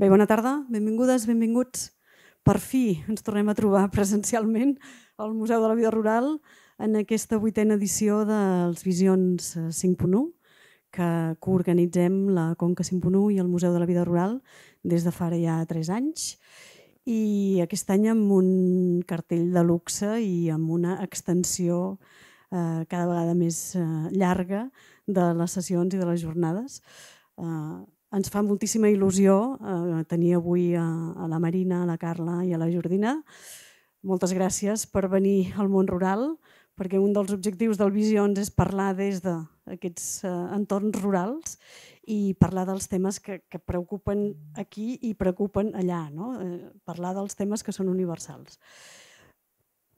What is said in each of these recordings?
Bé, bona tarda, benvingudes, benvinguts. Per fi ens tornem a trobar presencialment al Museu de la Vida Rural en aquesta vuitena edició dels Visions 5.1 que coorganitzem la Conca 5.1 i el Museu de la Vida Rural des de fa ja tres anys i aquest any amb un cartell de luxe i amb una extensió eh, cada vegada més eh, llarga de les sessions i de les jornades. Eh, ens fa moltíssima il·lusió eh, tenir avui a, la Marina, a la Carla i a la Jordina. Moltes gràcies per venir al món rural, perquè un dels objectius del Visions és parlar des d'aquests eh, entorns rurals i parlar dels temes que, que preocupen aquí i preocupen allà, no? eh, parlar dels temes que són universals.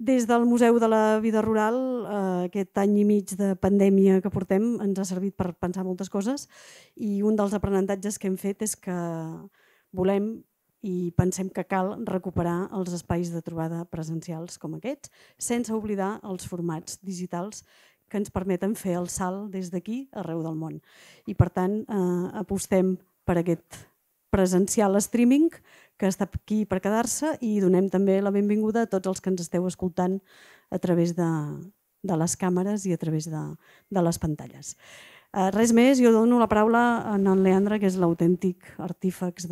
Des del Museu de la Vida Rural, eh, aquest any i mig de pandèmia que portem ens ha servit per pensar moltes coses i un dels aprenentatges que hem fet és que volem i pensem que cal recuperar els espais de trobada presencials com aquests, sense oblidar els formats digitals que ens permeten fer el salt des d'aquí arreu del món. I per tant, eh, apostem per aquest presencial streaming que està aquí per quedar-se i donem també la benvinguda a tots els que ens esteu escoltant a través de, de les càmeres i a través de, de les pantalles. Uh, res més, jo dono la paraula a en Leandre, que és l'autèntic artífex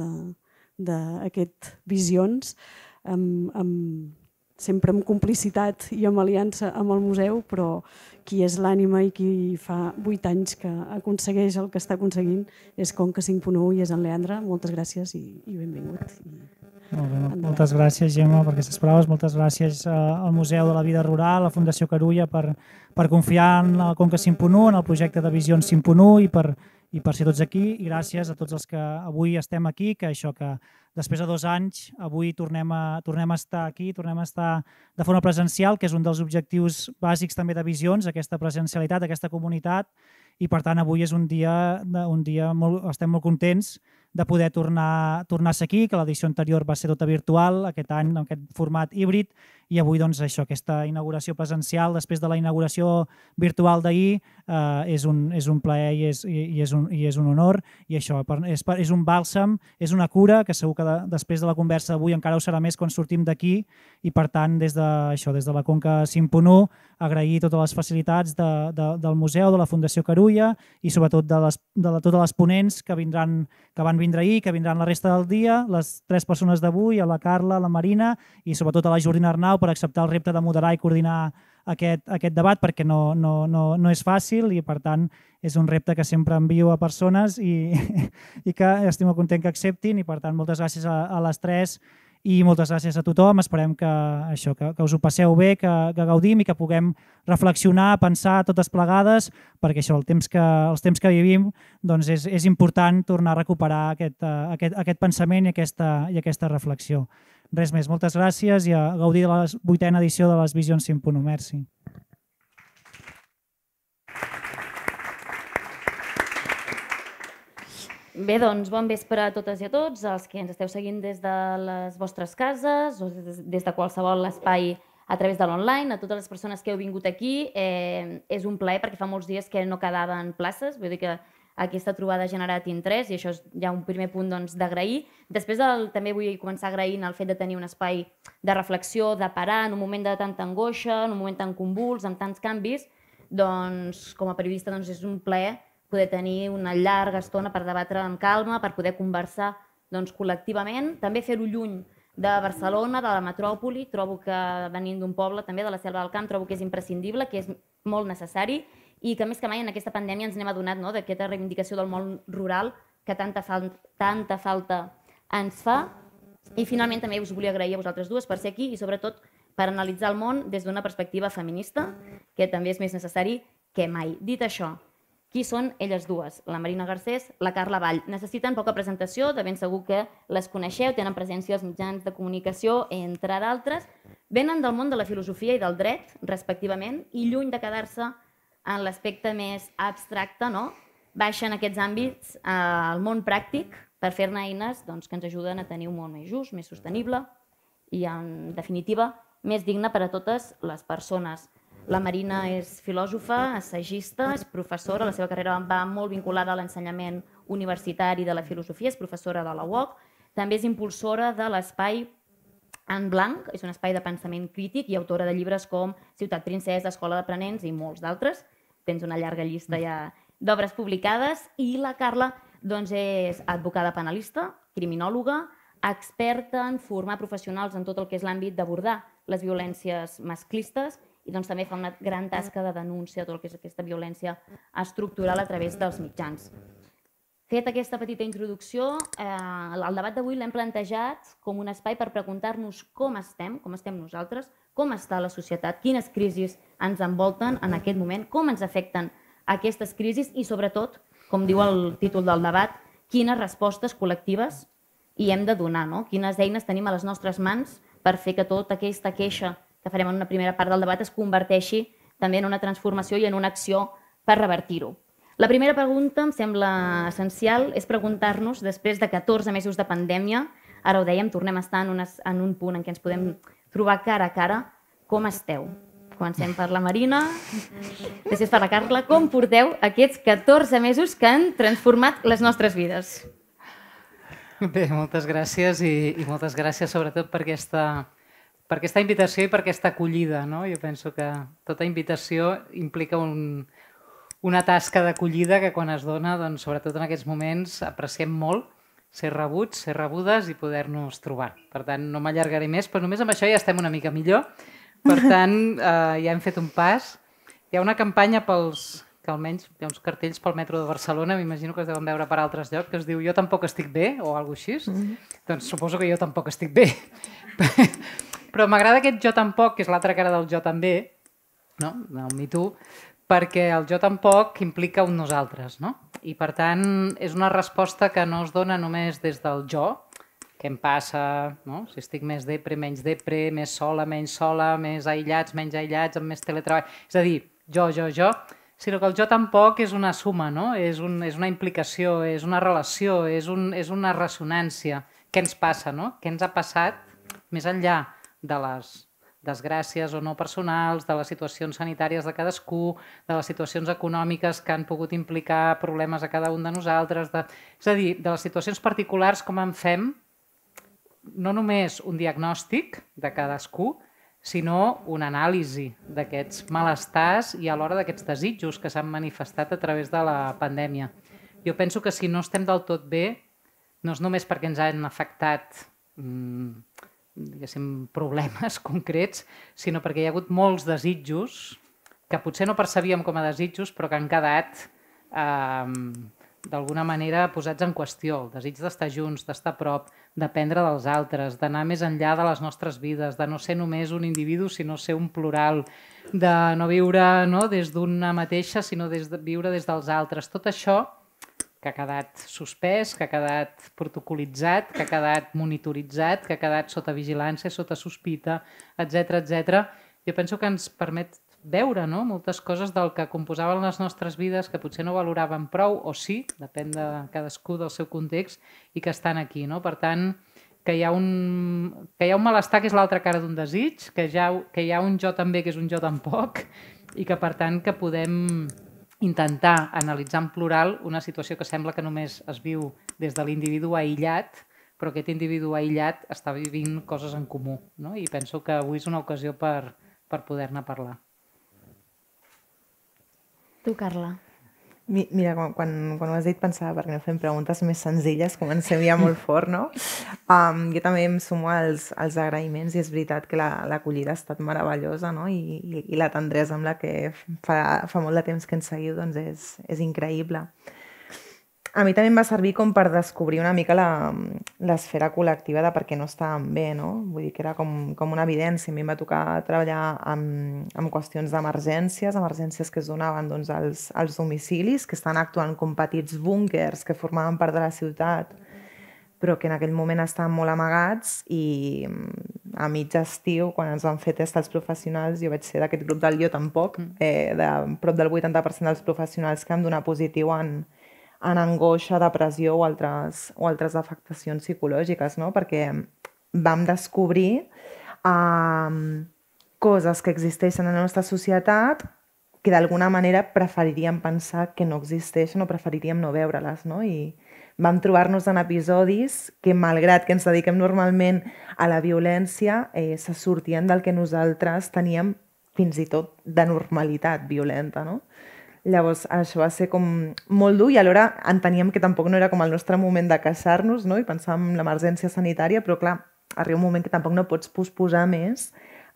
d'aquest Visions, amb, amb sempre amb complicitat i amb aliança amb el museu, però qui és l'ànima i qui fa vuit anys que aconsegueix el que està aconseguint és Conca 5.1 i és en Leandre. Moltes gràcies i, i benvingut. I molt bé, moltes gràcies, Gemma, per aquestes paraules. Moltes gràcies eh, al Museu de la Vida Rural, a la Fundació Carulla, per, per confiar en el Conca 5.1, en el projecte de Visions 5.1 i per, i per ser tots aquí. I gràcies a tots els que avui estem aquí, que això que després de dos anys, avui tornem a, tornem a estar aquí, tornem a estar de forma presencial, que és un dels objectius bàsics també de Visions, aquesta presencialitat, aquesta comunitat, i per tant avui és un dia, un dia molt, estem molt contents de poder tornar, tornar a aquí, que l'edició anterior va ser tota virtual, aquest any en aquest format híbrid, i avui doncs, això, aquesta inauguració presencial, després de la inauguració virtual d'ahir, eh, és, un, és un plaer i és, i, és un, i és un honor, i això és, és un bàlsam, és una cura, que segur que de, després de la conversa d'avui encara ho serà més quan sortim d'aquí, i per tant, des de, això, des de la Conca 5.1, agrair totes les facilitats de, de, del museu, de la Fundació Carulla, i sobretot de, les, de la, totes les ponents que, vindran, que van vindre ahir, que vindran la resta del dia, les tres persones d'avui, a la Carla, a la Marina, i sobretot a la Jordina Arnau, per acceptar el repte de moderar i coordinar aquest, aquest debat perquè no, no, no, no és fàcil i per tant és un repte que sempre envio a persones i, i que estic molt content que acceptin i per tant moltes gràcies a, a les tres i moltes gràcies a tothom. Esperem que, això, que, que us ho passeu bé, que, que gaudim i que puguem reflexionar, pensar totes plegades, perquè això, el temps que, els temps que vivim doncs és, és important tornar a recuperar aquest, uh, aquest, aquest pensament i aquesta, i aquesta reflexió. Res més, moltes gràcies i a gaudir de la vuitena edició de les Visions 5.1. Merci. Bé, doncs, bon vespre a totes i a tots, els que ens esteu seguint des de les vostres cases o des, de qualsevol espai a través de l'online, a totes les persones que heu vingut aquí. Eh, és un plaer perquè fa molts dies que no quedaven places, vull dir que aquesta trobada ha generat interès i això és ja un primer punt doncs, d'agrair. Doncs, Després el, també vull començar agraint el fet de tenir un espai de reflexió, de parar en un moment de tanta angoixa, en un moment tan convuls, amb tants canvis, doncs com a periodista doncs, és un plaer poder tenir una llarga estona per debatre amb calma, per poder conversar doncs, col·lectivament, també fer-ho lluny de Barcelona, de la metròpoli, trobo que venint d'un poble també de la Selva del Camp, trobo que és imprescindible, que és molt necessari i que més que mai en aquesta pandèmia ens n'hem adonat no, d'aquesta reivindicació del món rural que tanta, fal tanta falta ens fa. I finalment també us volia agrair a vosaltres dues per ser aquí i sobretot per analitzar el món des d'una perspectiva feminista, que també és més necessari que mai. Dit això, qui són elles dues? La Marina Garcés, la Carla Vall. Necessiten poca presentació, de ben segur que les coneixeu, tenen presència als mitjans de comunicació, entre d'altres. Venen del món de la filosofia i del dret, respectivament, i lluny de quedar-se en l'aspecte més abstracte, no? baixen aquests àmbits al món pràctic per fer-ne eines doncs, que ens ajuden a tenir un món més just, més sostenible i, en definitiva, més digne per a totes les persones. La Marina és filòsofa, assagista, és professora, la seva carrera va molt vinculada a l'ensenyament universitari de la filosofia, és professora de la UOC, També és impulsora de l'espai en blanc, és un espai de pensament crític i autora de llibres com Ciutat Princesa, Escola d'Aprenents i molts d'altres. Tens una llarga llista ja d'obres publicades. I la Carla doncs, és advocada penalista, criminòloga, experta en formar professionals en tot el que és l'àmbit d'abordar les violències masclistes i doncs, també fa una gran tasca de denúncia de tot el que és aquesta violència estructural a través dels mitjans. Fet aquesta petita introducció, eh, el debat d'avui l'hem plantejat com un espai per preguntar-nos com estem, com estem nosaltres, com està la societat, quines crisis ens envolten en aquest moment, com ens afecten aquestes crisis i, sobretot, com diu el títol del debat, quines respostes col·lectives hi hem de donar, no? quines eines tenim a les nostres mans per fer que tota aquesta queixa que farem en una primera part del debat es converteixi també en una transformació i en una acció per revertir-ho. La primera pregunta, em sembla essencial, és preguntar-nos, després de 14 mesos de pandèmia, ara ho dèiem, tornem a estar en, unes, en un punt en què ens podem trobar cara a cara, com esteu? Comencem per la Marina, després per la Carla. Com porteu aquests 14 mesos que han transformat les nostres vides? Bé, moltes gràcies i, i moltes gràcies sobretot per aquesta, per aquesta invitació i per aquesta acollida. No? Jo penso que tota invitació implica un, una tasca d'acollida que quan es dona, doncs, sobretot en aquests moments, apreciem molt ser rebuts, ser rebudes i poder-nos trobar. Per tant, no m'allargaré més, però només amb això ja estem una mica millor. Per tant, eh, ja hem fet un pas. Hi ha una campanya pels, que almenys hi ha uns cartells pel metro de Barcelona, m'imagino que es deuen veure per altres llocs, que es diu jo tampoc estic bé, o alguna així. Mm -hmm. Doncs suposo que jo tampoc estic bé. Però m'agrada aquest jo tampoc, que és l'altra cara del jo també, no? el Me Too, perquè el jo tampoc implica un nosaltres, no? I per tant és una resposta que no es dona només des del jo, què em passa, no? si estic més depre, menys depre, més sola, menys sola, més aïllats, menys aïllats, amb més teletreball... És a dir, jo, jo, jo, sinó que el jo tampoc és una suma, no? és, un, és una implicació, és una relació, és, un, és una ressonància. Què ens passa, no? Què ens ha passat més enllà de les desgràcies o no personals, de les situacions sanitàries de cadascú, de les situacions econòmiques que han pogut implicar problemes a cada un de nosaltres, de... és a dir, de les situacions particulars com en fem no només un diagnòstic de cadascú, sinó una anàlisi d'aquests malestars i alhora d'aquests desitjos que s'han manifestat a través de la pandèmia. Jo penso que si no estem del tot bé, no és només perquè ens han afectat mmm, diguéssim, problemes concrets, sinó perquè hi ha hagut molts desitjos que potser no percebíem com a desitjos, però que han quedat eh, d'alguna manera posats en qüestió. El desig d'estar junts, d'estar a prop, d'aprendre dels altres, d'anar més enllà de les nostres vides, de no ser només un individu, sinó ser un plural, de no viure no, des d'una mateixa, sinó des de viure des dels altres. Tot això que ha quedat suspès, que ha quedat protocolitzat, que ha quedat monitoritzat, que ha quedat sota vigilància, sota sospita, etc etc. Jo penso que ens permet veure no? moltes coses del que composaven les nostres vides que potser no valoràvem prou, o sí, depèn de cadascú del seu context, i que estan aquí. No? Per tant, que hi ha un, que hi ha un malestar que és l'altra cara d'un desig, que, ja, que hi ha un jo també que és un jo tampoc, i que per tant que podem intentar analitzar en plural una situació que sembla que només es viu des de l'individu aïllat, però aquest individu aïllat està vivint coses en comú. No? I penso que avui és una ocasió per, per poder-ne parlar. Tu, Carla. Mira, quan, quan, quan ho has dit pensava, perquè no fem preguntes més senzilles, comencem ja molt fort, no? Um, jo també em sumo als, als agraïments i és veritat que l'acollida la, ha estat meravellosa, no? I, i, i la tendresa amb la que fa, fa molt de temps que ens seguiu doncs és, és increïble a mi també em va servir com per descobrir una mica l'esfera col·lectiva de per què no estàvem bé, no? Vull dir que era com, com una evidència. A mi em va tocar treballar amb, amb qüestions d'emergències, emergències que es donaven doncs, als, als domicilis, que estan actuant com petits búnkers que formaven part de la ciutat, però que en aquell moment estaven molt amagats i a mig estiu, quan ens van fer test als professionals, jo vaig ser d'aquest grup del jo tampoc, mm. eh, de prop del 80% dels professionals que vam donar positiu en, en angoixa, depressió o altres, o altres afectacions psicològiques, no? perquè vam descobrir um, coses que existeixen en la nostra societat que d'alguna manera preferiríem pensar que no existeixen o preferiríem no veure-les. No? I vam trobar-nos en episodis que, malgrat que ens dediquem normalment a la violència, eh, se sortien del que nosaltres teníem fins i tot de normalitat violenta, no? Llavors, això va ser com molt dur i alhora enteníem que tampoc no era com el nostre moment de casar-nos no? i pensàvem en l'emergència sanitària, però clar, arriba un moment que tampoc no pots posposar més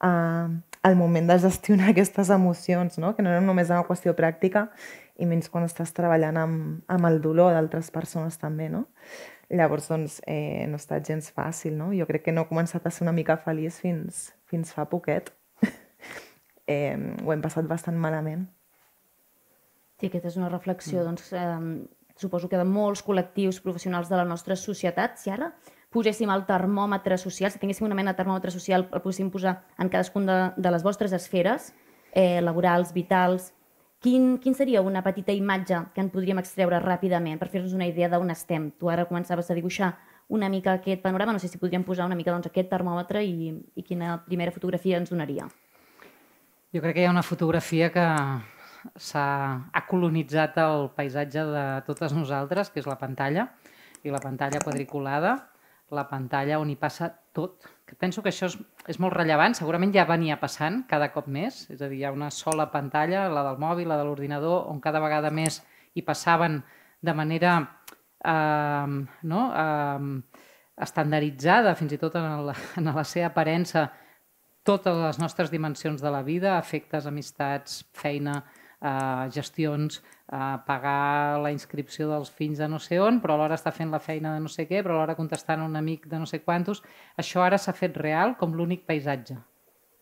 eh, el moment de gestionar aquestes emocions, no? que no era només una qüestió pràctica i menys quan estàs treballant amb, amb el dolor d'altres persones també, no? Llavors, doncs, eh, no ha estat gens fàcil, no? Jo crec que no he començat a ser una mica feliç fins, fins fa poquet. eh, ho hem passat bastant malament. Sí, aquesta és una reflexió, mm. doncs, eh, suposo que de molts col·lectius professionals de la nostra societat. Si ara poséssim el termòmetre social, si tinguéssim una mena de termòmetre social, el poguéssim posar en cadascun de, de les vostres esferes, eh, laborals, vitals, quin, quin seria una petita imatge que en podríem extreure ràpidament per fer-nos una idea d'on estem? Tu ara començaves a dibuixar una mica aquest panorama, no sé si podríem posar una mica doncs, aquest termòmetre i, i quina primera fotografia ens donaria. Jo crec que hi ha una fotografia que ha colonitzat el paisatge de totes nosaltres, que és la pantalla, i la pantalla quadriculada, la pantalla on hi passa tot. Que penso que això és, és molt rellevant, segurament ja venia passant cada cop més, és a dir, hi ha una sola pantalla, la del mòbil, la de l'ordinador, on cada vegada més hi passaven de manera eh, no, eh, estandarditzada, fins i tot en la, en la seva aparença, totes les nostres dimensions de la vida, afectes, amistats, feina, eh, gestions, eh, pagar la inscripció dels fills de no sé on, però alhora està fent la feina de no sé què, però alhora contestant a un amic de no sé quantos. Això ara s'ha fet real com l'únic paisatge.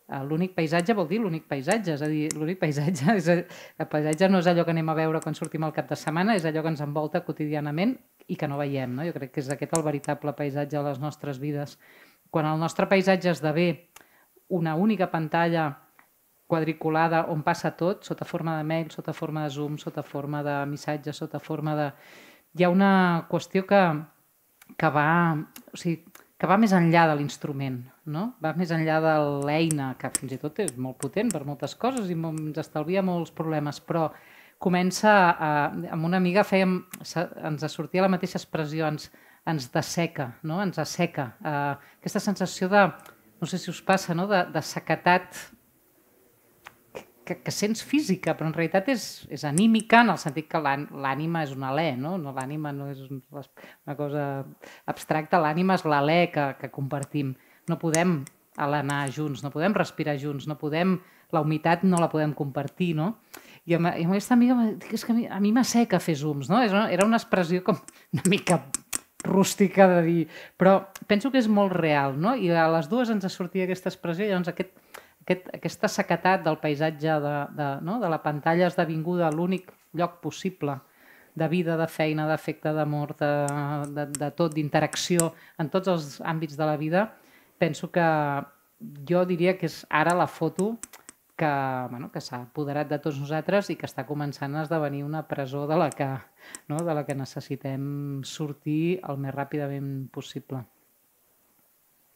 Eh, l'únic paisatge vol dir l'únic paisatge, és a dir, l'únic paisatge, és a, el paisatge no és allò que anem a veure quan sortim al cap de setmana, és allò que ens envolta quotidianament i que no veiem. No? Jo crec que és aquest el veritable paisatge de les nostres vides. Quan el nostre paisatge esdevé una única pantalla quadriculada on passa tot, sota forma de mail, sota forma de Zoom, sota forma de missatge, sota forma de... Hi ha una qüestió que, que, va, o sigui, que va més enllà de l'instrument, no? va més enllà de l'eina, que fins i tot és molt potent per moltes coses i ens estalvia molts problemes, però comença, a, amb una amiga fèiem, ens sortia la mateixa expressió, ens, ens desseca, no? ens asseca. Uh, aquesta sensació de, no sé si us passa, no? de, de sequetat que, que sents física, però en realitat és, és anímica en el sentit que l'ànima és un alè, no? no l'ànima no és una cosa abstracta, l'ànima és l'alè que, que compartim. No podem alenar junts, no podem respirar junts, no podem, la humitat no la podem compartir, no? I amb, i amb aquesta amiga és que a mi, m'asseca fer zooms, no? Era una expressió com una mica rústica de dir, però penso que és molt real, no? I a les dues ens sortia aquesta expressió, llavors aquest, aquest, aquesta sequetat del paisatge de, de, no? de la pantalla esdevinguda l'únic lloc possible de vida, de feina, d'afecte, d'amor, de, de, de tot, d'interacció en tots els àmbits de la vida, penso que jo diria que és ara la foto que, bueno, que s'ha apoderat de tots nosaltres i que està començant a esdevenir una presó de la que, no? de la que necessitem sortir el més ràpidament possible.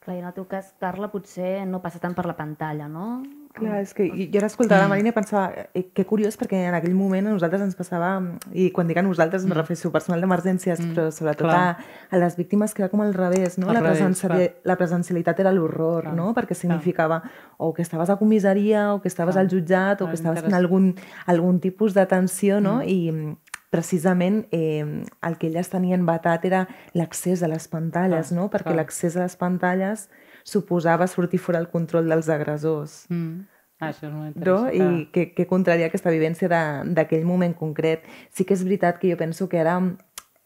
Clar, i en el teu cas, Carla, potser no passa tant per la pantalla, no? Clar, és que jo era escoltant la Marina i pensava eh, que curiós perquè en aquell moment a nosaltres ens passava, i quan dic a nosaltres mm. me refereixo personal d'emergències, mm. però sobretot a, a les víctimes que era com al revés, no? la, revés, la presencialitat era l'horror, no? Perquè significava o que estaves a comissaria o que estaves clar. al jutjat o que estaves fent algun, algun tipus d'atenció, no? Mm. I precisament eh, el que elles tenien batat era l'accés a les pantalles, clar, no? perquè l'accés a les pantalles suposava sortir fora el control dels agressors. Mm. Ah, això és molt no? I que, que contraria aquesta vivència d'aquell moment concret. Sí que és veritat que jo penso que ara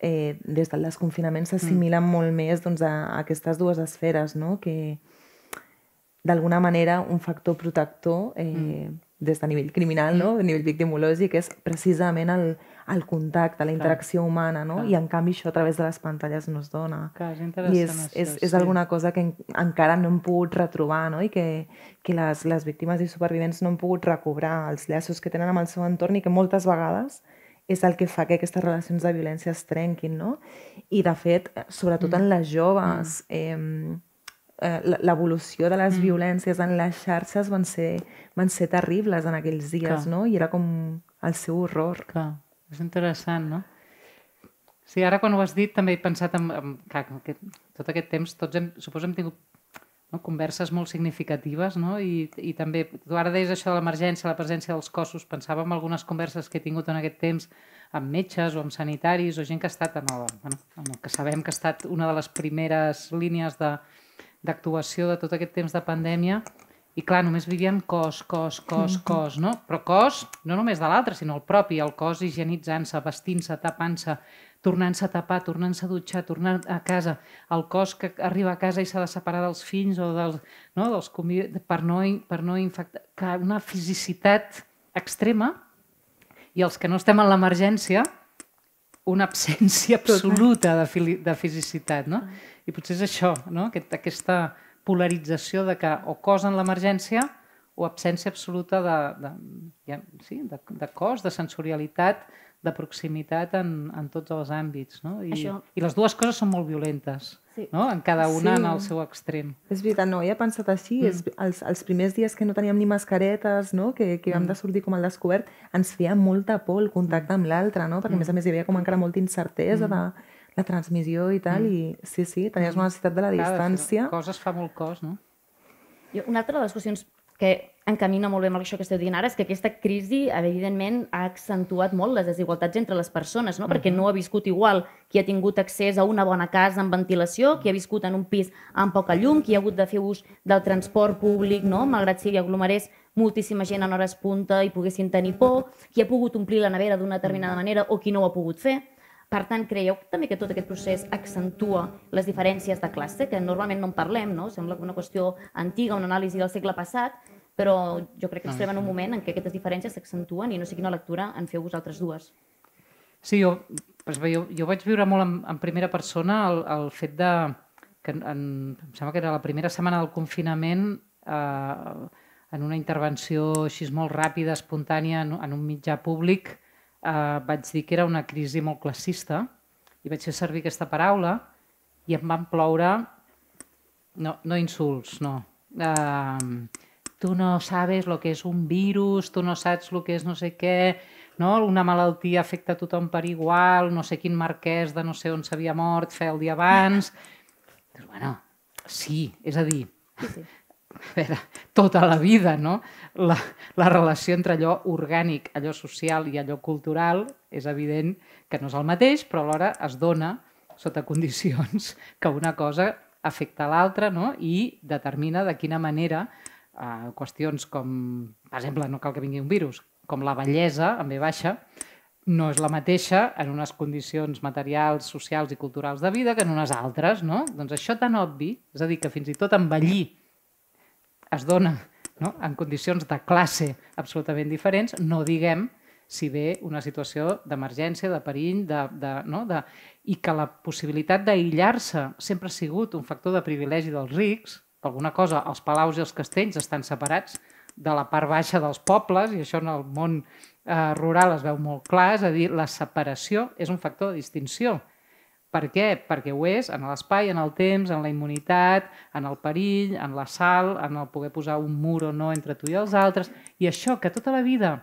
eh, des del desconfinament s'assimila mm. molt més doncs, a, a aquestes dues esferes, no? que d'alguna manera un factor protector eh, mm. Des de nivell criminal, no? a nivell victimològic, és precisament el, el contacte, la interacció Clar. humana, no? Clar. I en canvi això a través de les pantalles no es dona. Clar, és interessant I és, això, és, és sí. alguna cosa que en, encara no hem pogut retrobar, no? I que, que les, les víctimes i supervivents no han pogut recobrar els llaços que tenen amb el seu entorn i que moltes vegades és el que fa que aquestes relacions de violència es trenquin, no? I, de fet, sobretot mm. en les joves, mm. eh, l'evolució de les mm. violències en les xarxes van ser, van ser terribles en aquells dies, Clar. no? I era com el seu horror. Clar. És interessant, no? Sí, ara quan ho has dit també he pensat en, en clar, en aquest, tot aquest temps, tots hem, suposo hem tingut no, converses molt significatives no? I, i també, tu ara deies això de l'emergència, la presència dels cossos, pensava en algunes converses que he tingut en aquest temps amb metges o amb sanitaris o gent que ha estat en el, bueno, en el que sabem que ha estat una de les primeres línies d'actuació de, tot aquest temps de pandèmia. I clar, només vivien cos, cos, cos, cos, no? Però cos no només de l'altre, sinó el propi, el cos higienitzant-se, vestint-se, tapant-se, tornant-se a tapar, tornant-se a dutxar, tornant a casa, el cos que arriba a casa i s'ha de separar dels fills o dels, no, dels convidats, per no, per no infectar... Clar, una fisicitat extrema. I els que no estem en l'emergència, una absència absoluta de, de fisicitat, no? I potser és això, no? Aquest, aquesta polarització de que o cos en l'emergència o absència absoluta de, de, ja, sí, de, de cos, de sensorialitat, de proximitat en, en tots els àmbits. No? I, Això... I les dues coses són molt violentes, sí. no? en cada una sí. en el seu extrem. És veritat, no, ja he pensat així. Mm. És, els, els primers dies que no teníem ni mascaretes, no? que, que vam mm. de sortir com al descobert, ens feia molta por el contacte mm. amb l'altre, no? perquè mm. a més a més hi havia com encara molta incertesa mm. de la transmissió i tal, mm. i sí, sí, tenies una necessitat de la Clar, distància. De coses fa molt cos, no? Jo, una altra de les qüestions que encamina molt bé amb això que esteu dient ara és que aquesta crisi, evidentment, ha accentuat molt les desigualtats entre les persones, no? Uh -huh. perquè no ha viscut igual qui ha tingut accés a una bona casa amb ventilació, qui ha viscut en un pis amb poca llum, qui ha hagut de fer ús del transport públic, no? malgrat si hi aglomerés moltíssima gent en hores punta i poguessin tenir por, qui ha pogut omplir la nevera d'una determinada manera o qui no ho ha pogut fer. Per tant, creieu també que tot aquest procés accentua les diferències de classe, que normalment no en parlem, no? Sembla una qüestió antiga, una anàlisi del segle passat, però jo crec que ens trobem en un moment en què aquestes diferències s'accentuen i no sé quina lectura en feu vosaltres dues. Sí, jo, doncs bé, jo, jo vaig viure molt en, en primera persona el, el fet de que en, em sembla que era la primera setmana del confinament eh, en una intervenció així molt ràpida, espontània, en, en un mitjà públic, eh, vaig dir que era una crisi molt classista i vaig fer servir aquesta paraula i em van ploure, no, no insults, no. Eh, tu no sabes lo que és un virus, tu no saps el que és no sé què, no? una malaltia afecta a tothom per igual, no sé quin marquès de no sé on s'havia mort feia el dia abans. Doncs, bueno, sí, és a dir, sí, sí veure, tota la vida, no? La, la relació entre allò orgànic, allò social i allò cultural és evident que no és el mateix, però alhora es dona sota condicions que una cosa afecta l'altra no? i determina de quina manera eh, qüestions com, per exemple, no cal que vingui un virus, com la bellesa, en ve baixa, no és la mateixa en unes condicions materials, socials i culturals de vida que en unes altres, no? Doncs això tan obvi, és a dir, que fins i tot envellir es dona no? en condicions de classe absolutament diferents, no diguem si ve una situació d'emergència, de perill, de, de, no? de, i que la possibilitat d'aïllar-se sempre ha sigut un factor de privilegi dels rics, per alguna cosa els palaus i els castells estan separats de la part baixa dels pobles, i això en el món eh, rural es veu molt clar, és a dir, la separació és un factor de distinció. Per què? Perquè ho és en l'espai, en el temps, en la immunitat, en el perill, en la sal, en el poder posar un mur o no entre tu i els altres. I això que tota la vida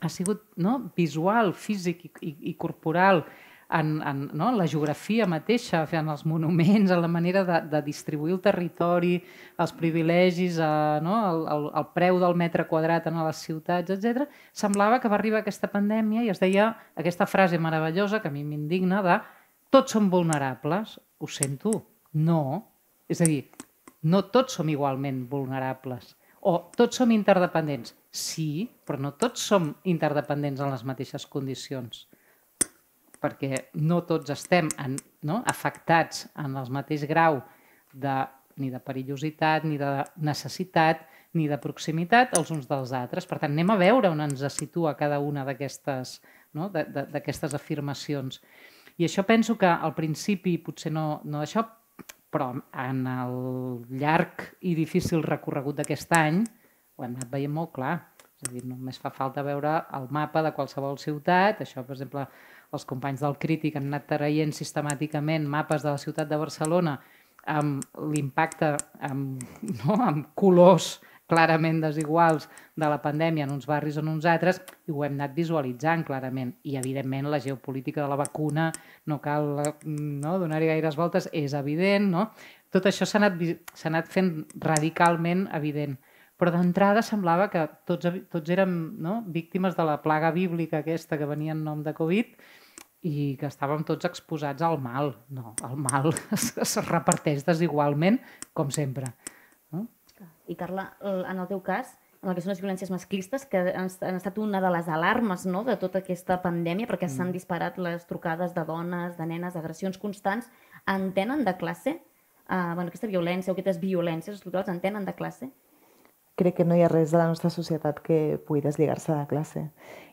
ha sigut no, visual, físic i, i, i corporal, en, en no, la geografia mateixa, en els monuments, en la manera de, de distribuir el territori, els privilegis, eh, no, el, el, el preu del metre quadrat en les ciutats, etc. semblava que va arribar aquesta pandèmia i es deia aquesta frase meravellosa que a mi m'indigna de tots som vulnerables? Ho sento, no. És a dir, no tots som igualment vulnerables. O tots som interdependents? Sí, però no tots som interdependents en les mateixes condicions. Perquè no tots estem en, no, afectats en el mateix grau de, ni de perillositat, ni de necessitat, ni de proximitat els uns dels altres. Per tant, anem a veure on ens situa cada una d'aquestes no, afirmacions. I això penso que al principi potser no, no això, però en el llarg i difícil recorregut d'aquest any ho hem anat veient molt clar. És a dir, només fa falta veure el mapa de qualsevol ciutat. Això, per exemple, els companys del Crític han anat traient sistemàticament mapes de la ciutat de Barcelona amb l'impacte amb, no, amb colors clarament desiguals de la pandèmia en uns barris o en uns altres, i ho hem anat visualitzant clarament. I, evidentment, la geopolítica de la vacuna, no cal no, donar-hi gaires voltes, és evident, no? Tot això s'ha anat, anat fent radicalment evident. Però d'entrada semblava que tots, tots érem no, víctimes de la plaga bíblica aquesta que venia en nom de Covid i que estàvem tots exposats al mal. No, el mal es, es reparteix desigualment, com sempre. I Carla, en el teu cas, en el que són les violències masclistes, que han, han estat una de les alarmes no, de tota aquesta pandèmia, perquè mm. s'han disparat les trucades de dones, de nenes, agressions constants, en tenen de classe? Uh, bueno, aquesta violència o aquestes violències estructurals en tenen de classe? Crec que no hi ha res de la nostra societat que pugui deslligar-se de classe.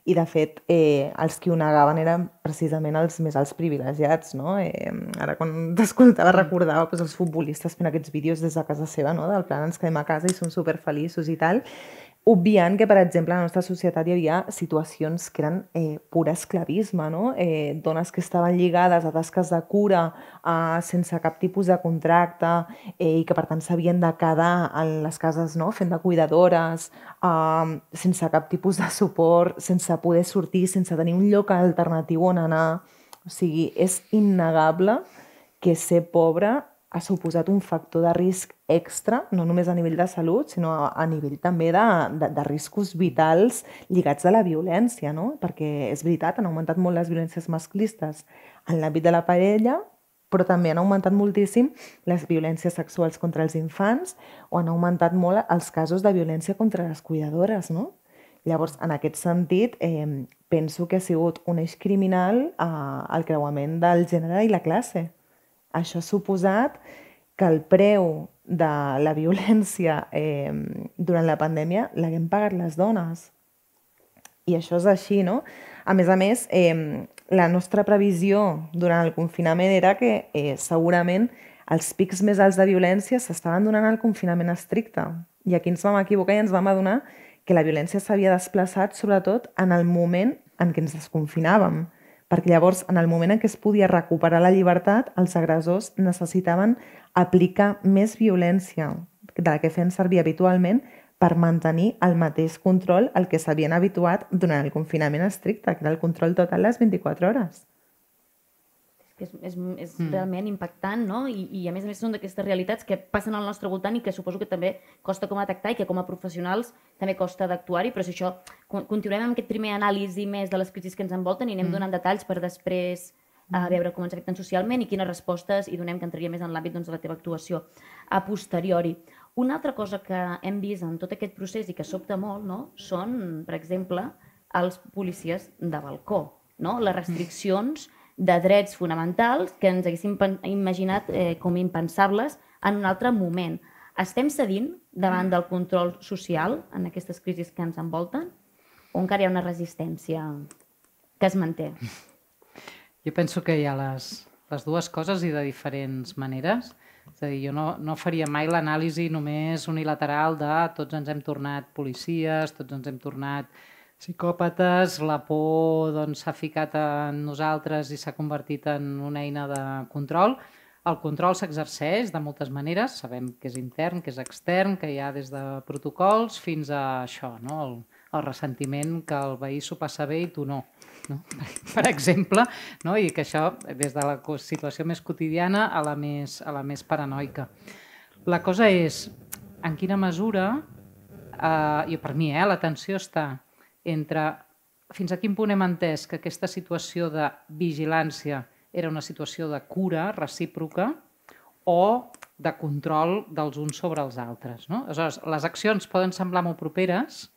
I, de fet, eh, els que ho negaven eren precisament els més alts privilegiats, no? Eh, ara, quan t'escoltava, recordava pues, els futbolistes fent aquests vídeos des de casa seva, no? Del plan, ens quedem a casa i som superfeliços i tal obviant que, per exemple, a la nostra societat hi havia situacions que eren eh, pura esclavisme, no? eh, dones que estaven lligades a tasques de cura eh, sense cap tipus de contracte eh, i que, per tant, s'havien de quedar en les cases no? fent de cuidadores, eh, sense cap tipus de suport, sense poder sortir, sense tenir un lloc alternatiu on anar. O sigui, és innegable que ser pobre ha suposat un factor de risc extra, no només a nivell de salut, sinó a, nivell també de, de, de riscos vitals lligats a la violència, no? Perquè és veritat, han augmentat molt les violències masclistes en l'àmbit de la parella, però també han augmentat moltíssim les violències sexuals contra els infants o han augmentat molt els casos de violència contra les cuidadores, no? Llavors, en aquest sentit, eh, penso que ha sigut un eix criminal eh, el creuament del gènere i la classe. Això ha suposat que el preu de la violència eh, durant la pandèmia l'haguem pagat les dones. I això és així, no? A més a més, eh, la nostra previsió durant el confinament era que eh, segurament els pics més alts de violència s'estaven donant al confinament estricte. I aquí ens vam equivocar i ens vam adonar que la violència s'havia desplaçat sobretot en el moment en què ens desconfinàvem perquè llavors, en el moment en què es podia recuperar la llibertat, els agressors necessitaven aplicar més violència de la que feien servir habitualment per mantenir el mateix control al que s'havien habituat durant el confinament estricte, que era el control total les 24 hores és, és, és mm. realment impactant, no? I, I a més a més són d'aquestes realitats que passen al nostre voltant i que suposo que també costa com a detectar i que com a professionals també costa d'actuar-hi, però si això continuem amb aquest primer anàlisi més de les crisis que ens envolten i anem mm. donant detalls per després a veure com ens afecten socialment i quines respostes i donem que entraria més en l'àmbit doncs, de la teva actuació a posteriori. Una altra cosa que hem vist en tot aquest procés i que sobta molt no? són, per exemple, els policies de balcó, no? les restriccions mm de drets fonamentals que ens haguéssim imaginat eh, com impensables en un altre moment. Estem cedint davant del control social en aquestes crisis que ens envolten o encara hi ha una resistència que es manté? Jo penso que hi ha les, les dues coses i de diferents maneres. És a dir, jo no, no faria mai l'anàlisi només unilateral de tots ens hem tornat policies, tots ens hem tornat psicòpates, la por doncs, s'ha doncs, ficat en nosaltres i s'ha convertit en una eina de control. El control s'exerceix de moltes maneres, sabem que és intern, que és extern, que hi ha des de protocols fins a això, no? el, el ressentiment que el veí s'ho passa bé i tu no. no? Per exemple, no? i que això des de la situació més quotidiana a la més, a la més paranoica. La cosa és en quina mesura, eh, i per mi eh, l'atenció està entre fins a quin punt hem entès que aquesta situació de vigilància era una situació de cura recíproca o de control dels uns sobre els altres. No? Aleshores, les accions poden semblar molt properes,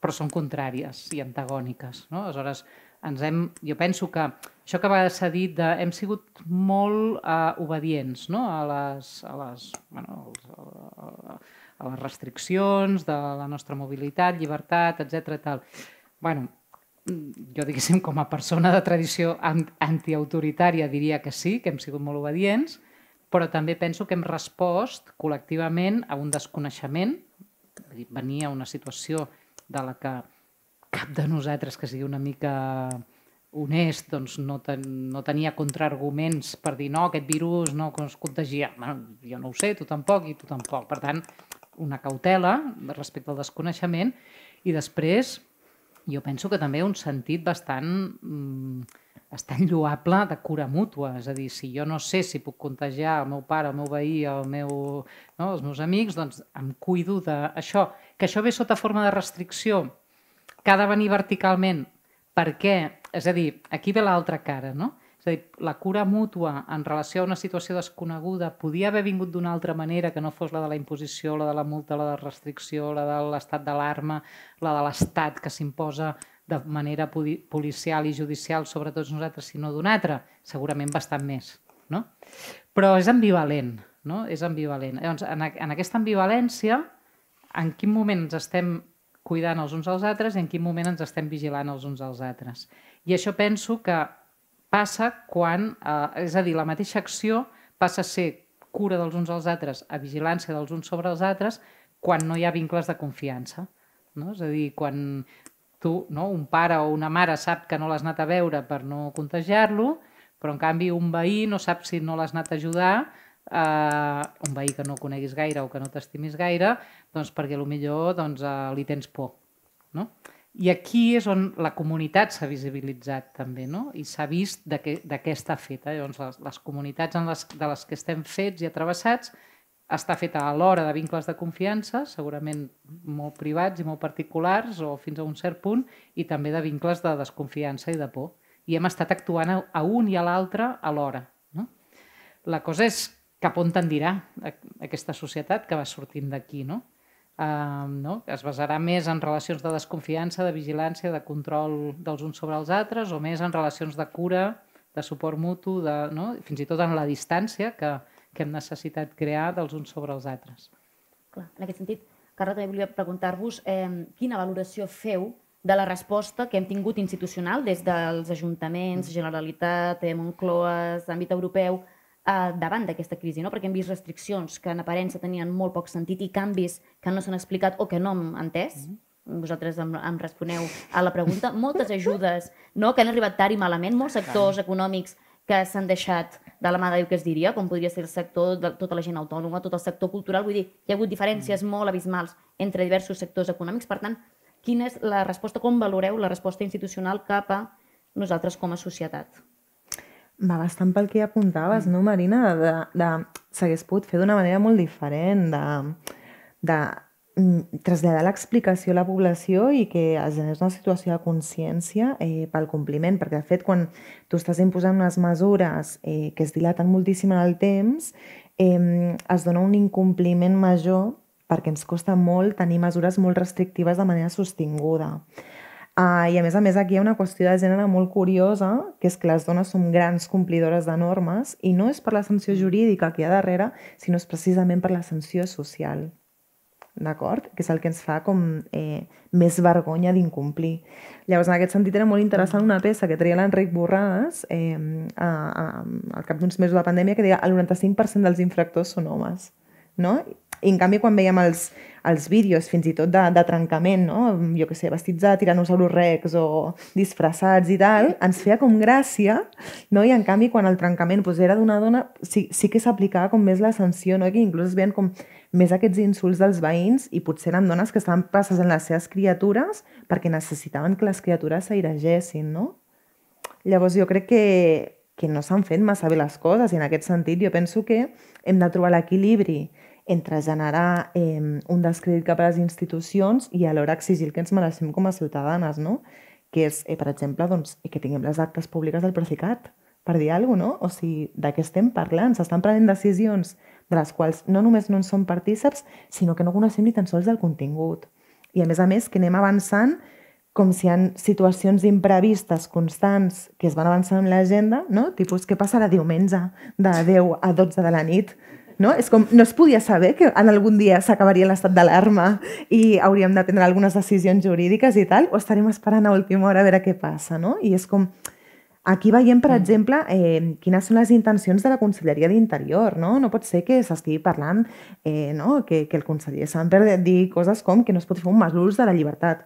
però són contràries i antagòniques. No? Aleshores, ens hem, jo penso que això que va ser dit de hem sigut molt uh, obedients no? a les, a les, bueno, a, a les restriccions de la nostra mobilitat, llibertat, etc. Tal. bueno, jo diguéssim com a persona de tradició antiautoritària diria que sí, que hem sigut molt obedients, però també penso que hem respost col·lectivament a un desconeixement, venia una situació de la que cap de nosaltres que sigui una mica honest doncs no, ten, no tenia contraarguments per dir no, aquest virus no es contagia. Bueno, jo no ho sé, tu tampoc i tu tampoc. Per tant, una cautela respecte al desconeixement i després jo penso que també un sentit bastant, mm, bastant lloable de cura mútua. És a dir, si jo no sé si puc contagiar el meu pare, el meu veí, el meu, no, els meus amics, doncs em cuido d'això. Que això ve sota forma de restricció, que ha de venir verticalment. Per què? És a dir, aquí ve l'altra cara, no? És a dir, la cura mútua en relació a una situació desconeguda podia haver vingut d'una altra manera que no fos la de la imposició, la de la multa, la de la restricció, la de l'estat d'alarma, la de l'estat que s'imposa de manera policial i judicial sobre tots nosaltres, sinó d'una altra, segurament bastant més. No? Però és ambivalent, no? és ambivalent. Llavors, en, en aquesta ambivalència, en quin moment ens estem cuidant els uns als altres i en quin moment ens estem vigilant els uns als altres. I això penso que passa quan, eh, és a dir, la mateixa acció passa a ser cura dels uns als altres a vigilància dels uns sobre els altres quan no hi ha vincles de confiança. No? És a dir, quan tu, no, un pare o una mare sap que no l'has anat a veure per no contagiar-lo, però en canvi un veí no sap si no l'has anat a ajudar, eh, un veí que no coneguis gaire o que no t'estimis gaire, doncs perquè millor doncs, eh, li tens por. No? I aquí és on la comunitat s'ha visibilitzat també, no? i s'ha vist de què, està feta. Llavors, les, les comunitats en les, de les que estem fets i atravessats està feta a l'hora de vincles de confiança, segurament molt privats i molt particulars o fins a un cert punt, i també de vincles de desconfiança i de por. I hem estat actuant a, a un i a l'altre alhora. No? La cosa és cap on tendirà aquesta societat que va sortint d'aquí, no? Eh, no? que es basarà més en relacions de desconfiança, de vigilància, de control dels uns sobre els altres, o més en relacions de cura, de suport mutu, de, no? fins i tot en la distància que, que hem necessitat crear dels uns sobre els altres. Clar, en aquest sentit, Carla, també volia preguntar-vos eh, quina valoració feu de la resposta que hem tingut institucional des dels ajuntaments, Generalitat, eh, Moncloa, àmbit europeu, eh, davant d'aquesta crisi, no? perquè hem vist restriccions que en aparença tenien molt poc sentit i canvis que no s'han explicat o que no hem entès. Mm -hmm vosaltres em, em responeu a la pregunta, moltes ajudes no? que han arribat tard i malament, molts sectors econòmics que s'han deixat de la mà de Déu que es diria, com podria ser el sector de tota la gent autònoma, tot el sector cultural, vull dir, hi ha hagut diferències mm. molt abismals entre diversos sectors econòmics, per tant, quina és la resposta, com valoreu la resposta institucional cap a nosaltres com a societat? Va bastant pel que apuntaves, no, Marina? De, de, S'hagués pogut fer d'una manera molt diferent, de, de mm, traslladar l'explicació a la població i que es generés una situació de consciència eh, pel compliment, perquè de fet quan tu estàs imposant unes mesures eh, que es dilaten moltíssim en el temps, eh, es dona un incompliment major perquè ens costa molt tenir mesures molt restrictives de manera sostinguda. Uh, I a més a més aquí hi ha una qüestió de gènere molt curiosa, que és que les dones som grans complidores de normes i no és per la sanció jurídica que hi ha darrere, sinó és precisament per la sanció social. D'acord? Que és el que ens fa com eh, més vergonya d'incomplir. Llavors, en aquest sentit, era molt interessant una peça que treia l'Enric Borràs eh, a, a, al cap d'uns mesos de pandèmia que deia el 95% dels infractors són homes. No? I en canvi, quan veiem els, els vídeos, fins i tot de, de trencament, no? jo que sé, vestits de tiranosaurus rex o disfressats i tal, ens feia com gràcia, no? i en canvi, quan el trencament doncs, era d'una dona, sí, sí que s'aplicava com més la sanció, no? que inclús es veien com més aquests insults dels veïns i potser eren dones que estaven passant les seves criatures perquè necessitaven que les criatures s'airegessin, no? Llavors jo crec que, que no s'han fet massa bé les coses i en aquest sentit jo penso que hem de trobar l'equilibri entre generar eh, un descredit cap a les institucions i alhora exigir el que ens mereixem com a ciutadanes, no? que és, eh, per exemple, doncs, que tinguem les actes públiques del Procicat, per dir alguna cosa, no? O sigui, de què estem parlant? S'estan prenent decisions de les quals no només no en som partíceps, sinó que no coneixem ni tan sols el contingut. I a més a més que anem avançant com si hi ha situacions imprevistes constants que es van avançant amb l'agenda, no? tipus què passarà diumenge de 10 a 12 de la nit no? És com, no es podia saber que en algun dia s'acabaria l'estat d'alarma i hauríem de prendre algunes decisions jurídiques i tal, o estarem esperant a última hora a veure què passa, no? I és com, Aquí veiem, per mm. exemple, eh, quines són les intencions de la Conselleria d'Interior. No? no pot ser que s'estigui parlant eh, no? que, que el conseller Samper digui coses com que no es pot fer un mal ús de la llibertat.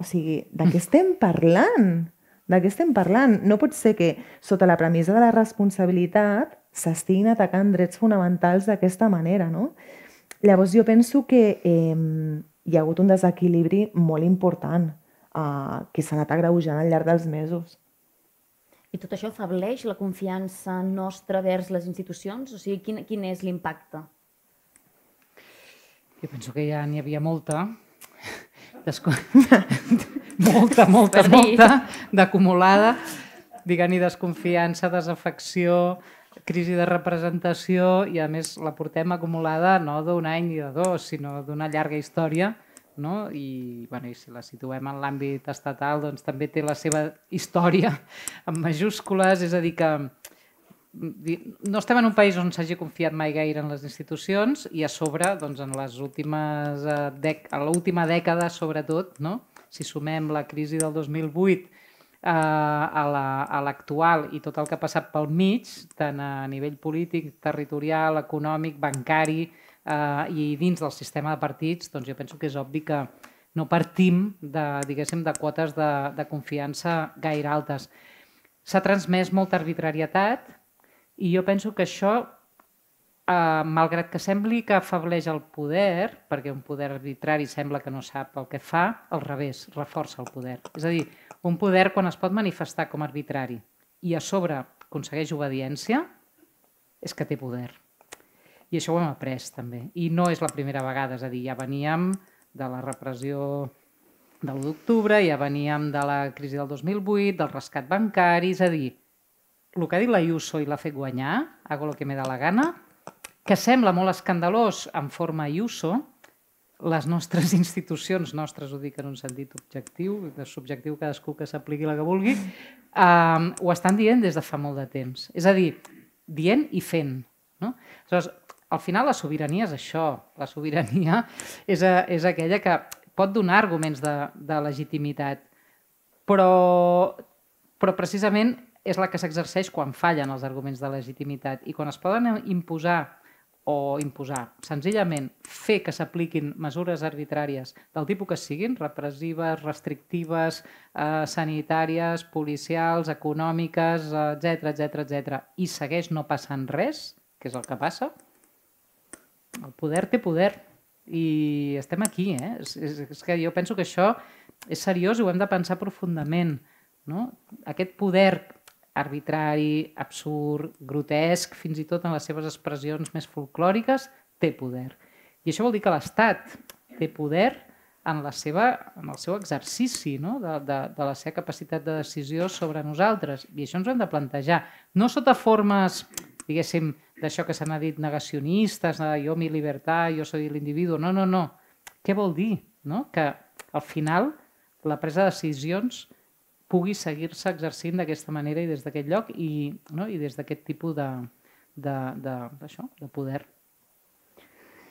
O sigui, de què estem parlant? De què estem parlant? No pot ser que, sota la premissa de la responsabilitat, s'estiguin atacant drets fonamentals d'aquesta manera, no? Llavors jo penso que eh, hi ha hagut un desequilibri molt important eh, que s'ha anat agreujant al llarg dels mesos. I tot això afableix la confiança nostra vers les institucions? O sigui, quin, quin és l'impacte? Jo penso que ja n'hi havia molta, Desco... molta, molta, molta d'acumulada, diguem-hi desconfiança, desafecció, crisi de representació i a més la portem acumulada no d'un any ni de dos, sinó d'una llarga història no? I, bueno, i si la situem en l'àmbit estatal doncs també té la seva història en majúscules, és a dir que no estem en un país on s'hagi confiat mai gaire en les institucions i a sobre, doncs, en les últimes eh, dec a l'última dècada, sobretot, no? si sumem la crisi del 2008 eh, a l'actual la, i tot el que ha passat pel mig, tant a nivell polític, territorial, econòmic, bancari eh, i dins del sistema de partits, doncs jo penso que és obvi que no partim de, diguéssim, de quotes de, de confiança gaire altes. S'ha transmès molta arbitrarietat, i jo penso que això, eh, malgrat que sembli que afableix el poder, perquè un poder arbitrari sembla que no sap el que fa, al revés, reforça el poder. És a dir, un poder quan es pot manifestar com a arbitrari i a sobre aconsegueix obediència, és que té poder. I això ho hem après també. I no és la primera vegada, és a dir, ja veníem de la repressió de l'1 d'octubre, ja veníem de la crisi del 2008, del rescat bancari, és a dir, el que ha dit la Ayuso i l'ha fet guanyar, hago lo que me da la gana, que sembla molt escandalós en forma Ayuso, les nostres institucions, nostres ho dic en un sentit objectiu, de subjectiu cadascú que s'apliqui la que vulgui, eh, ho estan dient des de fa molt de temps. És a dir, dient i fent. No? Aleshores, al final la sobirania és això. La sobirania és, a, és aquella que pot donar arguments de, de legitimitat, però, però precisament és la que s'exerceix quan fallen els arguments de legitimitat i quan es poden imposar o imposar, senzillament fer que s'apliquin mesures arbitràries del tipus que siguin, repressives, restrictives, eh, sanitàries, policials, econòmiques, etc etc etc, i segueix no passant res, que és el que passa, el poder té poder i estem aquí. Eh? És, és, és que jo penso que això és seriós i ho hem de pensar profundament. No? Aquest poder arbitrari, absurd, grotesc, fins i tot en les seves expressions més folclòriques, té poder. I això vol dir que l'Estat té poder en, la seva, en el seu exercici no? de, de, de la seva capacitat de decisió sobre nosaltres. I això ens ho hem de plantejar. No sota formes, diguéssim, d'això que se n'ha dit negacionistes, de jo mi llibertat, jo soy l'individu. No, no, no. Què vol dir? No? Que al final la presa de decisions pugui seguir-se exercint d'aquesta manera i des d'aquest lloc i, no? i des d'aquest tipus de, de, de, això, de poder.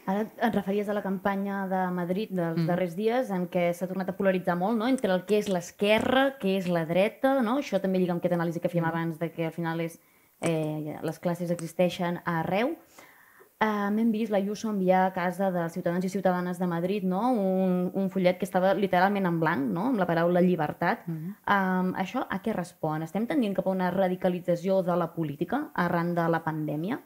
Ara et referies a la campanya de Madrid dels mm. darrers dies en què s'ha tornat a polaritzar molt no? entre el que és l'esquerra, què és la dreta, no? això també lliga amb aquesta anàlisi que fèiem mm. abans de que al final és, eh, les classes existeixen arreu. Um, hem vist la Ayuso enviar a casa de ciutadans i ciutadanes de Madrid no? un, un fullet que estava literalment en blanc, no? amb la paraula llibertat. Uh -huh. um, això a què respon? Estem tendint cap a una radicalització de la política arran de la pandèmia?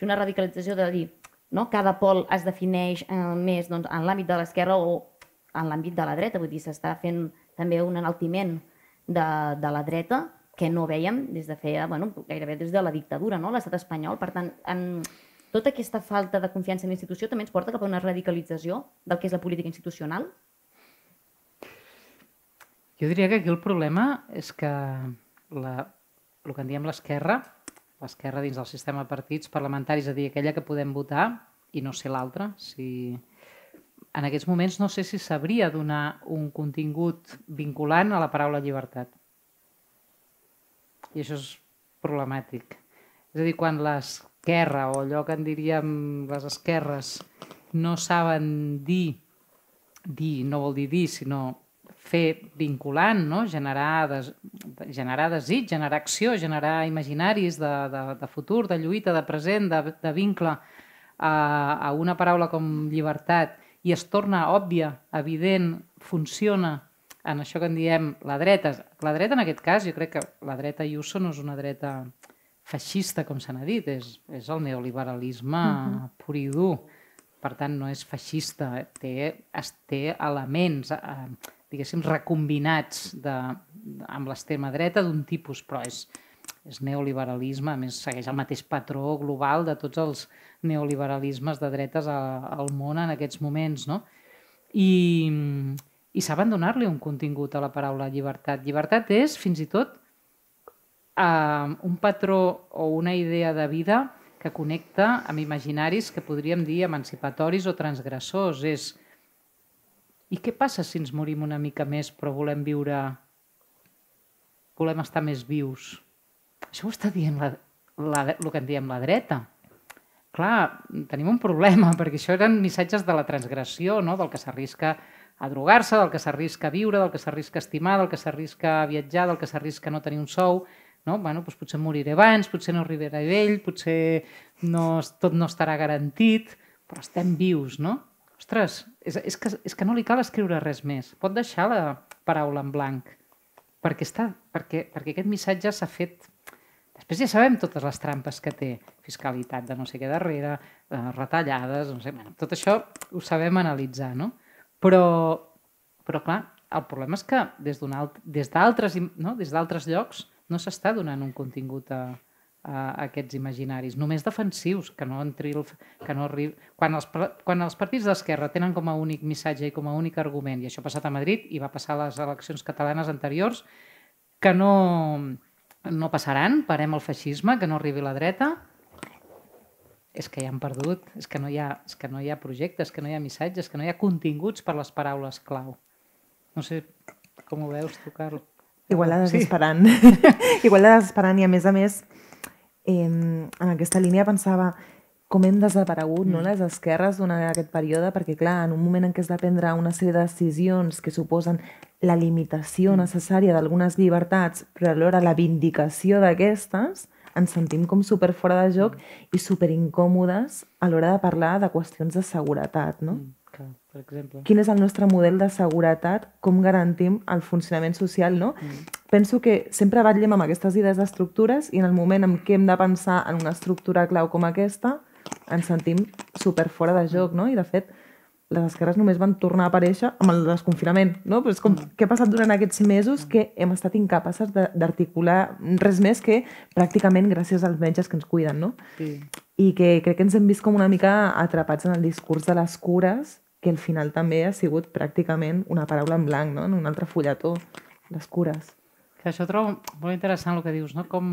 Una radicalització de dir no? cada pol es defineix uh, més doncs, en l'àmbit de l'esquerra o en l'àmbit de la dreta, vull dir, s'està fent també un enaltiment de, de la dreta que no veiem des de feia, bueno, gairebé des de la dictadura, no? l'estat espanyol. Per tant, en, tota aquesta falta de confiança en la institució també ens porta cap a una radicalització del que és la política institucional? Jo diria que aquí el problema és que la, el que en diem l'esquerra, l'esquerra dins del sistema de partits parlamentaris, és a dir, aquella que podem votar i no sé l'altra, si en aquests moments no sé si sabria donar un contingut vinculant a la paraula llibertat. I això és problemàtic. És a dir, quan les esquerra o allò que en diríem les esquerres no saben dir, dir no vol dir dir, sinó fer vinculant, no? generar, des, generar desig, generar acció, generar imaginaris de, de, de futur, de lluita, de present, de, de vincle a, a una paraula com llibertat i es torna òbvia, evident, funciona en això que en diem la dreta. La dreta, en aquest cas, jo crec que la dreta Ayuso no és una dreta feixista, com se n'ha dit, és, és el neoliberalisme uh -huh. pur i dur. per tant no és feixista, té, es, té elements, eh, diguéssim, recombinats de, amb l'extrema dreta d'un tipus, però és, és neoliberalisme, a més segueix el mateix patró global de tots els neoliberalismes de dretes a, al món en aquests moments, no? I, i saben donar-li un contingut a la paraula llibertat. Llibertat és, fins i tot, eh, un patró o una idea de vida que connecta amb imaginaris que podríem dir emancipatoris o transgressors. És, i què passa si ens morim una mica més però volem viure, volem estar més vius? Això ho està dient la, la, el que en diem la dreta. Clar, tenim un problema, perquè això eren missatges de la transgressió, no? del que s'arrisca a drogar-se, del que s'arrisca a viure, del que s'arrisca a estimar, del que s'arrisca a viatjar, del que s'arrisca a no tenir un sou. No? Bueno, doncs potser moriré abans, potser no arribaré vell, potser no, tot no estarà garantit, però estem vius, no? Ostres, és, és, que, és que no li cal escriure res més. Pot deixar la paraula en blanc, perquè, està, perquè, perquè aquest missatge s'ha fet Després ja sabem totes les trampes que té, fiscalitat de no sé què darrere, eh, retallades, no sé, bueno, tot això ho sabem analitzar, no? Però, però clar, el problema és que des d'altres no? des llocs no s'està donant un contingut a, a, aquests imaginaris, només defensius, que no entri el, que no arribi... Quan els, quan els partits d'esquerra tenen com a únic missatge i com a únic argument, i això ha passat a Madrid i va passar a les eleccions catalanes anteriors, que no, no passaran, parem el feixisme, que no arribi la dreta, és que ja han perdut, és que, no hi ha, és que no hi ha projectes, que no hi ha missatges, que no hi ha continguts per les paraules clau. No sé com ho veus tu, Carl. Igual de desesperant. Sí. Igual de desesperant i a més a més eh, en aquesta línia pensava com hem desaparegut mm. no, les esquerres durant aquest període, perquè clar, en un moment en què has de prendre una sèrie de decisions que suposen la limitació mm. necessària d'algunes llibertats, però alhora la vindicació d'aquestes, ens sentim com super fora de joc mm. i super incòmodes a l'hora de parlar de qüestions de seguretat, no? Mm per exemple. Quin és el nostre model de seguretat, com garantim el funcionament social, no? Mm. Penso que sempre batllem amb aquestes idees d'estructures i en el moment en què hem de pensar en una estructura clau com aquesta, ens sentim super fora de joc, no? I de fet, les esquerres només van tornar a aparèixer amb el desconfinament, no? Però és com, mm. què ha passat durant aquests mesos que hem estat incapaces d'articular res més que pràcticament gràcies als metges que ens cuiden, no? Sí. I que crec que ens hem vist com una mica atrapats en el discurs de les cures que al final també ha sigut pràcticament una paraula en blanc, no? en un altre fulletó, les cures. Que això trobo molt interessant el que dius, no? com,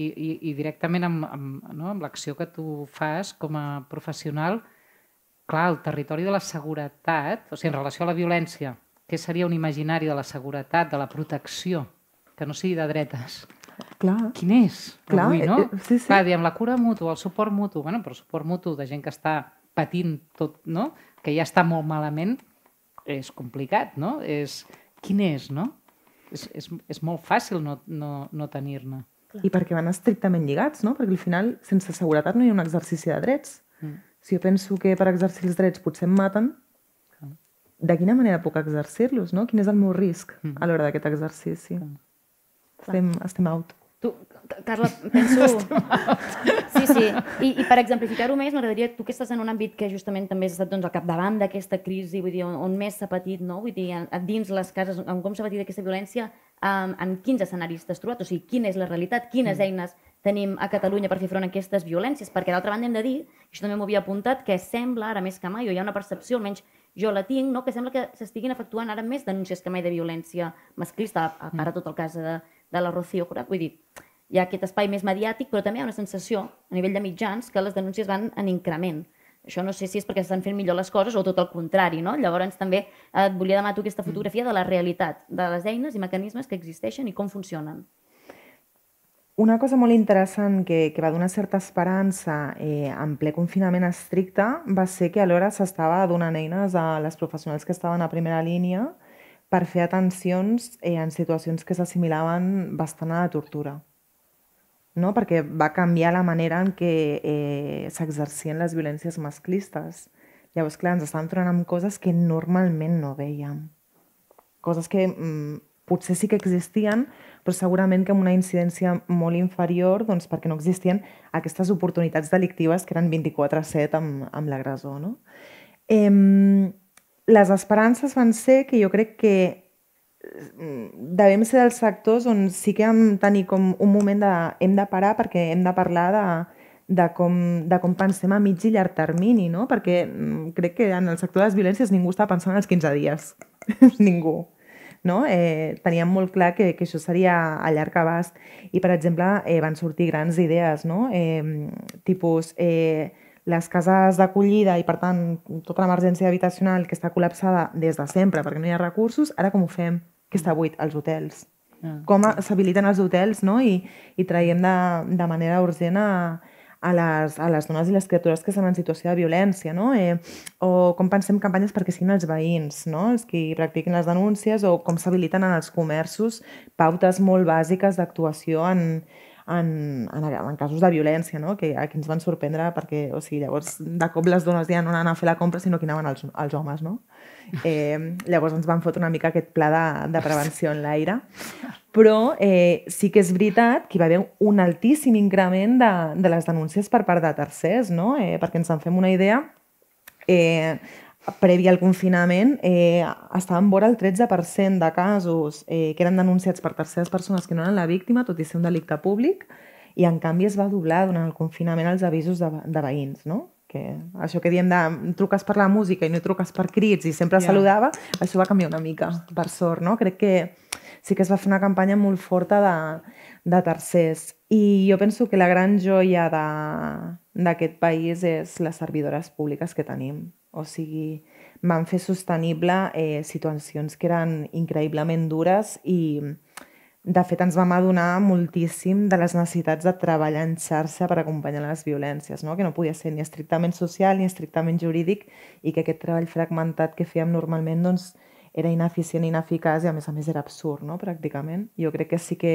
i, i, i directament amb, amb, no? amb l'acció que tu fas com a professional, clar, el territori de la seguretat, o sigui, en relació a la violència, què seria un imaginari de la seguretat, de la protecció, que no sigui de dretes? Clar. Quin és? Clar, avui, no? Eh, sí, sí. Clar, diem la cura mutu, el suport mutu, bueno, però suport mutu de gent que està patint tot, no? que ja està molt malament, és complicat, no? És, quin és, no? És, és, és molt fàcil no, no, no tenir-ne. I perquè van estrictament lligats, no? Perquè al final, sense seguretat no hi ha un exercici de drets. Mm. Si jo penso que per exercir els drets potser em maten, de quina manera puc exercir-los, no? Quin és el meu risc mm. a l'hora d'aquest exercici? Estem, estem out. Tu, Carla, penso... Sí, sí. I, i per exemplificar-ho més, m'agradaria, tu que estàs en un àmbit que justament també has estat doncs, al capdavant d'aquesta crisi, vull dir, on, on més s'ha patit, no? Vull dir, dins les cases, on com s'ha patit aquesta violència, um, en quins escenaris t'has trobat? O sigui, quina és la realitat? Quines mm. eines tenim a Catalunya per fer front a aquestes violències? Perquè d'altra banda hem de dir, això també m'ho havia apuntat, que sembla ara més que mai, o hi ha una percepció, almenys jo la tinc, no? que sembla que s'estiguin efectuant ara més denúncies que mai de violència masclista, a part de tot el cas de, de la Rocío Jurado. Vull dir, hi ha aquest espai més mediàtic, però també hi ha una sensació a nivell de mitjans que les denúncies van en increment. Això no sé si és perquè estan fent millor les coses o tot el contrari, no? Llavors també et volia demanar tu aquesta fotografia de la realitat, de les eines i mecanismes que existeixen i com funcionen. Una cosa molt interessant que, que va donar certa esperança eh, en ple confinament estricte va ser que alhora s'estava donant eines a les professionals que estaven a primera línia per fer atencions eh, en situacions que s'assimilaven bastant a la tortura no? perquè va canviar la manera en què eh, s'exercien les violències masclistes. Llavors, clar, ens estàvem trobant amb coses que normalment no veiem. Coses que mm, potser sí que existien, però segurament que amb una incidència molt inferior doncs, perquè no existien aquestes oportunitats delictives que eren 24-7 amb, amb l'agressor. No? Eh, les esperances van ser que jo crec que mm, devem ser dels sectors on sí que hem tenir com un moment de... hem de parar perquè hem de parlar de, de, com, de com pensem a mig i llarg termini, no? perquè mm, crec que en el sector de les violències ningú està pensant en els 15 dies. ningú no? eh, teníem molt clar que, que això seria a llarg abast. I, per exemple, eh, van sortir grans idees, no? eh, tipus eh, les cases d'acollida i, per tant, tota l'emergència habitacional que està col·lapsada des de sempre perquè no hi ha recursos, ara com ho fem? Que està buit? Els hotels. Ah. Com s'habiliten els hotels no? I, i traiem de, de manera urgent a, a les, a les dones i les criatures que estan en situació de violència, no? Eh, o com pensem campanyes perquè siguin els veïns, no? els qui practiquin les denúncies, o com s'habiliten en els comerços pautes molt bàsiques d'actuació en, en, en, en casos de violència, no? que aquí ens van sorprendre perquè o sigui, llavors de cop les dones ja no anaven a fer la compra sinó que anaven els, els homes. No? Eh, llavors ens van fotre una mica aquest pla de, de prevenció en l'aire. Però eh, sí que és veritat que hi va haver un altíssim increment de, de les denúncies per part de tercers, no? eh, perquè ens en fem una idea. Eh, previ al confinament eh, estaven vora el 13% de casos eh, que eren denunciats per terceres persones que no eren la víctima, tot i ser un delicte públic, i en canvi es va doblar durant el confinament els avisos de, de veïns, no? que això que diem de truques per la música i no truques per crits i sempre yeah. saludava, això va canviar una mica, per sort, no? Crec que sí que es va fer una campanya molt forta de, de tercers. I jo penso que la gran joia d'aquest país és les servidores públiques que tenim. O sigui, van fer sostenible eh, situacions que eren increïblement dures i, de fet, ens vam adonar moltíssim de les necessitats de treballar en xarxa per acompanyar les violències, no? que no podia ser ni estrictament social ni estrictament jurídic i que aquest treball fragmentat que fèiem normalment doncs, era ineficient ineficaç i a més a més era absurd, no? pràcticament. Jo crec que sí que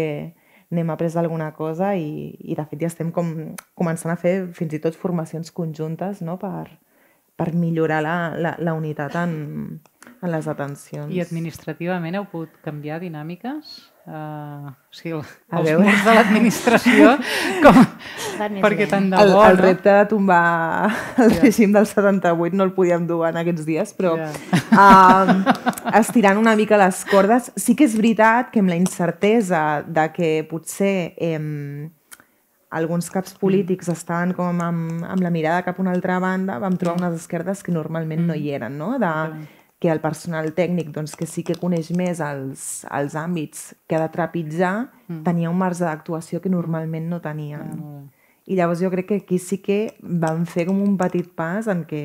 n'hem après alguna cosa i, i de fet ja estem com, començant a fer fins i tot formacions conjuntes no? per, per millorar la, la, la unitat en, en les atencions. I administrativament heu pogut canviar dinàmiques? Uh, o sigui, a els veure. murs de l'administració com... perquè tant de bo, el, el repte de tombar el yeah. règim del 78 no el podíem dur en aquests dies, però yeah. uh, estirant una mica les cordes, sí que és veritat que amb la incertesa de que potser eh, alguns caps polítics mm. estaven com amb, amb la mirada cap a una altra banda, vam trobar mm. unes esquerdes que normalment mm. no hi eren, no? De, que el personal tècnic doncs, que sí que coneix més els, els àmbits que ha de trapitzar, mm. tenia un marge d'actuació que normalment no tenia. Mm. I llavors jo crec que aquí sí que vam fer com un petit pas en què,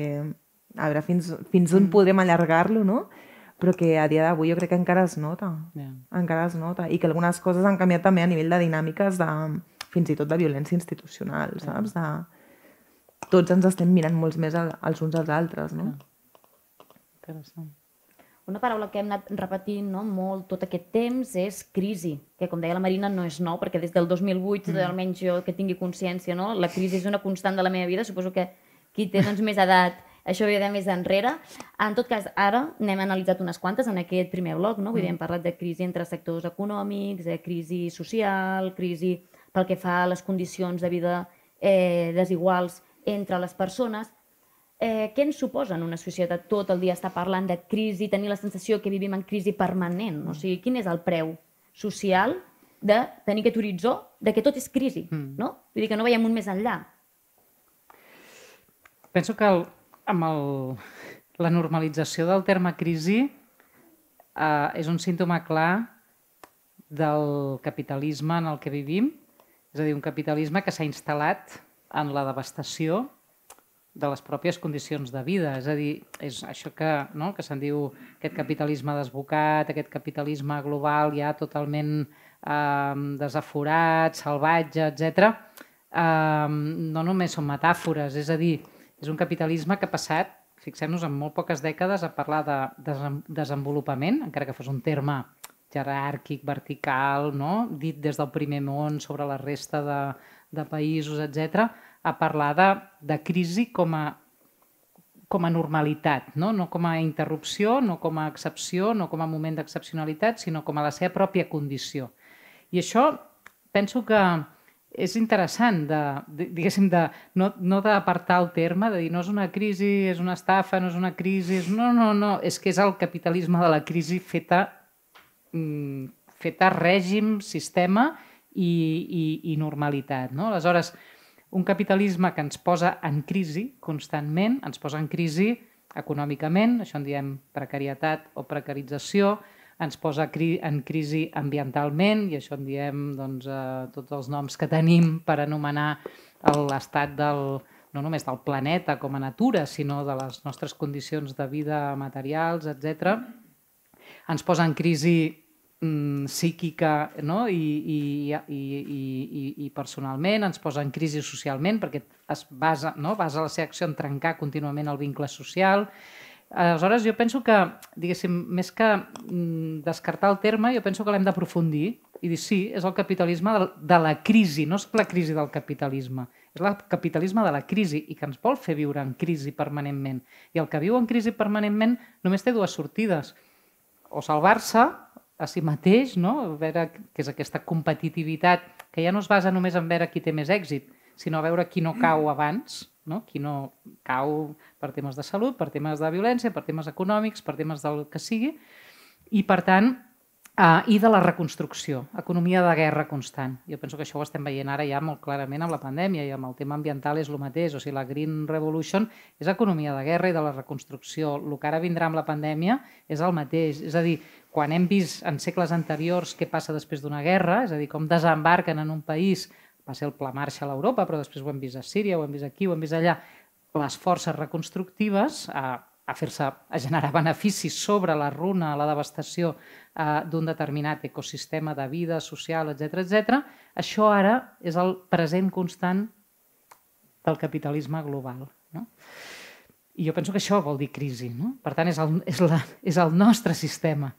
a veure, fins, fins on mm. podrem allargar-lo, no? però que a dia d'avui jo crec que encara es nota. Yeah. Encara es nota. I que algunes coses han canviat també a nivell de dinàmiques de, fins i tot de violència institucional, yeah. saps? De, tots ens estem mirant molts més els uns als altres, no? Yeah interessant. Una paraula que hem anat repetint no, molt tot aquest temps és crisi, que com deia la Marina no és nou, perquè des del 2008, mm. almenys jo que tingui consciència, no, la crisi és una constant de la meva vida, suposo que qui té doncs, més edat això ve de més enrere. En tot cas, ara n'hem analitzat unes quantes en aquest primer bloc, no? Vull dir, hem parlat de crisi entre sectors econòmics, de crisi social, crisi pel que fa a les condicions de vida eh, desiguals entre les persones, eh, què ens suposa en una societat tot el dia estar parlant de crisi, tenir la sensació que vivim en crisi permanent? O sigui, quin és el preu social de tenir aquest horitzó de que tot és crisi, mm. no? Vull dir que no veiem un més enllà. Penso que el, amb el, la normalització del terme crisi eh, és un símptoma clar del capitalisme en el que vivim, és a dir, un capitalisme que s'ha instal·lat en la devastació de les pròpies condicions de vida. És a dir, és això que, no? que se'n diu aquest capitalisme desbocat, aquest capitalisme global ja totalment eh, desaforat, salvatge, etc. Eh, no només són metàfores, és a dir, és un capitalisme que ha passat, fixem-nos, en molt poques dècades a parlar de desenvolupament, encara que fos un terme jeràrquic, vertical, no? dit des del primer món sobre la resta de, de països, etc a parlar de, de crisi com a com a normalitat, no? no com a interrupció, no com a excepció, no com a moment d'excepcionalitat, sinó com a la seva pròpia condició. I això penso que és interessant, de, de, diguéssim, de, no, no d'apartar el terme, de dir no és una crisi, és una estafa, no és una crisi, és... no, no, no, és que és el capitalisme de la crisi feta, mm, feta règim, sistema i, i, i normalitat. No? Aleshores, un capitalisme que ens posa en crisi constantment, ens posa en crisi econòmicament, això en diem precarietat o precarització, ens posa en crisi ambientalment, i això en diem doncs, eh, tots els noms que tenim per anomenar l'estat del, no només del planeta com a natura, sinó de les nostres condicions de vida materials, etc. Ens posa en crisi mm, psíquica no? I, i, i, i, i, personalment, ens posa en crisi socialment perquè es basa, no? basa la seva acció en trencar contínuament el vincle social, Aleshores, jo penso que, diguéssim, més que mm, descartar el terme, jo penso que l'hem d'aprofundir i dir, sí, és el capitalisme de la crisi, no és la crisi del capitalisme, és el capitalisme de la crisi i que ens vol fer viure en crisi permanentment. I el que viu en crisi permanentment només té dues sortides. O salvar-se a si mateix, no? a veure què és aquesta competitivitat que ja no es basa només en veure qui té més èxit, sinó a veure qui no cau abans, no? qui no cau per temes de salut, per temes de violència, per temes econòmics, per temes del que sigui, i per tant, Uh, I de la reconstrucció, economia de guerra constant. Jo penso que això ho estem veient ara ja molt clarament amb la pandèmia i amb el tema ambiental és el mateix. O sigui, la Green Revolution és economia de guerra i de la reconstrucció. El que ara vindrà amb la pandèmia és el mateix. És a dir, quan hem vist en segles anteriors què passa després d'una guerra, és a dir, com desembarquen en un país va ser el Pla Marshall a Europa, però després ho hem vist a Síria, ho hem vist aquí, ho hem vist allà, les forces reconstructives a, a fer-se a generar beneficis sobre la runa, la devastació eh, d'un determinat ecosistema de vida social, etc etc. Això ara és el present constant del capitalisme global. No? I jo penso que això vol dir crisi. No? Per tant, és el, és, la, és el nostre sistema,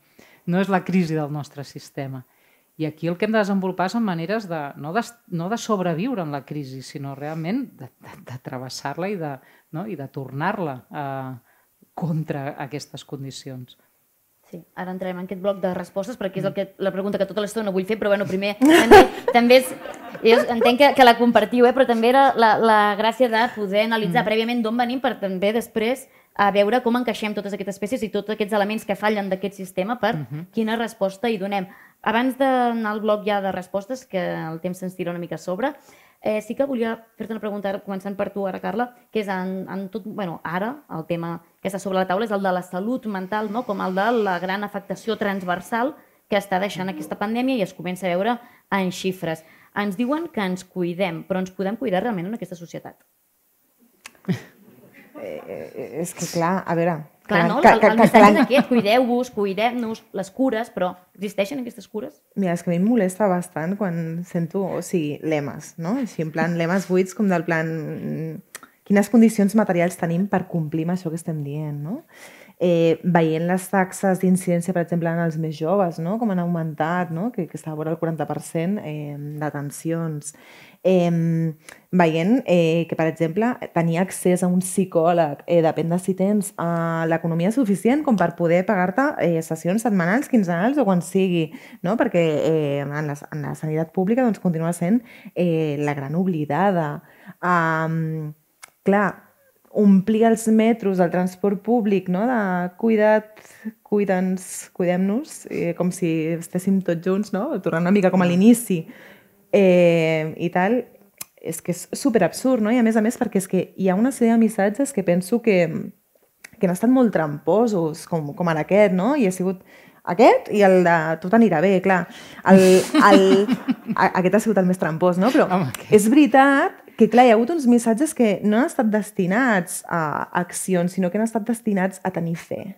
no és la crisi del nostre sistema. I aquí el que hem de desenvolupar són maneres de, no, de, no de sobreviure en la crisi, sinó realment de, de, de travessar-la i de, no? i de tornar-la eh, contra aquestes condicions. Sí, ara entrem en aquest bloc de respostes perquè és el que, la pregunta que tota l'estona vull fer, però bueno, primer també, també és, és, entenc que, que la compartiu, eh, però també era la, la gràcia de poder analitzar mm. prèviament d'on venim per també després a veure com encaixem totes aquestes espècies i tots aquests elements que fallen d'aquest sistema per uh -huh. quina resposta hi donem. Abans d'anar al bloc ja de respostes, que el temps se'ns tira una mica a sobre, eh, sí que volia fer-te una pregunta, començant per tu ara, Carla, que és en, en tot, bueno, ara el tema que està sobre la taula és el de la salut mental, no? com el de la gran afectació transversal que està deixant aquesta pandèmia i es comença a veure en xifres. Ens diuen que ens cuidem, però ens podem cuidar realment en aquesta societat? Eh, eh, és que clar, a veure, Clar, no? El, el missatge és aquest, cuideu-vos, cuidem-nos, les cures, però existeixen aquestes cures? Mira, és que a mi em molesta bastant quan sento, o sigui, lemes, no? Així, en plan, lemes buits com del plan quines condicions materials tenim per complir amb això que estem dient, no? Eh, veient les taxes d'incidència, per exemple, en els més joves, no? com han augmentat, no? que, que està a vora el 40% eh, d'atencions, eh, veient eh, que, per exemple, tenir accés a un psicòleg eh, depèn de si tens eh, l'economia suficient com per poder pagar-te eh, sessions setmanals, quinzenals o quan sigui, no? perquè eh, en, la, en la sanitat pública doncs, continua sent eh, la gran oblidada. Um, clar, omplir els metros del transport públic, no? de cuida't, cuida'ns, cuidem-nos, eh, com si estéssim tots junts, no? tornant una mica com a l'inici, eh, i tal, és que és super absurd, no? I a més a més perquè és que hi ha una sèrie de missatges que penso que, que han estat molt tramposos, com, com ara aquest, no? I ha sigut aquest i el de tot anirà bé, clar. El, el, aquest ha sigut el més trampós, no? Però Home, és veritat que, clar, hi ha hagut uns missatges que no han estat destinats a accions, sinó que han estat destinats a tenir fe.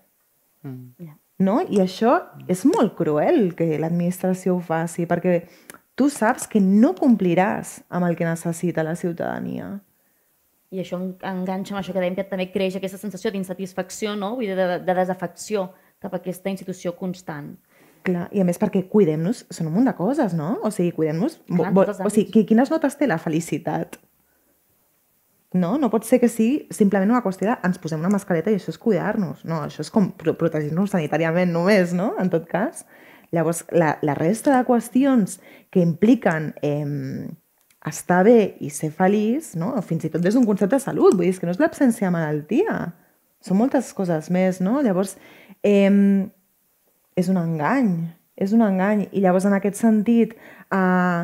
Mm. No? I això és molt cruel que l'administració ho faci, perquè tu saps que no compliràs amb el que necessita la ciutadania. I això enganxa amb això que dèiem, que també creix aquesta sensació d'insatisfacció no? I de, de desafecció cap a aquesta institució constant. Clar, i a més perquè cuidem-nos són un munt de coses, no? O sigui, cuidem-nos... O sigui, quines notes té la felicitat? no? No pot ser que sigui simplement una qüestió de ens posem una mascareta i això és cuidar-nos. No, això és com pro protegir-nos sanitàriament només, no? En tot cas. Llavors, la, la resta de qüestions que impliquen eh, estar bé i ser feliç, no? fins i tot des d'un concepte de salut, vull dir, que no és l'absència de malaltia, són moltes coses més, no? Llavors, eh, és un engany, és un engany. I llavors, en aquest sentit, eh,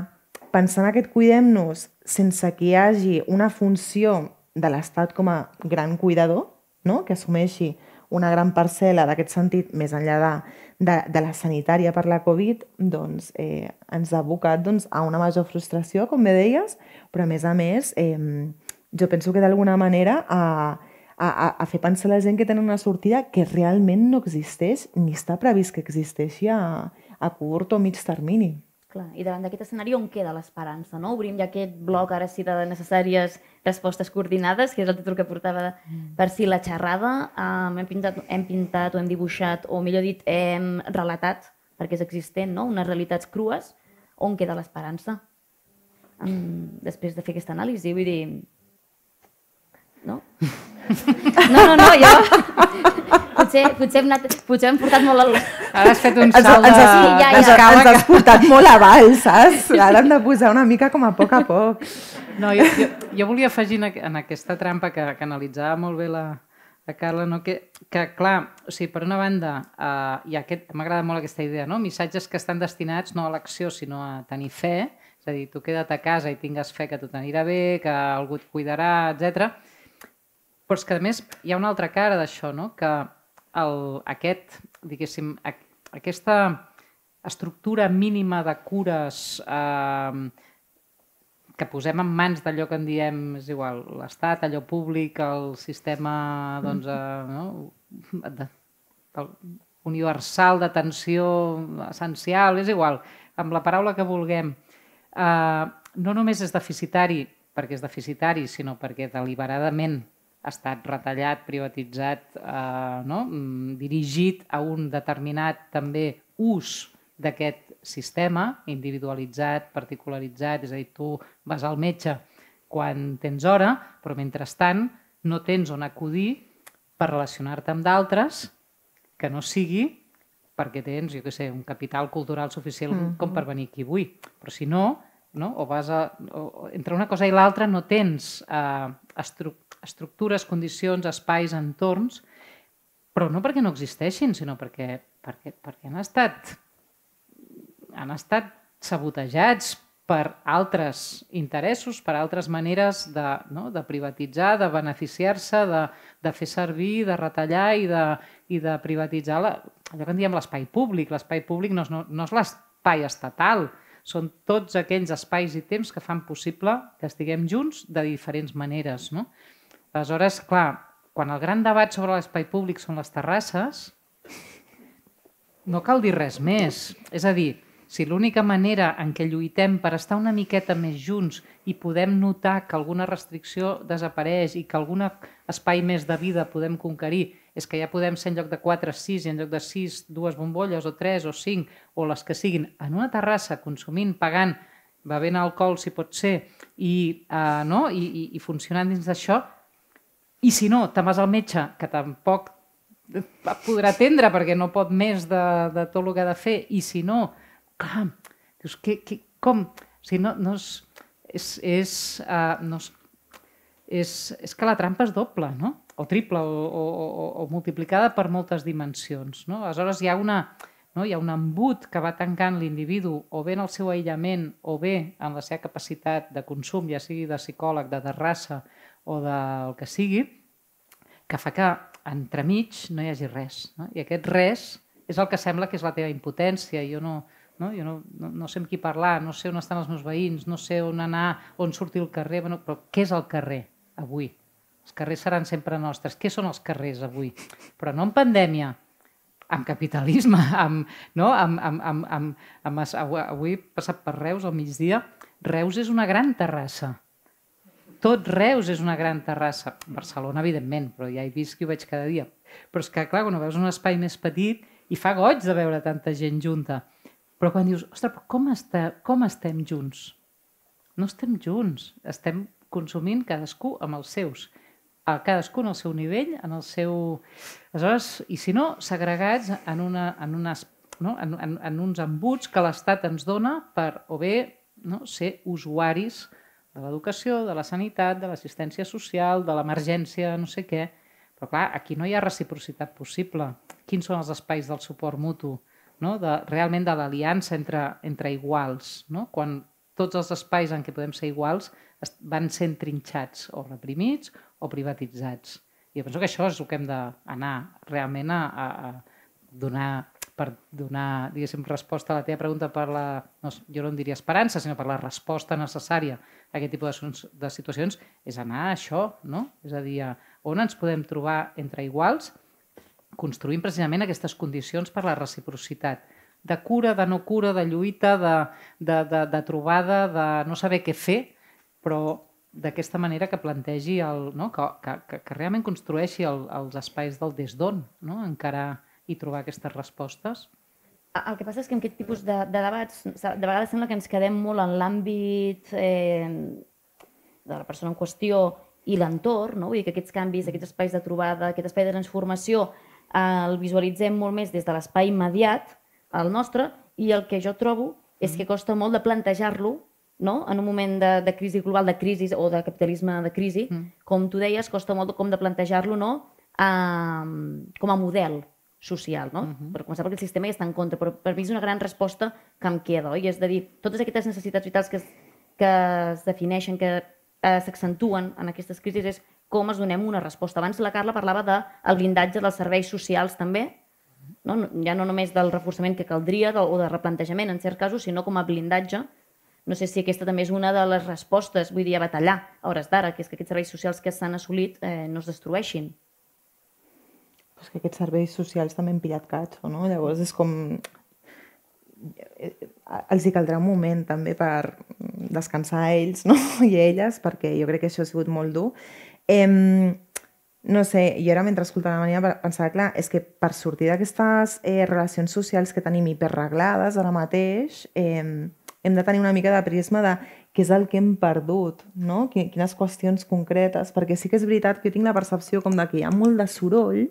pensant que et cuidem-nos sense que hi hagi una funció de l'Estat com a gran cuidador, no? que assumeixi una gran parcel·la d'aquest sentit, més enllà de, de, de la sanitària per la Covid, doncs eh, ens ha abocat doncs, a una major frustració, com bé deies, però a més a més, eh, jo penso que d'alguna manera a, a, a fer pensar la gent que tenen una sortida que realment no existeix ni està previst que existeixi a, a curt o mig termini. Clar, i davant d'aquest escenari on queda l'esperança, no? Obrim ja aquest bloc ara sí de necessàries respostes coordinades, que és el títol que portava mm. per si la xerrada. Um, hem, pintat, hem pintat o hem dibuixat, o millor dit, hem relatat, perquè és existent, no? unes realitats crues, on queda l'esperança? Um, després de fer aquesta anàlisi, vull dir... No? No, no, no, jo potser, potser, hem anat, potser hem portat molt... El... Ara has fet un salt de... Ens, has, sí, ja, ja. Ens, ens has portat molt avall, saps? Ara hem de posar una mica com a poc a poc. No, jo, jo, jo volia afegir en aquesta trampa que, que analitzava molt bé la, la Carla, no? que, que clar, o sigui, per una banda, uh, i aquest, m'agrada molt aquesta idea, no? missatges que estan destinats no a l'acció, sinó a tenir fe, és a dir, tu queda't a casa i tingues fe que tot anirà bé, que algú et cuidarà, etc. Però és que, a més, hi ha una altra cara d'això, no? que el, aquest, diguéssim, aquesta estructura mínima de cures eh, que posem en mans d'allò que en diem, és igual, l'Estat, allò públic, el sistema doncs, eh, no? de, el universal d'atenció essencial, és igual, amb la paraula que vulguem, eh, no només és deficitari perquè és deficitari, sinó perquè deliberadament ha estat retallat, privatitzat, eh, no? Mm, dirigit a un determinat també ús d'aquest sistema individualitzat, particularitzat, és a dir, tu vas al metge quan tens hora, però mentrestant no tens on acudir per relacionar-te amb d'altres que no sigui perquè tens, jo què sé, un capital cultural suficient mm -hmm. com per venir aquí avui. Però si no, no? o vas a, o, entre una cosa i l'altra no tens eh, estructura estructures, condicions, espais, entorns, però no perquè no existeixin, sinó perquè, perquè, perquè han estat han estat sabotejats per altres interessos, per altres maneres de, no? de privatitzar, de beneficiar-se, de, de fer servir, de retallar i de, i de privatitzar la, allò que en diem l'espai públic. L'espai públic no és, no, no és l'espai estatal, són tots aquells espais i temps que fan possible que estiguem junts de diferents maneres. No? Aleshores, clar, quan el gran debat sobre l'espai públic són les terrasses, no cal dir res més. És a dir, si l'única manera en què lluitem per estar una miqueta més junts i podem notar que alguna restricció desapareix i que algun espai més de vida podem conquerir és que ja podem ser en lloc de 4, 6 i en lloc de 6, dues bombolles o 3 o 5 o les que siguin en una terrassa consumint, pagant, bevent alcohol si pot ser i, uh, no? I, i, i funcionant dins d'això, i si no, te'n vas al metge, que tampoc podrà atendre perquè no pot més de, de tot el que ha de fer, i si no, clar, dius, que, que, com? Sigui, no, no és, és, és, uh, no és, és, és que la trampa és doble, no? o triple, o, o, o, o multiplicada per moltes dimensions. No? Aleshores, hi ha, una, no? hi ha un embut que va tancant l'individu o bé en el seu aïllament o bé en la seva capacitat de consum, ja sigui de psicòleg, de terrassa, o del que sigui, que fa que entremig no hi hagi res. No? I aquest res és el que sembla que és la teva impotència. Jo no, no, jo no, no, no sé amb qui parlar, no sé on estan els meus veïns, no sé on anar, on sortir al carrer, bueno, però què és el carrer avui? Els carrers seran sempre nostres. Què són els carrers avui? Però no en pandèmia, amb capitalisme, amb, no? amb, amb, amb, amb, amb, avui he passat per Reus al migdia. Reus és una gran terrassa tot Reus és una gran terrassa. Barcelona, evidentment, però ja he vist que ho veig cada dia. Però és que, clar, quan veus un espai més petit i fa goig de veure tanta gent junta. Però quan dius, ostres, però com, està, com estem junts? No estem junts, estem consumint cadascú amb els seus a cadascú en el seu nivell, en el seu... Aleshores, i si no, segregats en, una, en, unes, no? en, en, en uns embuts que l'Estat ens dona per o bé no? ser usuaris de l'educació, de la sanitat, de l'assistència social, de l'emergència, no sé què. Però clar, aquí no hi ha reciprocitat possible. Quins són els espais del suport mutu? No? De, realment de l'aliança entre, entre iguals. No? Quan tots els espais en què podem ser iguals van sent trinxats o reprimits o privatitzats. I jo penso que això és el que hem d'anar realment a, a, a donar per donar, diguéssim, resposta a la teva pregunta per la, no, jo no en diria esperança, sinó per la resposta necessària a aquest tipus de, de situacions, és anar a això, no? És a dir, on ens podem trobar entre iguals, construint precisament aquestes condicions per la reciprocitat de cura, de no cura, de lluita, de, de, de, de trobada, de no saber què fer, però d'aquesta manera que plantegi, el, no? que, que, que realment construeixi el, els espais del des d'on, no? encara i trobar aquestes respostes. El que passa és que en aquest tipus de, de debats, de vegades sembla que ens quedem molt en l'àmbit eh, de la persona en qüestió i l'entorn, no? Vull dir que aquests canvis, aquests espais de trobada, aquest espai de transformació, eh, el visualitzem molt més des de l'espai immediat, el nostre, i el que jo trobo és que costa molt de plantejar-lo no? en un moment de, de crisi global, de crisi o de capitalisme de crisi, mm. com tu deies, costa molt com de plantejar-lo no? um, com a model social, no? Mm -hmm. Per començar, perquè el sistema ja està en contra, però per mi és una gran resposta que em queda, oi? És de dir, totes aquestes necessitats vitals que es, que es defineixen, que eh, s'accentuen en aquestes crisis, és com es donem una resposta. Abans la Carla parlava del de blindatge dels serveis socials també, no? ja no només del reforçament que caldria del, o de replantejament en certs casos, sinó com a blindatge no sé si aquesta també és una de les respostes, vull dir, a batallar a hores d'ara, que és que aquests serveis socials que s'han assolit eh, no es destrueixin. És que aquests serveis socials també han pillat catxo, no? Llavors és com... Eh, els hi caldrà un moment també per descansar ells no? i elles, perquè jo crec que això ha sigut molt dur. Eh, no sé, jo ara mentre escoltava la Maria pensava, clar, és que per sortir d'aquestes eh, relacions socials que tenim hiperreglades ara mateix, eh, hem de tenir una mica de prisma de què és el que hem perdut, no? quines qüestions concretes, perquè sí que és veritat que jo tinc la percepció com de que hi ha molt de soroll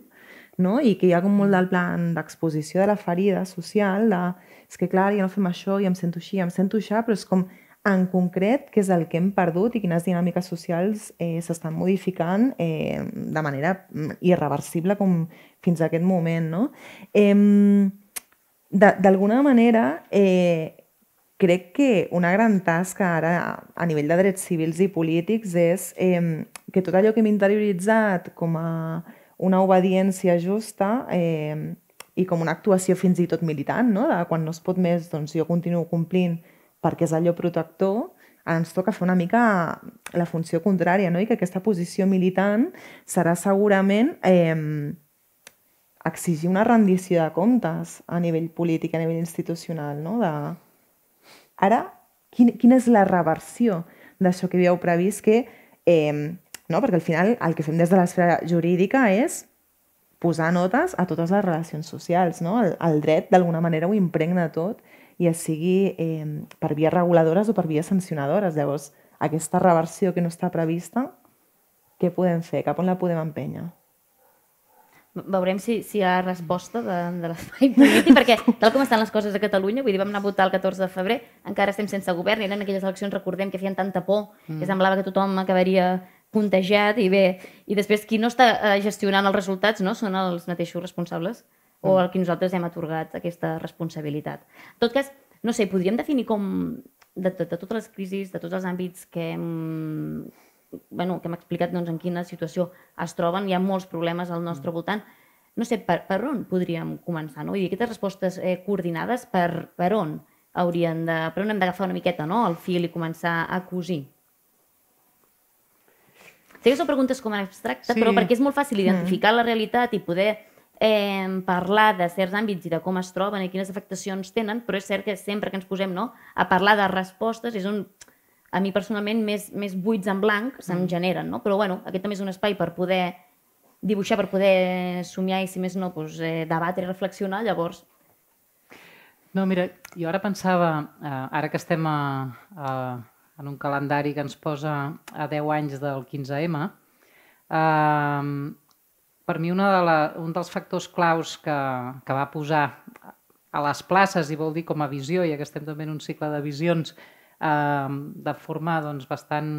no? i que hi ha com molt del plan d'exposició de la ferida social, de, és que clar, ja no fem això, i em sento així, em sento això, però és com en concret què és el que hem perdut i quines dinàmiques socials eh, s'estan modificant eh, de manera mm, irreversible com fins a aquest moment. No? Eh, D'alguna manera, eh, crec que una gran tasca ara a nivell de drets civils i polítics és eh, que tot allò que hem interioritzat com a una obediència justa eh, i com una actuació fins i tot militant, no? de quan no es pot més, doncs jo continuo complint perquè és allò protector, ens toca fer una mica la funció contrària, no? i que aquesta posició militant serà segurament eh, exigir una rendició de comptes a nivell polític, a nivell institucional, no? de, Ara, quin, quina és la reversió d'això que havíeu previst que, eh, no? perquè al final el que fem des de l'esfera jurídica és posar notes a totes les relacions socials. No? El, el dret d'alguna manera ho impregna tot i es sigui eh, per vies reguladores o per vies sancionadores. Llavors, aquesta reversió que no està prevista, què podem fer? Cap on la podem empènyer? veurem si, si hi ha resposta de, de l'espai polític, perquè tal com estan les coses a Catalunya, vull dir, vam anar a votar el 14 de febrer, encara estem sense govern, i eren aquelles eleccions, recordem, que feien tanta por, mm. que semblava que tothom acabaria contagiat, i bé, i després qui no està eh, gestionant els resultats no són els mateixos responsables, o mm. el que nosaltres hem atorgat aquesta responsabilitat. En tot cas, no sé, podríem definir com, de, de, de totes les crisis, de tots els àmbits que hem bueno, que hem explicat doncs, en quina situació es troben, hi ha molts problemes al nostre mm. voltant. No sé, per, per on podríem començar? No? I aquestes respostes eh, coordinades, per, per on haurien de, per on hem d'agafar una miqueta no? el fil i començar a cosir? Sé que són preguntes com abstractes, sí. però perquè és molt fàcil identificar mm. la realitat i poder eh, parlar de certs àmbits i de com es troben i quines afectacions tenen, però és cert que sempre que ens posem no, a parlar de respostes és un a mi personalment més, més buits en blanc se'm mm. generen, no? Però bueno, aquest també és un espai per poder dibuixar, per poder somiar i si més no, doncs, eh, debatre i reflexionar, llavors... No, mira, jo ara pensava, eh, ara que estem a, a, en un calendari que ens posa a 10 anys del 15M, eh, per mi una de la, un dels factors claus que, que va posar a les places, i vol dir com a visió, ja que estem també en un cicle de visions, eh, de forma doncs, bastant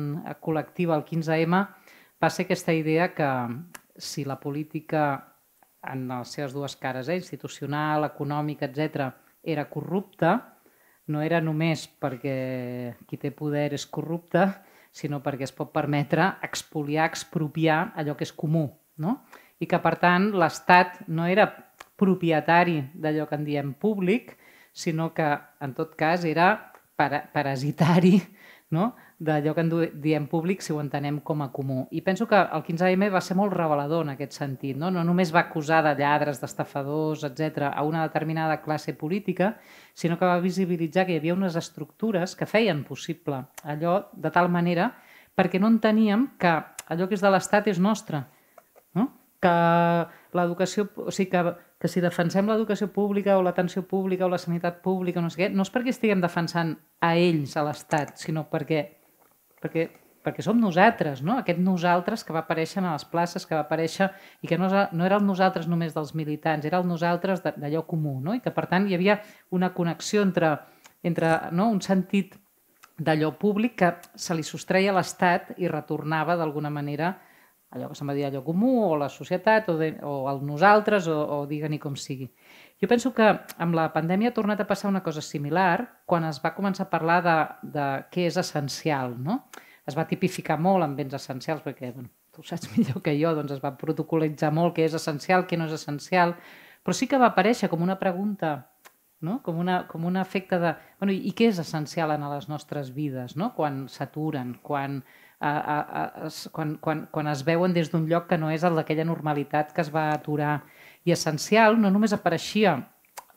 col·lectiva el 15M, va ser aquesta idea que si la política en les seves dues cares, eh, institucional, econòmica, etc, era corrupta, no era només perquè qui té poder és corrupte, sinó perquè es pot permetre expoliar, expropiar allò que és comú. No? I que, per tant, l'Estat no era propietari d'allò que en diem públic, sinó que, en tot cas, era parasitari no? D'allò que en diem públic si ho entenem com a comú. I penso que el 15M va ser molt revelador en aquest sentit. No, no només va acusar de lladres, d'estafadors, etc a una determinada classe política, sinó que va visibilitzar que hi havia unes estructures que feien possible allò de tal manera perquè no enteníem que allò que és de l'Estat és nostre. No? Que l'educació, o sigui, que que si defensem l'educació pública o l'atenció pública o la sanitat pública, no sé què, no és perquè estiguem defensant a ells, a l'Estat, sinó perquè, perquè, perquè som nosaltres, no? aquest nosaltres que va aparèixer a les places, que va aparèixer i que no, no era el nosaltres només dels militants, era el nosaltres d'allò comú, no? i que per tant hi havia una connexió entre, entre no? un sentit d'allò públic que se li sostreia a l'Estat i retornava d'alguna manera allò que se'n va dir allò comú, o la societat, o, de, o el nosaltres, o, o digue-n'hi com sigui. Jo penso que amb la pandèmia ha tornat a passar una cosa similar quan es va començar a parlar de, de què és essencial. No? Es va tipificar molt en béns essencials, perquè bueno, tu saps millor que jo, doncs es va protocolitzar molt què és essencial, què no és essencial, però sí que va aparèixer com una pregunta no? com, una, com un efecte de... Bueno, I què és essencial en les nostres vides? No? Quan s'aturen, quan a, a, a, quan, quan, quan es veuen des d'un lloc que no és el d'aquella normalitat que es va aturar. I essencial no només apareixia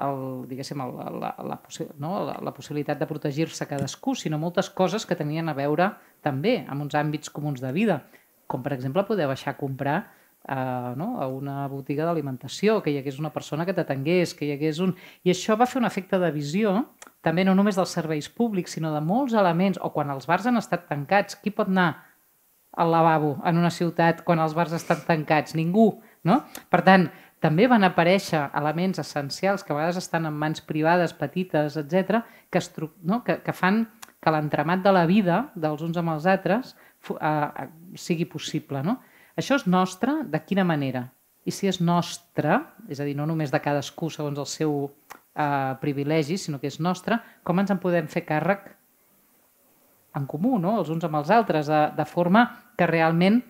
el, diguéssim, el, la, la, no? la, la possibilitat de protegir-se cadascú, sinó moltes coses que tenien a veure també amb uns àmbits comuns de vida, com per exemple poder baixar a comprar a, no? a una botiga d'alimentació, que hi hagués una persona que t'atengués, que hi hagués un... I això va fer un efecte de visió també no només dels serveis públics, sinó de molts elements, o quan els bars han estat tancats, qui pot anar al lavabo en una ciutat quan els bars estan tancats? Ningú, no? Per tant, també van aparèixer elements essencials que a vegades estan en mans privades, petites, etc, que, no? que, que fan que l'entremat de la vida dels uns amb els altres eh, sigui possible. No? Això és nostre de quina manera? I si és nostre, és a dir, no només de cadascú segons el seu eh, privilegi, sinó que és nostre, com ens en podem fer càrrec en comú, no? els uns amb els altres, de, de forma que realment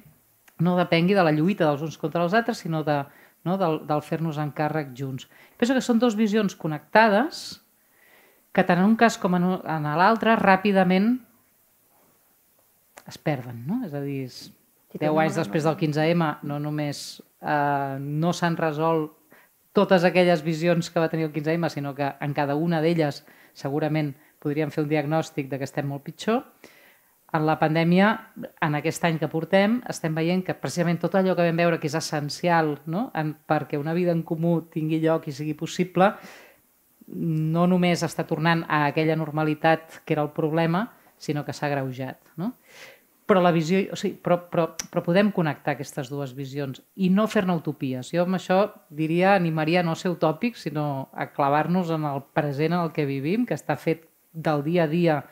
no depengui de la lluita dels uns contra els altres, sinó de, no? del, del fer-nos en càrrec junts. Penso que són dues visions connectades que tant en un cas com en, en l'altre ràpidament es perden. No? És a dir, 10 anys després del 15M no només eh, no s'han resolt totes aquelles visions que va tenir el 15M, sinó que en cada una d'elles segurament podríem fer un diagnòstic de que estem molt pitjor. En la pandèmia, en aquest any que portem, estem veient que precisament tot allò que vam veure que és essencial no? en, perquè una vida en comú tingui lloc i sigui possible, no només està tornant a aquella normalitat que era el problema, sinó que s'ha greujat. No? però la visió, o sigui, però, però, però podem connectar aquestes dues visions i no fer-ne utopies. Jo amb això diria, animaria a ser utòpics, sinó a clavar-nos en el present en el que vivim, que està fet del dia a dia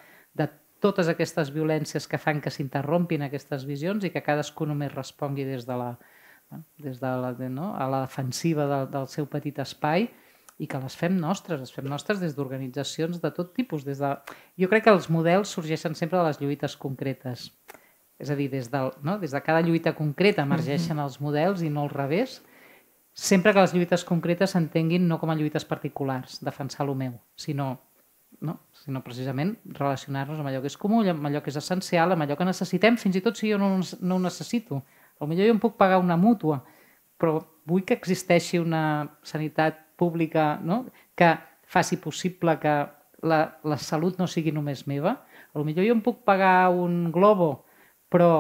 totes aquestes violències que fan que s'interrompin aquestes visions i que cadascú només respongui des de la, des de la, no? a la defensiva del, del seu petit espai i que les fem nostres, les fem nostres des d'organitzacions de tot tipus. Des de... Jo crec que els models sorgeixen sempre de les lluites concretes. És a dir, des, del, no? des de cada lluita concreta emergeixen uh -huh. els models i no al revés, sempre que les lluites concretes s'entenguin no com a lluites particulars, defensar lo meu, sinó, no? sinó precisament relacionar-nos amb allò que és comú, amb allò que és essencial, amb allò que necessitem, fins i tot si jo no, no ho necessito. Potser jo em puc pagar una mútua, però vull que existeixi una sanitat pública no? que faci possible que la, la salut no sigui només meva. Potser jo em puc pagar un globo, però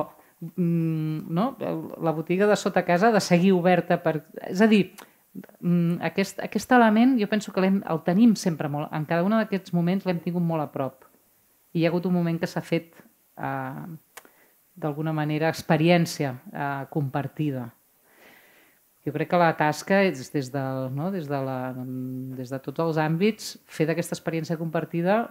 mm, no? la botiga de sota casa ha de seguir oberta. Per... És a dir, aquest, aquest element jo penso que el tenim sempre molt, en cada un d'aquests moments l'hem tingut molt a prop. I hi ha hagut un moment que s'ha fet eh, d'alguna manera, experiència eh, compartida. Jo crec que la tasca és des, de, no? des, de la, des de tots els àmbits fer d'aquesta experiència compartida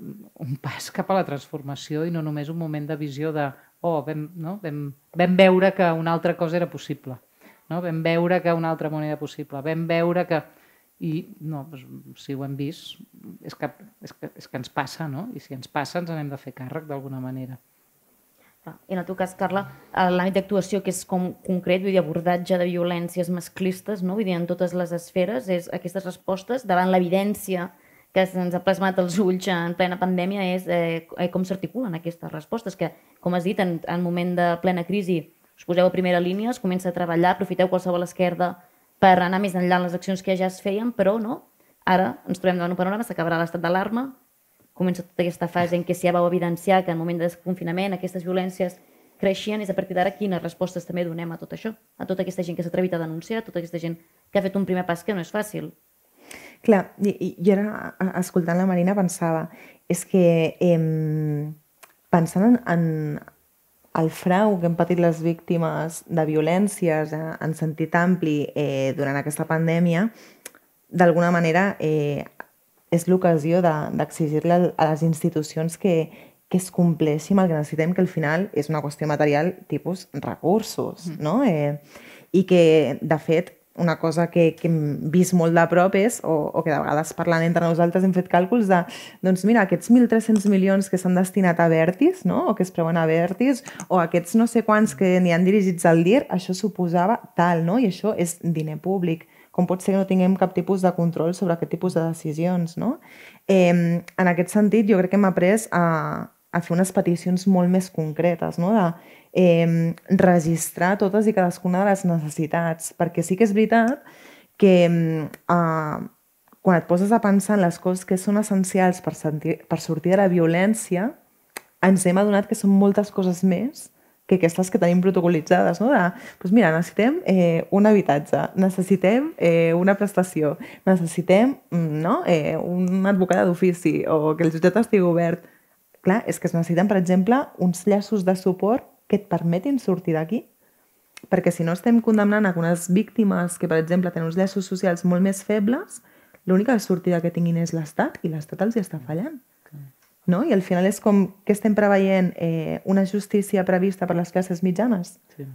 un pas cap a la transformació i no només un moment de visió de oh, vam, no? vam, vam veure que una altra cosa era possible. No? Vam veure que una altra moneda era possible. Vam veure que i no, doncs, si ho hem vist, és que, és, que, és que ens passa, no? I si ens passa ens n'hem de fer càrrec d'alguna manera. I en el teu cas, Carla, l'àmbit d'actuació que és com concret, vull dir, abordatge de violències masclistes, no? vull dir, en totes les esferes, és aquestes respostes davant l'evidència que se'ns ha plasmat els ulls en plena pandèmia és eh, eh com s'articulen aquestes respostes, que, com has dit, en, en moment de plena crisi us poseu a primera línia, es comença a treballar, aprofiteu qualsevol esquerda per anar més enllà en les accions que ja es feien, però no. Ara ens trobem davant un panorama, s'acabarà l'estat d'alarma, comença tota aquesta fase en què ja vau evidenciar que en moment de confinament aquestes violències creixien, és a partir d'ara quines respostes també donem a tot això, a tota aquesta gent que s'ha atrevit a denunciar, a tota aquesta gent que ha fet un primer pas que no és fàcil. Clar, i ara, escoltant la Marina, pensava, és que eh, pensant en, en, el frau que han patit les víctimes de violències eh, en sentit ampli eh, durant aquesta pandèmia, d'alguna manera eh, és l'ocasió d'exigir-li de, a les institucions que, que es compleixi amb el que necessitem, que al final és una qüestió material tipus recursos, mm. no? Eh, I que, de fet, una cosa que, que hem vist molt de prop és, o, o que de vegades parlant entre nosaltres hem fet càlculs de, doncs mira, aquests 1.300 milions que s'han destinat a Vertis, no? o que es preuen a Vertis, o aquests no sé quants que n'hi han dirigits al DIR, això suposava tal, no? i això és diner públic. Com pot ser que no tinguem cap tipus de control sobre aquest tipus de decisions, no? Eh, en aquest sentit, jo crec que hem après a, a fer unes peticions molt més concretes, no? de eh, registrar totes i cadascuna de les necessitats, perquè sí que és veritat que eh, quan et poses a pensar en les coses que són essencials per, sentir, per sortir de la violència, ens hem adonat que són moltes coses més que aquestes que tenim protocolitzades, no? De, doncs mira, necessitem eh, un habitatge, necessitem eh, una prestació, necessitem mm, no? eh, un advocat d'ofici o que el jutjat estigui obert. Clar, és que es necessiten, per exemple, uns llaços de suport que et permetin sortir d'aquí. Perquè si no estem condemnant algunes víctimes que, per exemple, tenen uns llaços socials molt més febles, l'única sortida que tinguin és l'Estat i l'Estat els hi està fallant. No? I al final és com que estem preveient eh, una justícia prevista per les classes mitjanes. Sí.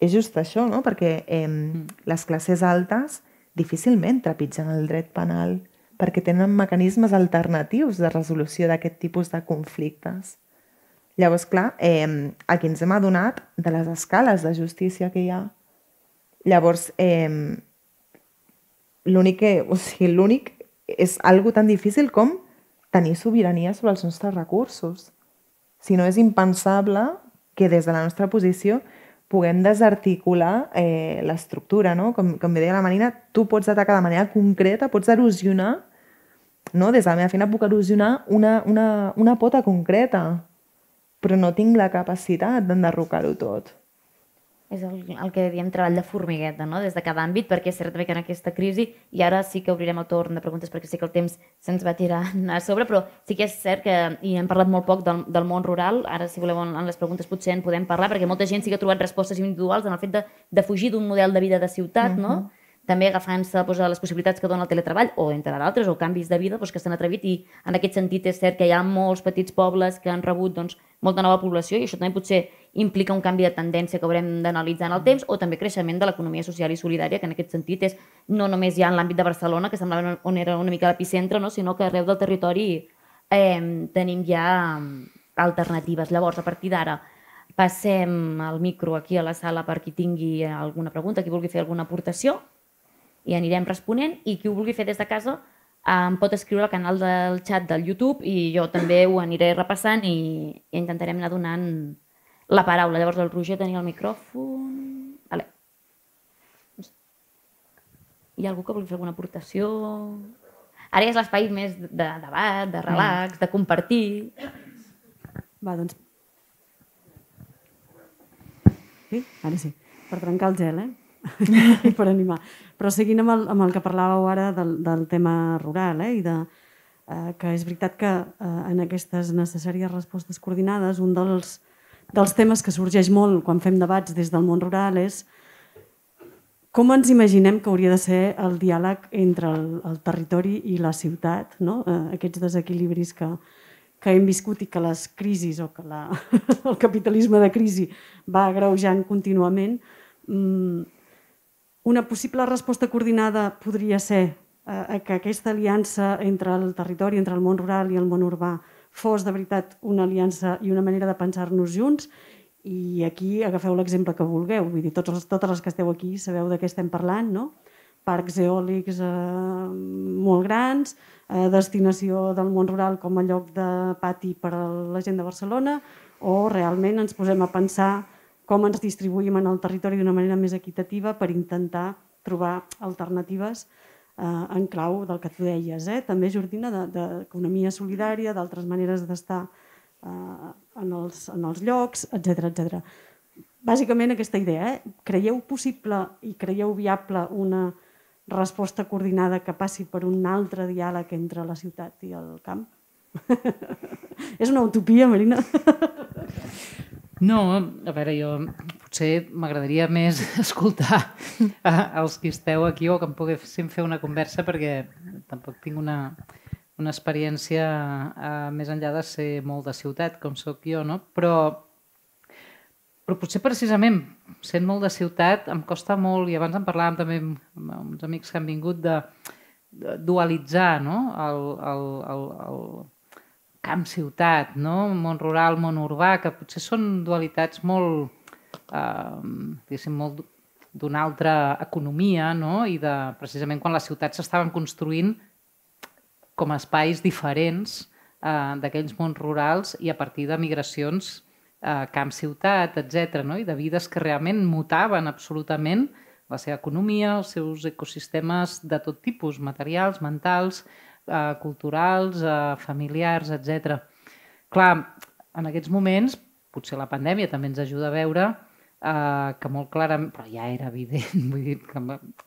És just això, no? perquè eh, mm. les classes altes difícilment trepitgen el dret penal perquè tenen mecanismes alternatius de resolució d'aquest tipus de conflictes. Llavors, clar, eh, aquí ens hem adonat de les escales de justícia que hi ha. Llavors, eh, l'únic que, o sigui, l'únic és algo tan difícil com tenir sobirania sobre els nostres recursos. Si no, és impensable que des de la nostra posició puguem desarticular eh, l'estructura, no? Com, com deia la Marina, tu pots atacar de manera concreta, pots erosionar, no? Des de la meva feina puc erosionar una, una, una pota concreta, però no tinc la capacitat d'enderrocar-ho tot. És el, el que diem treball de formigueta, no? des de cada àmbit, perquè és cert que en aquesta crisi, i ara sí que obrirem el torn de preguntes perquè sé que el temps se'ns va tirar a sobre, però sí que és cert que, i hem parlat molt poc del, del món rural, ara si voleu en, en les preguntes potser en podem parlar, perquè molta gent sí que ha trobat respostes individuals en el fet de, de fugir d'un model de vida de ciutat, uh -huh. no? També agafant-se doncs, les possibilitats que dona el teletreball o entre d'altres o canvis de vida doncs, que s'han atrevit i en aquest sentit és cert que hi ha molts petits pobles que han rebut doncs, molta nova població i això també potser implica un canvi de tendència que haurem d'analitzar en el temps o també creixement de l'economia social i solidària que en aquest sentit és no només ja en l'àmbit de Barcelona que semblava on era una mica l'epicentre no? sinó que arreu del territori eh, tenim ja alternatives. Llavors, a partir d'ara, passem el micro aquí a la sala per qui tingui alguna pregunta, qui vulgui fer alguna aportació i anirem responent i qui ho vulgui fer des de casa em pot escriure al canal del xat del YouTube i jo també ho aniré repassant i, i intentarem anar donant la paraula. Llavors el Roger tenia el micròfon... Vale. Hi ha algú que vulgui fer alguna aportació? Ara és l'espai més de debat, de relax, de compartir. Va, doncs... Sí? Ara sí. Per trencar el gel, eh? per animar. Però seguint amb el, amb el que parlàveu ara del, del tema rural eh, i de eh, que és veritat que eh, en aquestes necessàries respostes coordinades un dels, dels temes que sorgeix molt quan fem debats des del món rural és com ens imaginem que hauria de ser el diàleg entre el, el territori i la ciutat, no? eh, aquests desequilibris que, que hem viscut i que les crisis o que la, el capitalisme de crisi va agreujant contínuament, mm, una possible resposta coordinada podria ser eh, que aquesta aliança entre el territori, entre el món rural i el món urbà fos de veritat una aliança i una manera de pensar-nos junts i aquí agafeu l'exemple que vulgueu, vull dir, tots els, totes les que esteu aquí sabeu de què estem parlant, no? Parcs eòlics eh, molt grans, eh, destinació del món rural com a lloc de pati per a la gent de Barcelona, o realment ens posem a pensar com ens distribuïm en el territori d'una manera més equitativa per intentar trobar alternatives eh, en clau del que tu deies, eh? també Jordina, d'economia solidària, d'altres maneres d'estar eh, en, els, en els llocs, etc etc. Bàsicament aquesta idea, eh? creieu possible i creieu viable una resposta coordinada que passi per un altre diàleg entre la ciutat i el camp? És una utopia, Marina? No, a veure, jo potser m'agradaria més escoltar a, els que esteu aquí o que em poguéssim fer una conversa perquè tampoc tinc una, una experiència uh, més enllà de ser molt de ciutat, com sóc jo, no? Però, però potser precisament sent molt de ciutat em costa molt, i abans en parlàvem també amb uns amics que han vingut, de, de dualitzar no? el, el, el, el, camp-ciutat, no? món rural, món urbà, que potser són dualitats molt, eh, molt d'una altra economia no? i de, precisament quan les ciutats s'estaven construint com a espais diferents eh, d'aquells mons rurals i a partir de migracions eh, camp-ciutat, etc. No? i de vides que realment mutaven absolutament la seva economia, els seus ecosistemes de tot tipus, materials, mentals, eh, culturals, eh, familiars, etc. Clar, en aquests moments, potser la pandèmia també ens ajuda a veure eh, que molt clarament, però ja era evident, vull dir, que,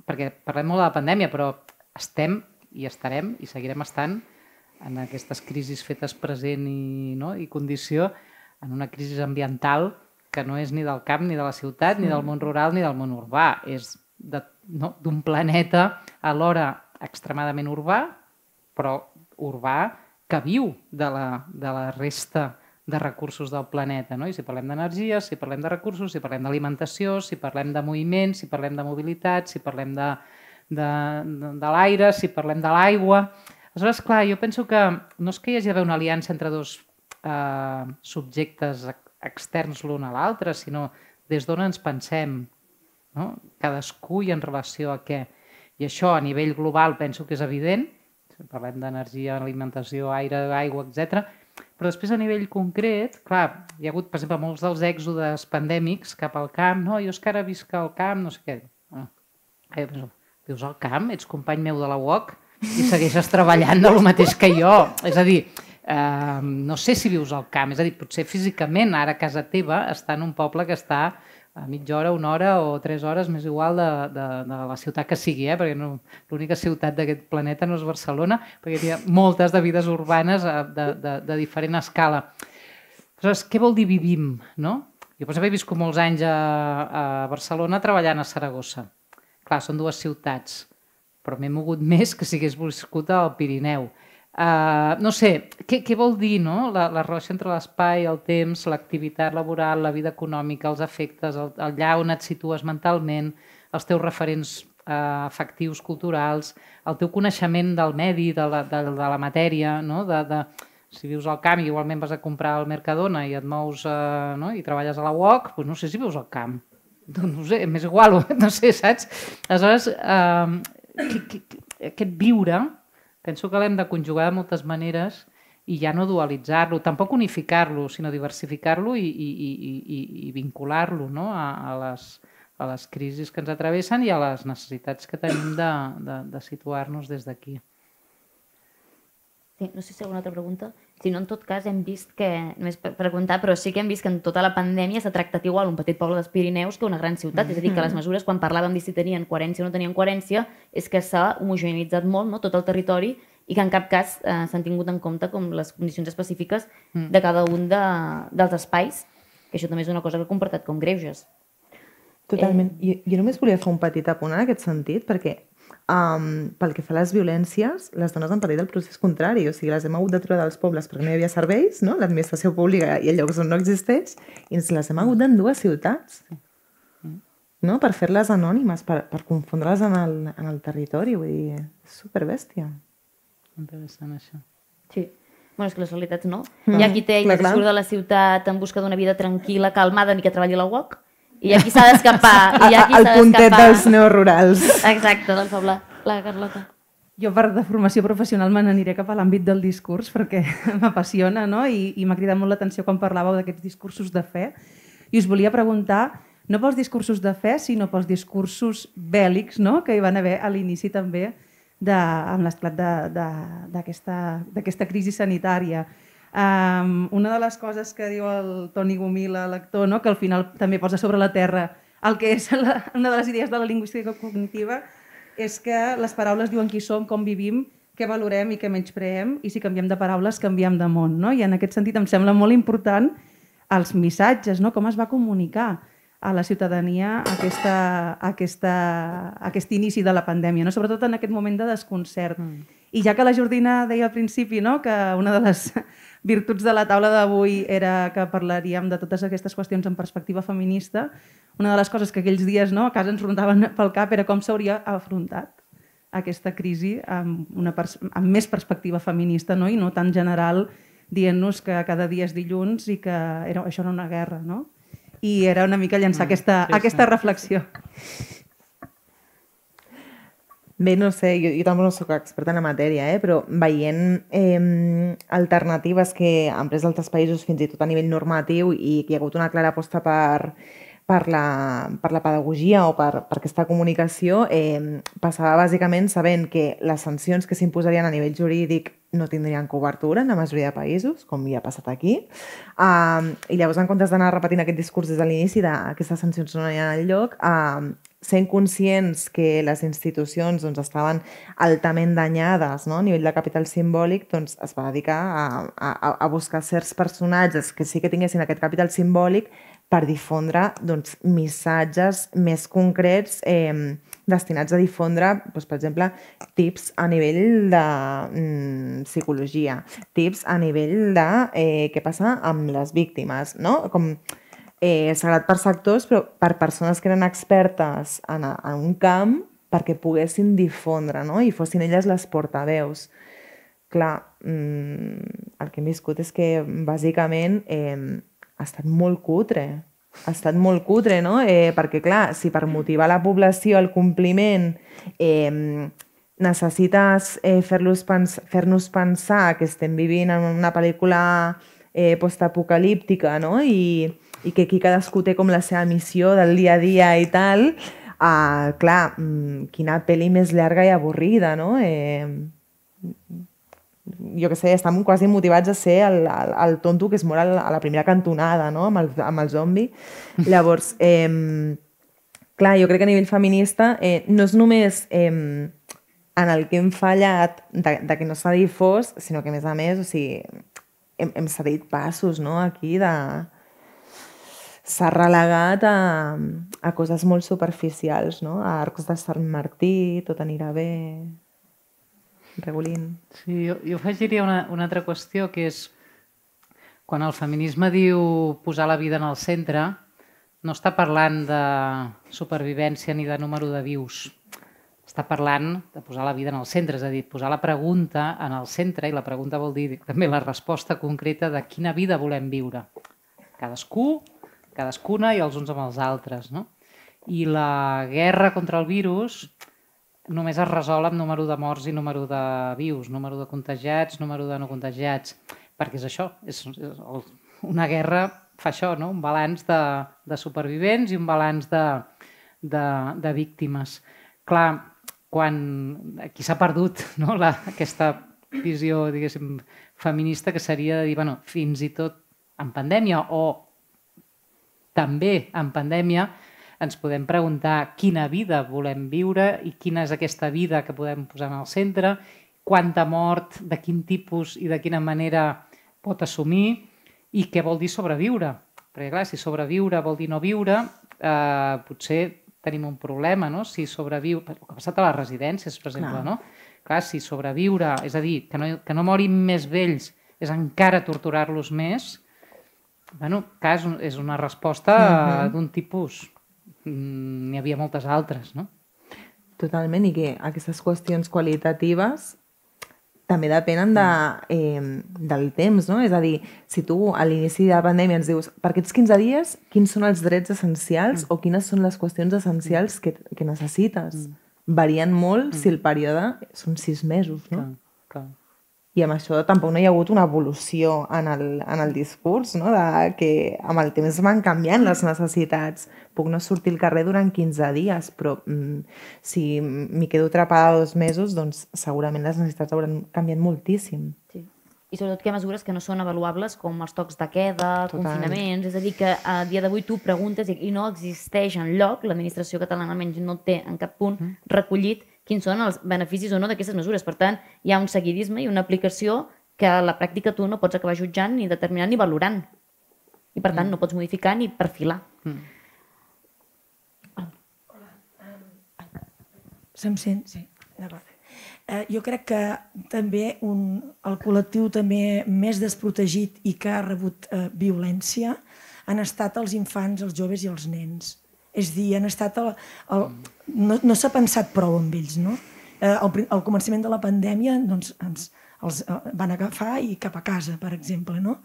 perquè parlem molt de la pandèmia, però estem i estarem i seguirem estant en aquestes crisis fetes present i, no, i condició, en una crisi ambiental que no és ni del camp, ni de la ciutat, ni del món rural, ni del món urbà. És d'un no, planeta alhora extremadament urbà, però urbà que viu de la, de la resta de recursos del planeta. No? I si parlem d'energia, si parlem de recursos, si parlem d'alimentació, si parlem de moviment, si parlem de mobilitat, si parlem de, de, de, de l'aire, si parlem de l'aigua... Aleshores, clar, jo penso que no és que hi hagi d'haver una aliança entre dos eh, subjectes externs l'un a l'altre, sinó des d'on ens pensem, no? cadascú i en relació a què. I això a nivell global penso que és evident, parlem d'energia, alimentació, aire, aigua, etc. Però després a nivell concret, clar, hi ha hagut, per exemple, molts dels èxodes pandèmics cap al camp, no, jo és que ara visc al camp, no sé què. Ah, eh, vius al camp, ets company meu de la UOC i segueixes treballant de lo mateix que jo. És a dir, eh, no sé si vius al camp, és a dir, potser físicament ara a casa teva està en un poble que està a mitja hora, una hora o tres hores, més igual de, de, de la ciutat que sigui, eh? perquè no, l'única ciutat d'aquest planeta no és Barcelona, perquè hi ha moltes de vides urbanes eh, de, de, de diferent escala. Aleshores, què vol dir vivim? No? Jo, exemple, he viscut molts anys a, a Barcelona treballant a Saragossa. Clar, són dues ciutats, però m'he mogut més que si hagués viscut al Pirineu. Uh, no sé, què, què vol dir no? la, la relació entre l'espai, el temps, l'activitat laboral, la vida econòmica, els efectes, el, allà on et situes mentalment, els teus referents uh, afectius, culturals, el teu coneixement del medi, de la, de, de la matèria, no? de, de, si vius al camp i igualment vas a comprar al Mercadona i et mous uh, no? i treballes a la UOC, doncs no sé si vius al camp. Doncs no sé, m'és igual, no sé, saps? Aleshores, uh, que, que, aquest viure Penso que l'hem de conjugar de moltes maneres i ja no dualitzar-lo, tampoc unificar-lo, sinó diversificar-lo i, i, i, i, i vincular-lo no? a, a, les, a les crisis que ens atravessen i a les necessitats que tenim de, de, de situar-nos des d'aquí. Sí, no sé si hi ha alguna altra pregunta. Si no, en tot cas, hem vist que, només per preguntar, però sí que hem vist que en tota la pandèmia s'ha tractat igual un petit poble dels Pirineus que una gran ciutat. Mm -hmm. És a dir, que les mesures, quan parlàvem de si tenien coherència o no tenien coherència, és que s'ha homogeneitzat molt no? tot el territori i que en cap cas eh, s'han tingut en compte com les condicions específiques de cada un de, dels espais, que això també és una cosa que he comportat com greuges. Totalment. Eh... Jo, jo només volia fer un petit apunt en aquest sentit, perquè um, pel que fa a les violències, les dones han patit el procés contrari, o sigui, les hem hagut de treure dels pobles perquè no hi havia serveis, no? l'administració pública i el llocs on no existeix, i ens les hem hagut d'endur a ciutats no? per fer-les anònimes, per, per confondre-les en, el, en el territori, vull dir, és superbèstia. Interessant, això. Sí. Bueno, és que les realitats no. Mm. Hi ha qui té i surt de la ciutat en busca d'una vida tranquil·la, calmada, ni que treballi a la UOC, i qui s'ha d'escapar. I qui El puntet dels neorurals. Exacte, del poble. La Carlota. Jo per de formació professional me n'aniré cap a l'àmbit del discurs perquè m'apassiona no? i, i m'ha cridat molt l'atenció quan parlàveu d'aquests discursos de fe i us volia preguntar no pels discursos de fe, sinó pels discursos bèl·lics no? que hi van haver a l'inici també de, amb l'esclat d'aquesta crisi sanitària. Um, una de les coses que diu el Toni Gomila, l'actor, no? que al final també posa sobre la terra el que és la, una de les idees de la lingüística cognitiva, és que les paraules diuen qui som, com vivim, què valorem i què menyspreem, i si canviem de paraules, canviem de món. No? I en aquest sentit em sembla molt important els missatges, no? com es va comunicar a la ciutadania aquesta, aquesta, aquest inici de la pandèmia, no? sobretot en aquest moment de desconcert. Mm. I ja que la Jordina deia al principi no? que una de les virtuts de la taula d'avui era que parlaríem de totes aquestes qüestions en perspectiva feminista, una de les coses que aquells dies no, a casa ens rondaven pel cap era com s'hauria afrontat aquesta crisi amb, una amb més perspectiva feminista no? i no tan general dient-nos que cada dia és dilluns i que era, això era una guerra. No? i era una mica llançar mm, aquesta, sí, aquesta reflexió. Bé, no sé, jo, jo tampoc no sóc experta en la matèria, eh? però veient eh, alternatives que han pres altres països fins i tot a nivell normatiu i que hi ha hagut una clara aposta per, per la, per la pedagogia o per, per aquesta comunicació eh, passava bàsicament sabent que les sancions que s'imposarien a nivell jurídic no tindrien cobertura en la majoria de països, com ja ha passat aquí. Uh, I llavors, en comptes d'anar repetint aquest discurs des de l'inici d'aquestes sancions no hi ha lloc, uh, sent conscients que les institucions doncs, estaven altament danyades no? a nivell de capital simbòlic, doncs, es va dedicar a, a, a buscar certs personatges que sí que tinguessin aquest capital simbòlic per difondre doncs, missatges més concrets eh, destinats a difondre, doncs, per exemple, tips a nivell de mm, psicologia, tips a nivell de eh, què passa amb les víctimes, no? Com eh, sagrat per sectors, però per persones que eren expertes en, en un camp perquè poguessin difondre no? i fossin elles les portaveus. Clar, mm, el que hem viscut és que bàsicament eh, ha estat molt cutre. Ha estat molt cutre, no? Eh, perquè, clar, si per motivar la població al compliment eh, necessites eh, fer-nos pens fer pensar que estem vivint en una pel·lícula eh, postapocalíptica, no? I, i que aquí cadascú té com la seva missió del dia a dia i tal, eh, clar, mm, quina pel·li més llarga i avorrida, no? Eh, jo que sé, estem quasi motivats a ser el, el, el tonto que es mor a la, a la primera cantonada, no?, amb el, amb el zombi. Llavors, eh, clar, jo crec que a nivell feminista eh, no és només eh, en el que hem fallat de, de que no s'ha difós, sinó que, a més a més, o sigui, hem, hem cedit passos, no?, aquí de... S'ha relegat a, a coses molt superficials, no?, a arcs de Sant Martí, tot anirà bé, Regulín. Sí, jo, jo afegiria una, una altra qüestió, que és quan el feminisme diu posar la vida en el centre, no està parlant de supervivència ni de número de vius. Està parlant de posar la vida en el centre, és a dir, posar la pregunta en el centre, i la pregunta vol dir també la resposta concreta de quina vida volem viure. Cadascú, cadascuna i els uns amb els altres. No? I la guerra contra el virus només es resol amb número de morts i número de vius, número de contagiats, número de no contagiats, perquè és això, és, és una guerra fa això, no? un balanç de, de supervivents i un balanç de, de, de víctimes. Clar, quan aquí s'ha perdut no? La, aquesta visió, diguéssim, feminista que seria de dir, bueno, fins i tot en pandèmia o també en pandèmia ens podem preguntar quina vida volem viure i quina és aquesta vida que podem posar en el centre, quanta mort, de quin tipus i de quina manera pot assumir i què vol dir sobreviure. Perquè, clar, si sobreviure vol dir no viure, eh, potser tenim un problema, no? Si sobreviu... El que ha passat a les residències, per exemple, Clar. no? Clar, si sobreviure, és a dir, que no, que no morin més vells és encara torturar-los més, bueno, clar, és, és una resposta Mhm. d'un tipus. Mm, N'hi havia moltes altres, no? Totalment, i que aquestes qüestions qualitatives també depenen de, eh, del temps, no? És a dir, si tu a l'inici de la pandèmia ens dius per aquests 15 dies, quins són els drets essencials o quines són les qüestions essencials que, que necessites? Varien molt si el període són sis mesos, no? Clar, clar. I amb això tampoc no hi ha hagut una evolució en el, en el discurs, no? de que amb el temps van canviant les necessitats. Puc no sortir al carrer durant 15 dies, però mm, si m'hi quedo atrapada dos mesos, doncs segurament les necessitats hauran canviat moltíssim. Sí. I sobretot que hi ha mesures que no són avaluables com els tocs de queda, Total. confinaments, és a dir, que a dia d'avui tu preguntes i, i no existeix en lloc, l'administració catalana almenys no té en cap punt recollit quins són els beneficis o no d'aquestes mesures. Per tant, hi ha un seguidisme i una aplicació que a la pràctica tu no pots acabar jutjant, ni determinant, ni valorant. I per tant, no pots modificar ni perfilar. Se'm sent? Sí, d'acord. Eh, jo crec que també un, el col·lectiu també més desprotegit i que ha rebut eh, violència han estat els infants, els joves i els nens. És dir, han estat... El, el, no no s'ha pensat prou amb ells, no? Eh, al, al començament de la pandèmia doncs, ens, els eh, van agafar i cap a casa, per exemple, no?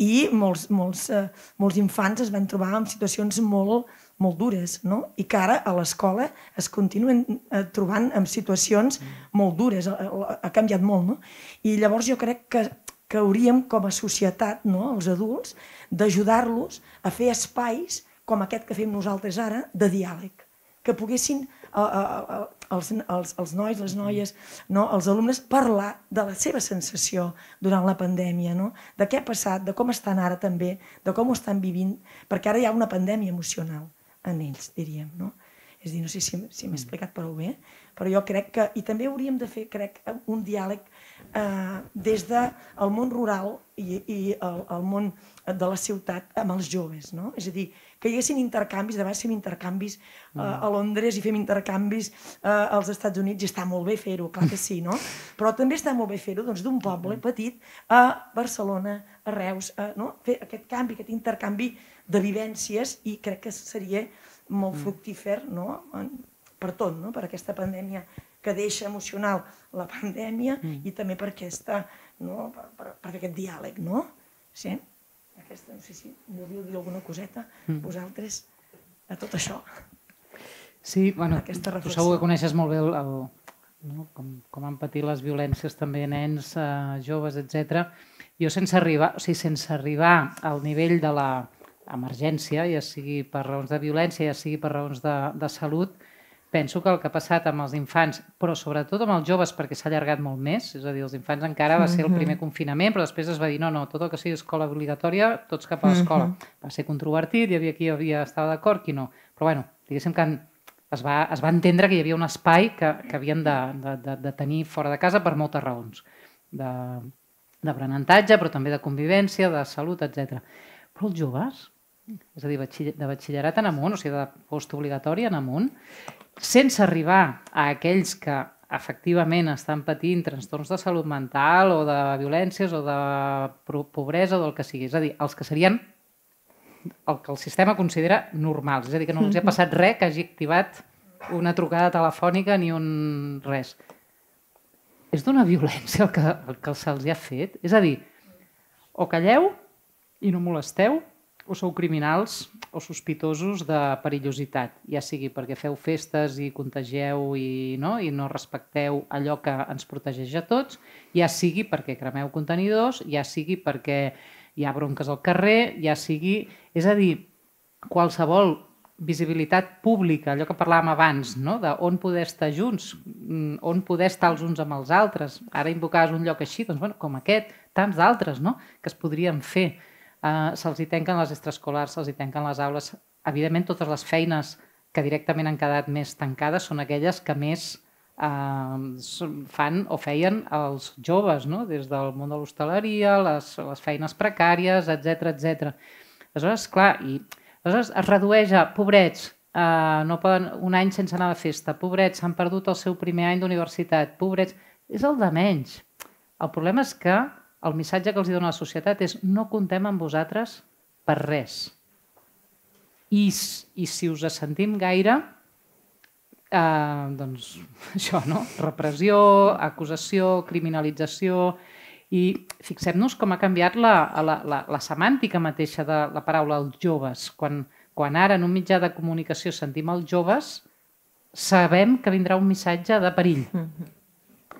I molts, molts, eh, molts infants es van trobar en situacions molt, molt dures, no? I que ara a l'escola es continuen eh, trobant en situacions molt dures, ha, ha canviat molt, no? I llavors jo crec que, que hauríem, com a societat, no? els adults, d'ajudar-los a fer espais com aquest que fem nosaltres ara, de diàleg, que poguessin eh, eh, eh, els, els, els nois, les noies, no? els alumnes, parlar de la seva sensació durant la pandèmia, no? de què ha passat, de com estan ara també, de com ho estan vivint, perquè ara hi ha una pandèmia emocional en ells, diríem. No? És a dir, no sé si, si m'he explicat prou bé, però jo crec que, i també hauríem de fer, crec, un diàleg eh, des del de món rural i, i el, el món de la ciutat amb els joves, no? És a dir, que hi haguessin intercanvis, de vegades fem intercanvis eh, a Londres i fem intercanvis eh, als Estats Units i està molt bé fer-ho, clar que sí, no? Però també està molt bé fer-ho doncs, d'un poble petit a Barcelona, a Reus, a, no? fer aquest canvi, aquest intercanvi de vivències i crec que seria molt fructífer no? En- per tot, no? per aquesta pandèmia que deixa emocional la pandèmia mm. i també per aquesta, no? per, per, per aquest diàleg, no? Sí? Aquesta, no sé si volíeu dir alguna coseta, mm. vosaltres, a tot això. Sí, bueno, Aquesta tu segur que coneixes molt bé el, el, no? com, com han patit les violències també nens, eh, joves, etc. Jo sense arribar, o sigui, sense arribar al nivell de la emergència, ja sigui per raons de violència, ja sigui per raons de, de salut, penso que el que ha passat amb els infants, però sobretot amb els joves, perquè s'ha allargat molt més, és a dir, els infants encara va ser el primer confinament, però després es va dir no, no, tot el que sigui escola obligatòria, tots cap a l'escola. Va ser controvertit, hi havia qui havia estava d'acord, qui no. Però bueno, diguéssim que es, va, es va entendre que hi havia un espai que, que havien de, de, de, de tenir fora de casa per moltes raons. De, d'aprenentatge, però també de convivència, de salut, etc. Però els joves, és a dir, de batxillerat en amunt, o sigui, de postobligatori en amunt, sense arribar a aquells que efectivament estan patint trastorns de salut mental o de violències o de pobresa o del que sigui. És a dir, els que serien el que el sistema considera normals. És a dir, que no els ha passat res que hagi activat una trucada telefònica ni un res. És d'una violència el que, el que se'ls ha fet? És a dir, o calleu i no molesteu, o sou criminals o sospitosos de perillositat, ja sigui perquè feu festes i contagieu i no, i no respecteu allò que ens protegeix a tots, ja sigui perquè cremeu contenidors, ja sigui perquè hi ha bronques al carrer, ja sigui... És a dir, qualsevol visibilitat pública, allò que parlàvem abans, no? de on poder estar junts, mm, on poder estar els uns amb els altres. Ara invocaves un lloc així, doncs, bueno, com aquest, tants d'altres no? que es podrien fer. Uh, se'ls hi tanquen les extraescolars, se'ls hi tanquen les aules. Evidentment, totes les feines que directament han quedat més tancades són aquelles que més eh, fan o feien els joves, no? des del món de l'hostaleria, les, les feines precàries, etc etc. Aleshores, clar, i aleshores es redueix a pobrets, eh, no poden, un any sense anar de festa, pobrets, s'han perdut el seu primer any d'universitat, pobrets, és el de menys. El problema és que el missatge que els dona la societat és no contem amb vosaltres per res. I, i si us sentim gaire, eh, doncs això, no? Repressió, acusació, criminalització... I fixem-nos com ha canviat la, la, la, la semàntica mateixa de la paraula els joves. Quan, quan ara en un mitjà de comunicació sentim els joves, sabem que vindrà un missatge de perill.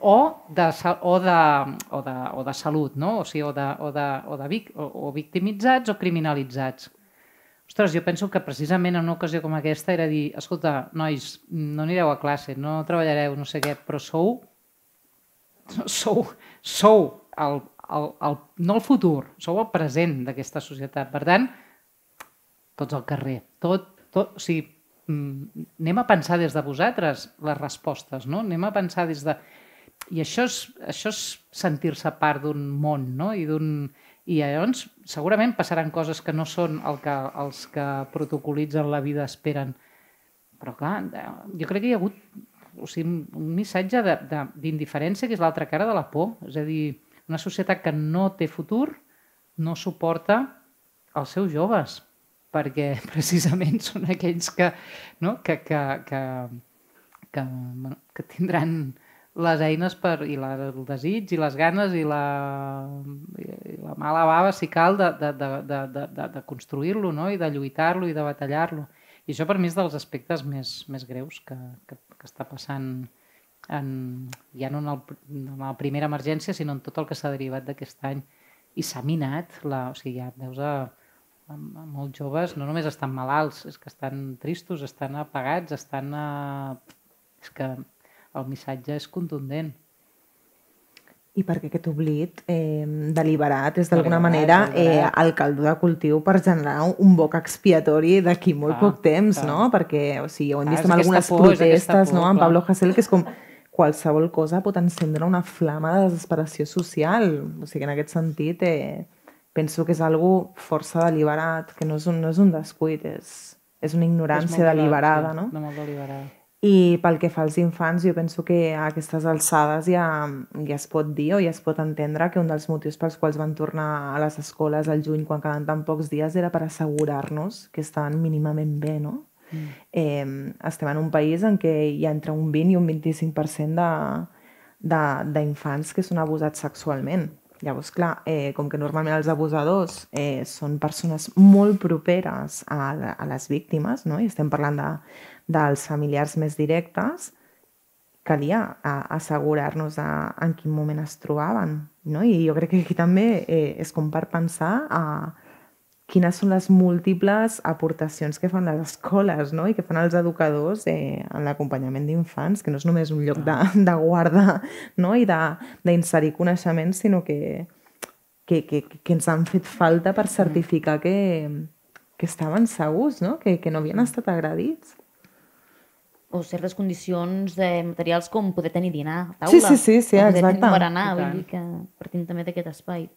O de, o de, o de, o de salut, no? o, sigui, o, de, o, de, o, de vic, o, o victimitzats o criminalitzats. Ostres, jo penso que precisament en una ocasió com aquesta era dir, escolta, nois, no anireu a classe, no treballareu, no sé què, però sou, sou, sou el, el, el, no el futur, sou el present d'aquesta societat. Per tant, tots al carrer, tot, tot, o sigui, mm, anem a pensar des de vosaltres les respostes, no? Anem a pensar des de... I això és, això és sentir-se part d'un món, no? I d'un i llavors segurament passaran coses que no són el que els que protocolitzen la vida esperen. Però clar, jo crec que hi ha hagut o sigui, un missatge d'indiferència que és l'altra cara de la por. És a dir, una societat que no té futur no suporta els seus joves perquè precisament són aquells que, no? que, que, que, que, bueno, que tindran les eines per, i la, el desig i les ganes i la, i la mala bava, si cal, de, de, de, de, de, de construir-lo no? i de lluitar-lo i de batallar-lo. I això per mi és dels aspectes més, més greus que, que, que està passant en, ja no en, el, en la primera emergència, sinó en tot el que s'ha derivat d'aquest any. I s'ha minat, la, o sigui, ja veus a, a, a molts joves, no només estan malalts, és que estan tristos, estan apagats, estan... A... És que el missatge és contundent. I perquè aquest oblit eh, deliberat és d'alguna manera eh, el caldo de cultiu per generar un boc expiatori d'aquí molt ah, poc temps, ah. no? Perquè, o sigui, ho hem vist ah, en algunes por, protestes, por, no? En Pablo Hasél, que és com qualsevol cosa pot encendre una flama de desesperació social. O sigui, en aquest sentit, eh, penso que és algo força deliberat, que no és un, no és un descuit, és, és una ignorància és deliberada, sí, no? No molt deliberada. I pel que fa als infants, jo penso que a aquestes alçades ja, ja es pot dir o ja es pot entendre que un dels motius pels quals van tornar a les escoles al juny quan quedaven tan pocs dies era per assegurar-nos que estaven mínimament bé, no? Mm. Eh, estem en un país en què hi ha entre un 20 i un 25% d'infants que són abusats sexualment. Llavors, clar, eh, com que normalment els abusadors eh, són persones molt properes a, a les víctimes, no? i estem parlant de dels familiars més directes, calia assegurar-nos en quin moment es trobaven. No? I jo crec que aquí també eh, és com per pensar a quines són les múltiples aportacions que fan les escoles no? i que fan els educadors eh, en l'acompanyament d'infants, que no és només un lloc de, de guarda no? i d'inserir coneixements, sinó que, que, que, que ens han fet falta per certificar que, que estaven segurs, no? que, que no havien estat agredits o certes condicions de materials com poder tenir dinar a taula. Sí, sí, sí, sí o poder exacte. tenir per anar, vull dir que partim també d'aquest espai.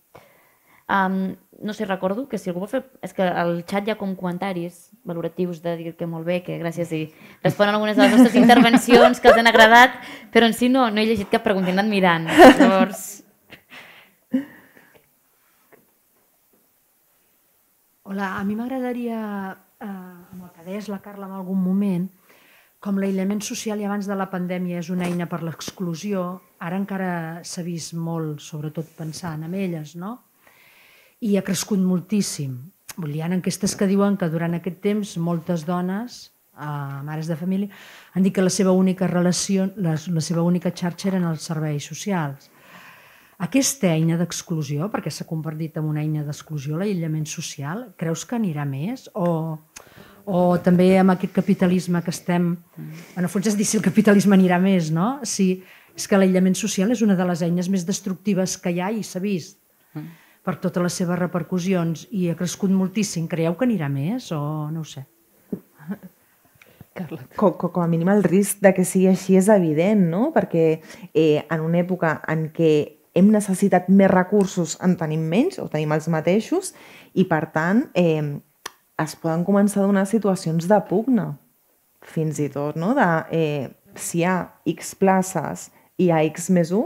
Um, no sé, recordo que si algú vol fer... És que al xat hi ha com comentaris valoratius de dir que molt bé, que gràcies i responen algunes de les nostres intervencions que els han agradat, però en si no, no he llegit cap pregunta, he anat mirant. Llavors... Hola, a mi m'agradaria, eh, amb el que deies la Carla en algun moment, com l'aïllament social i abans de la pandèmia és una eina per l'exclusió, ara encara s'ha vist molt, sobretot pensant en elles, no? I ha crescut moltíssim. Hi ha enquestes que diuen que durant aquest temps moltes dones, eh, mares de família, han dit que la seva única relació, la, la seva única xarxa eren els serveis socials. Aquesta eina d'exclusió, perquè s'ha convertit en una eina d'exclusió, l'aïllament social, creus que anirà més? O o també amb aquest capitalisme que estem... En el fons és dir si el capitalisme anirà més, no? Si, és que l'aïllament social és una de les eines més destructives que hi ha i s'ha vist per totes les seves repercussions i ha crescut moltíssim. Creieu que anirà més o no ho sé? Carla. com, com, com a mínim el risc de que sigui així és evident, no? Perquè eh, en una època en què hem necessitat més recursos en tenim menys o tenim els mateixos i per tant eh, es poden començar a donar situacions de pugna fins i tot, no? De, eh, si hi ha X places i hi ha X més 1,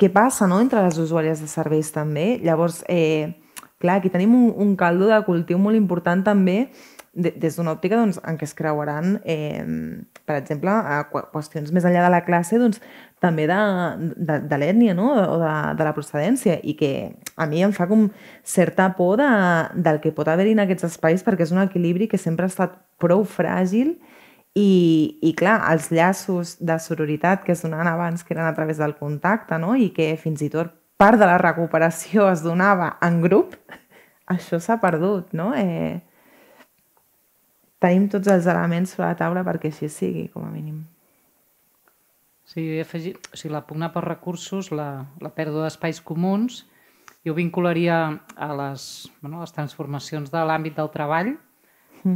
què passa no? entre les usuàries de serveis també? Llavors, eh, clar, aquí tenim un, un caldo de cultiu molt important també de, des d'una òptica doncs, en què es creuaran, eh, per exemple, a qüestions més enllà de la classe, doncs, també de, de, de l'ètnia no? o de, de la procedència i que a mi em fa com certa por de, del que pot haver-hi en aquests espais perquè és un equilibri que sempre ha estat prou fràgil i, i clar, els llaços de sororitat que es donaven abans que eren a través del contacte no? i que fins i tot part de la recuperació es donava en grup, això s'ha perdut, no? Eh, tenim tots els elements sobre la taula perquè així sigui, com a mínim. Sí, jo he afegit, o sigui, la pugna per recursos, la, la pèrdua d'espais comuns, jo vincularia a les, bueno, les transformacions de l'àmbit del treball,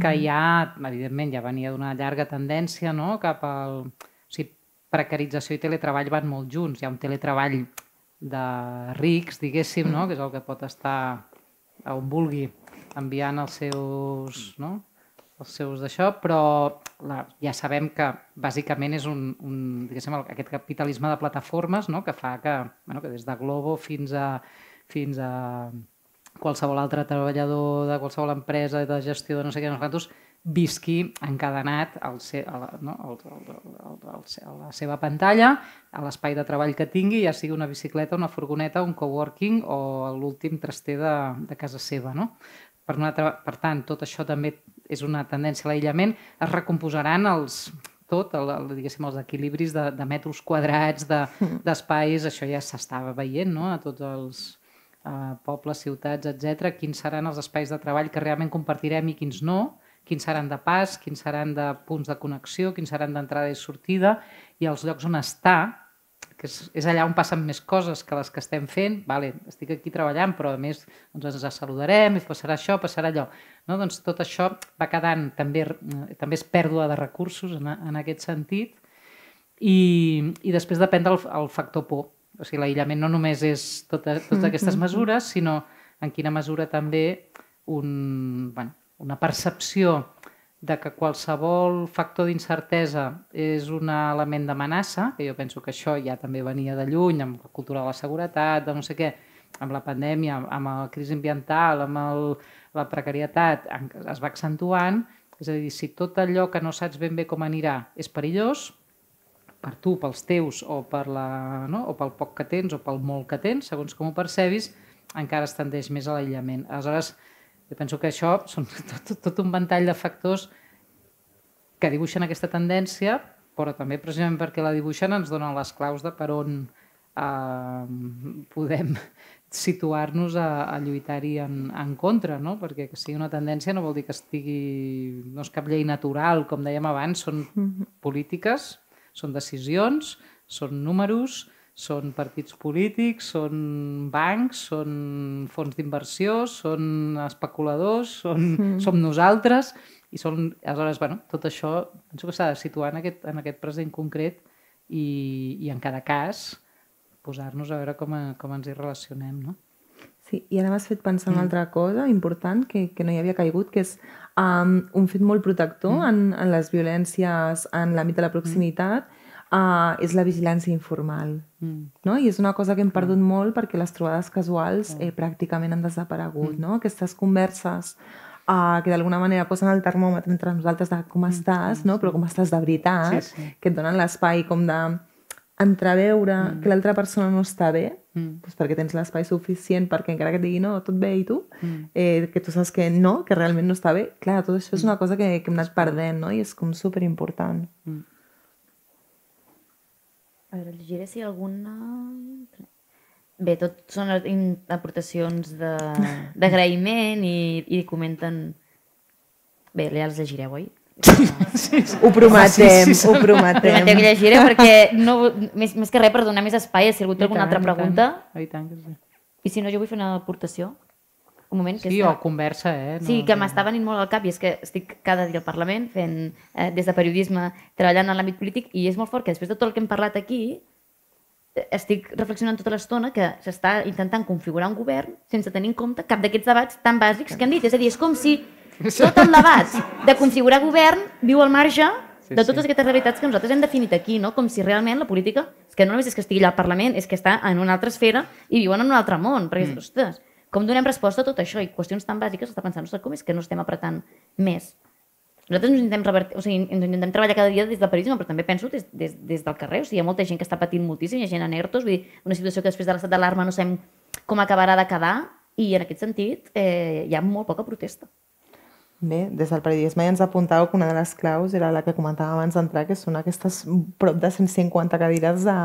que ja, evidentment, ja venia d'una llarga tendència no? cap al... O sigui, precarització i teletreball van molt junts. Hi ha un teletreball de rics, diguéssim, no? que és el que pot estar on vulgui enviant els seus, no? Els seus d'això, però la, ja sabem que bàsicament és un, un aquest capitalisme de plataformes no? que fa que, bueno, que des de Globo fins a, fins a qualsevol altre treballador de qualsevol empresa de gestió de no sé què, no quantos, visqui encadenat al se, a, la, no, al, al, al, al, a la seva pantalla, a l'espai de treball que tingui, ja sigui una bicicleta, una furgoneta, un coworking o l'últim traster de, de casa seva. No? Per, una altra, per tant, tot això també és una tendència a l'aïllament, es recomposaran els, tot, el, el, diguéssim, els equilibris de, de metres quadrats, d'espais, de, això ja s'estava veient no? a tots els uh, pobles, ciutats, etc. Quins seran els espais de treball que realment compartirem i quins no, quins seran de pas, quins seran de punts de connexió, quins seran d'entrada i sortida, i els llocs on està, que és, és allà on passen més coses que les que estem fent, vale, estic aquí treballant, però a més doncs ens saludarem i passarà això, passarà allò. No? Doncs tot això va quedant, també, també és pèrdua de recursos en, en aquest sentit, i, i després depèn del el factor por. O sigui, l'aïllament no només és tota, totes aquestes mesures, sinó en quina mesura també un, bueno, una percepció de que qualsevol factor d'incertesa és un element d'amenaça, que jo penso que això ja també venia de lluny, amb la cultura de la seguretat, de no sé què, amb la pandèmia, amb la crisi ambiental, amb el, la precarietat, es va accentuant, és a dir, si tot allò que no saps ben bé com anirà és perillós, per tu, pels teus, o, per la, no? o pel poc que tens, o pel molt que tens, segons com ho percebis, encara es tendeix més a l'aïllament. Aleshores, jo penso que això són tot, tot un ventall de factors que dibuixen aquesta tendència, però també precisament perquè la dibuixen ens donen les claus de per on eh, podem situar-nos a, a lluitar-hi en, en contra, no? perquè que sigui una tendència no vol dir que estigui... no és cap llei natural, com dèiem abans, són polítiques, són decisions, són números, són partits polítics, són bancs, són fons d'inversió, són especuladors, són, mm. som nosaltres, i són, aleshores, bueno, tot això penso que s'ha de situar en aquest, en aquest present concret i, i en cada cas posar-nos a veure com, a, com ens hi relacionem, no? Sí, i ara m'has fet pensar mm. una altra cosa important que, que no hi havia caigut, que és um, un fet molt protector mm. en, en les violències en l'àmbit de la proximitat, mm uh, és la vigilància informal. Mm. No? I és una cosa que hem perdut mm. molt perquè les trobades casuals eh, pràcticament han desaparegut. Mm. No? Aquestes converses uh, que d'alguna manera posen el termòmetre entre nosaltres de com mm. estàs, no? però com estàs de veritat, sí, sí. que et donen l'espai com de entreveure mm. que l'altra persona no està bé, mm. doncs perquè tens l'espai suficient perquè encara que et digui no, tot bé i tu, mm. eh, que tu saps que no, que realment no està bé, clar, tot això és mm. una cosa que, que hem anat perdent, no? I és com superimportant. Mm. A veure, llegiré si alguna... Bé, tot són aportacions d'agraïment i, i comenten... Bé, ja els llegireu, oi? Sí, sí. Ho prometem, sí, sí, sí. ho prometem. Prometem que llegiré perquè no, més, més que res per donar més espai, si ha hagut alguna altra pregunta. I tant, I tant que sí. I si no, jo vull fer una aportació. Un moment que Sí, és o conversa, eh? Sí, que m'està venint molt al cap i és que estic cada dia al Parlament fent, eh, des de periodisme, treballant en l'àmbit polític i és molt fort que després de tot el que hem parlat aquí eh, estic reflexionant tota l'estona que s'està intentant configurar un govern sense tenir en compte cap d'aquests debats tan bàsics que hem dit. És a dir, és com si tot el debat de configurar govern viu al marge de totes sí. aquestes realitats que nosaltres hem definit aquí, no? com si realment la política, és que no només és que estigui allà al Parlament, és que està en una altra esfera i viuen en un altre món, perquè, mm. ostres, com donem resposta a tot això? I qüestions tan bàsiques està pensant, ostres, com és que no estem apretant més? Nosaltres ens intentem, revertir, o sigui, ens intentem treballar cada dia des del periodisme, però també penso des, des, des del carrer. O sigui, hi ha molta gent que està patint moltíssim, hi ha gent en ERTOs, vull dir, una situació que després de l'estat d'alarma no sabem com acabarà de quedar, i en aquest sentit eh, hi ha molt poca protesta. Bé, des del periodisme ja ens apuntava que una de les claus era la que comentava abans d'entrar, que són aquestes prop de 150 cadires de,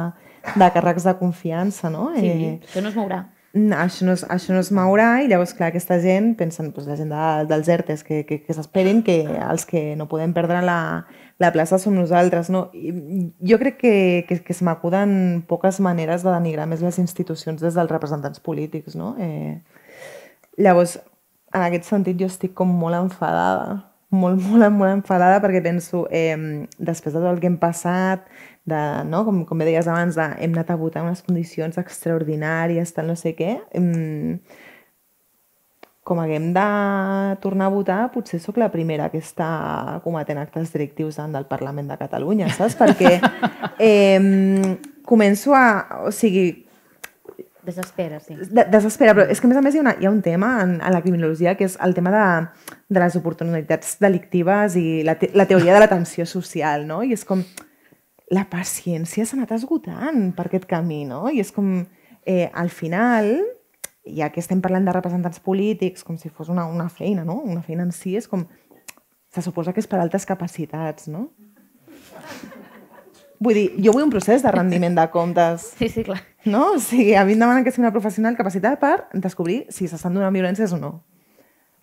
de càrrecs de confiança, no? Sí, Eh, això no es mourà. No, això no, es, això no es mourà i llavors, clar, aquesta gent, pensen, doncs, la gent de, dels ERTES, que, que, que s'esperin que els que no podem perdre la, la plaça som nosaltres, no? I jo crec que, que, que se m'acuden poques maneres de denigrar més les institucions des dels representants polítics, no? Eh, llavors, en aquest sentit jo estic com molt enfadada, molt, molt, molt enfadada perquè penso, eh, després de tot el que hem passat, de, no? com, com bé deies abans, de, hem anat a votar en unes condicions extraordinàries, tal no sé què, eh, com haguem de tornar a votar, potser sóc la primera que està cometent actes directius davant del Parlament de Catalunya, saps? Perquè eh, començo a... O sigui, Desespera, sí. de, desespera, però és que a més a més hi ha, una, hi ha un tema en, en la criminologia que és el tema de, de les oportunitats delictives i la, te, la teoria de l'atenció social, no? I és com, la paciència s'ha anat esgotant per aquest camí, no? I és com, eh, al final, ja que estem parlant de representants polítics, com si fos una, una feina, no? Una feina en si és com, se suposa que és per altes capacitats, no? Vull dir, jo vull un procés de rendiment de comptes. Sí, sí, clar. No? O sigui, a mi em demanen que sigui una professional capacitada per descobrir si s'estan donant violències o no.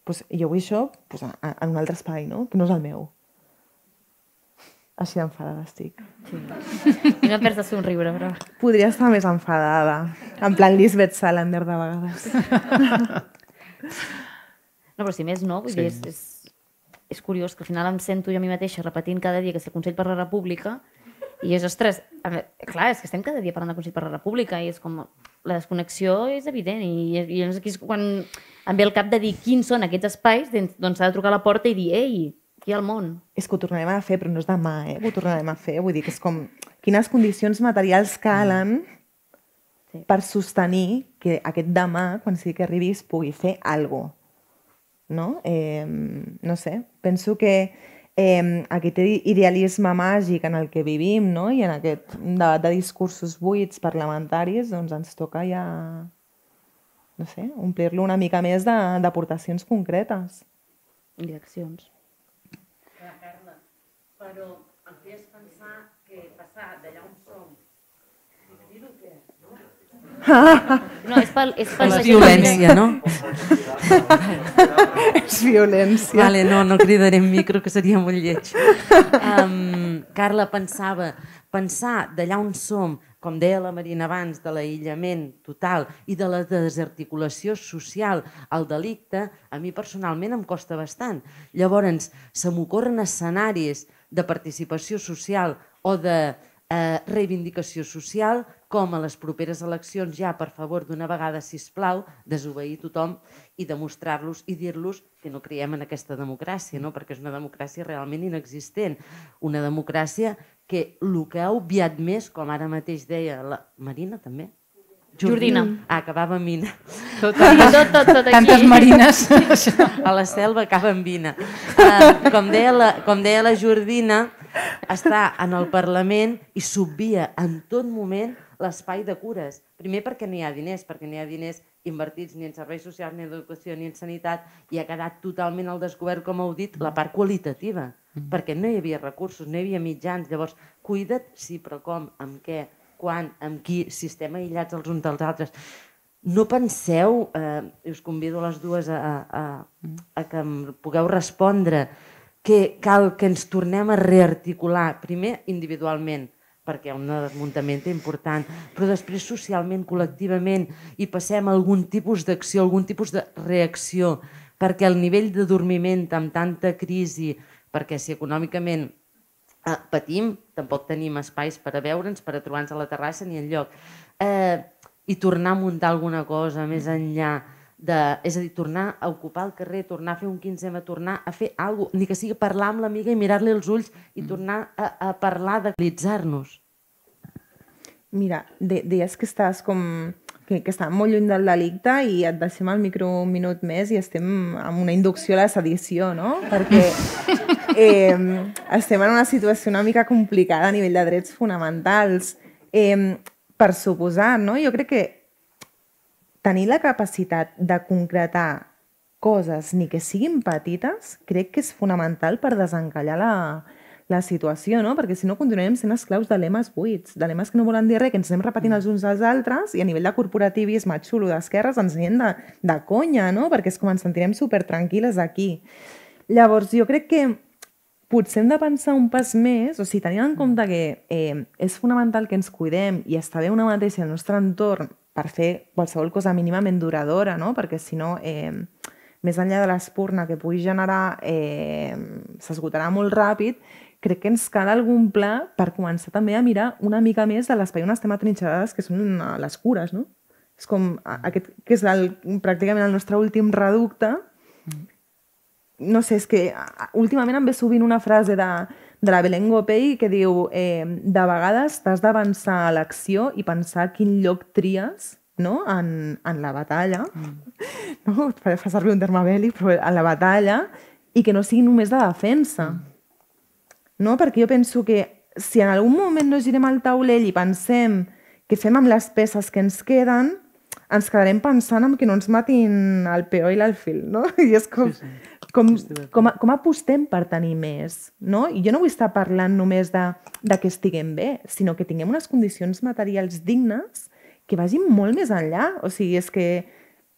Pues jo vull això pues, en un altre espai, no? que no és el meu. Així d'enfadada estic. I no perds de somriure, però... Podria estar més enfadada. En plan Lisbeth Salander de vegades. No, però si més no, vull sí. dir, és, és, és curiós que al final em sento jo a mi mateixa repetint cada dia que és el Consell per la República i és, ostres, a veure, clar, és que estem cada dia parlant del Consell per la República i és com, la desconnexió és evident i, i aquí és quan em ve el cap de dir quins són aquests espais doncs s'ha de trucar a la porta i dir, ei, aquí al món. És que ho tornarem a fer, però no és demà, eh? Ho tornarem a fer. Vull dir que és com... Quines condicions materials calen Sí. per sostenir que aquest demà, quan sigui que arribis, pugui fer alguna cosa. No? Eh, no sé, penso que eh, aquest idealisme màgic en el que vivim no? i en aquest debat de discursos buits parlamentaris doncs ens toca ja no sé, omplir-lo una mica més de- d'aportacions concretes. I d'accions. Però em feies pensar que passar d'allà on som No, és pel, és pel és violència, no? és violència. Vale, no, no cridaré en micro, que seria molt lleig. Um, Carla pensava, pensar d'allà on som, com deia la Marina abans, de l'aïllament total i de la desarticulació social al delicte, a mi personalment em costa bastant. Llavors, se m'ocorren escenaris de participació social o de eh, reivindicació social com a les properes eleccions ja, per favor, d'una vegada, si plau, desobeir tothom i demostrar-los i dir-los que no creiem en aquesta democràcia, no? perquè és una democràcia realment inexistent. Una democràcia que el que ha obviat més, com ara mateix deia la Marina també, Jordina. Ah, acabava amb Mina. Tot, Tot, tot, tot aquí. Tantes marines. A la selva acaba amb Vina. Uh, com, deia la, com deia la Jordina, està en el Parlament i s'obvia en tot moment l'espai de cures. Primer perquè no hi ha diners, perquè no hi ha diners invertits ni en serveis socials, ni en educació, ni en sanitat, i ha quedat totalment al descobert, com heu dit, la part qualitativa, perquè no hi havia recursos, no hi havia mitjans. Llavors, cuida't, sí, però com, amb què, quan, amb qui, si estem aïllats els uns dels altres. No penseu, eh, us convido les dues a, a, a que em pugueu respondre, que cal que ens tornem a rearticular, primer individualment, perquè un desmuntament important, però després socialment, col·lectivament, i passem algun tipus d'acció, algun tipus de reacció, perquè el nivell de dormiment amb tanta crisi, perquè si econòmicament eh, patim, tampoc tenim espais per a veure'ns, per a trobar-nos a la terrassa ni enlloc, eh, i tornar a muntar alguna cosa més enllà de, és a dir, tornar a ocupar el carrer, tornar a fer un 15M, tornar a fer alguna cosa, ni que sigui parlar amb l'amiga i mirar-li els ulls i mm. tornar a, a parlar d'utilitzar-nos. Mira, de, deies que estàs com que, que està molt lluny del delicte i et deixem el micro un minut més i estem amb una inducció a la sedició, no? Perquè eh, estem en una situació una mica complicada a nivell de drets fonamentals. Eh, per suposar, no? Jo crec que tenir la capacitat de concretar coses, ni que siguin petites, crec que és fonamental per desencallar la, la situació, no? Perquè si no continuarem sent esclaus de lemes buits, de lemes que no volen dir res, que ens anem repetint els uns als altres i a nivell de corporativisme xulo d'esquerres ens anem de, de conya, no? Perquè és com ens sentirem super tranquil·les aquí. Llavors, jo crec que potser hem de pensar un pas més, o sigui, tenint en compte que eh, és fonamental que ens cuidem i està bé una mateixa el nostre entorn per fer qualsevol cosa mínimament duradora, no? perquè si no, eh, més enllà de l'espurna que pugui generar, eh, s'esgotarà molt ràpid, crec que ens cal algun pla per començar també a mirar una mica més de l'espai on estem atrinxerades, que són les cures, no? És com aquest, que és el, pràcticament el nostre últim reducte. No sé, és que últimament em ve sovint una frase de, de la Belén Gopey que diu eh, de vegades t'has d'avançar a l'acció i pensar quin lloc tries no? en, en la batalla, mm. no? fa servir un terme bèl·lic, però en la batalla, i que no sigui només de defensa. Mm. No? Perquè jo penso que si en algun moment no girem al taulell i pensem què fem amb les peces que ens queden, ens quedarem pensant en que no ens matin el peó i l'alfil, no? I és com, sí, sí. com, com, com apostem per tenir més, no? I jo no vull estar parlant només de, de que estiguem bé, sinó que tinguem unes condicions materials dignes que vagin molt més enllà. O sigui, és que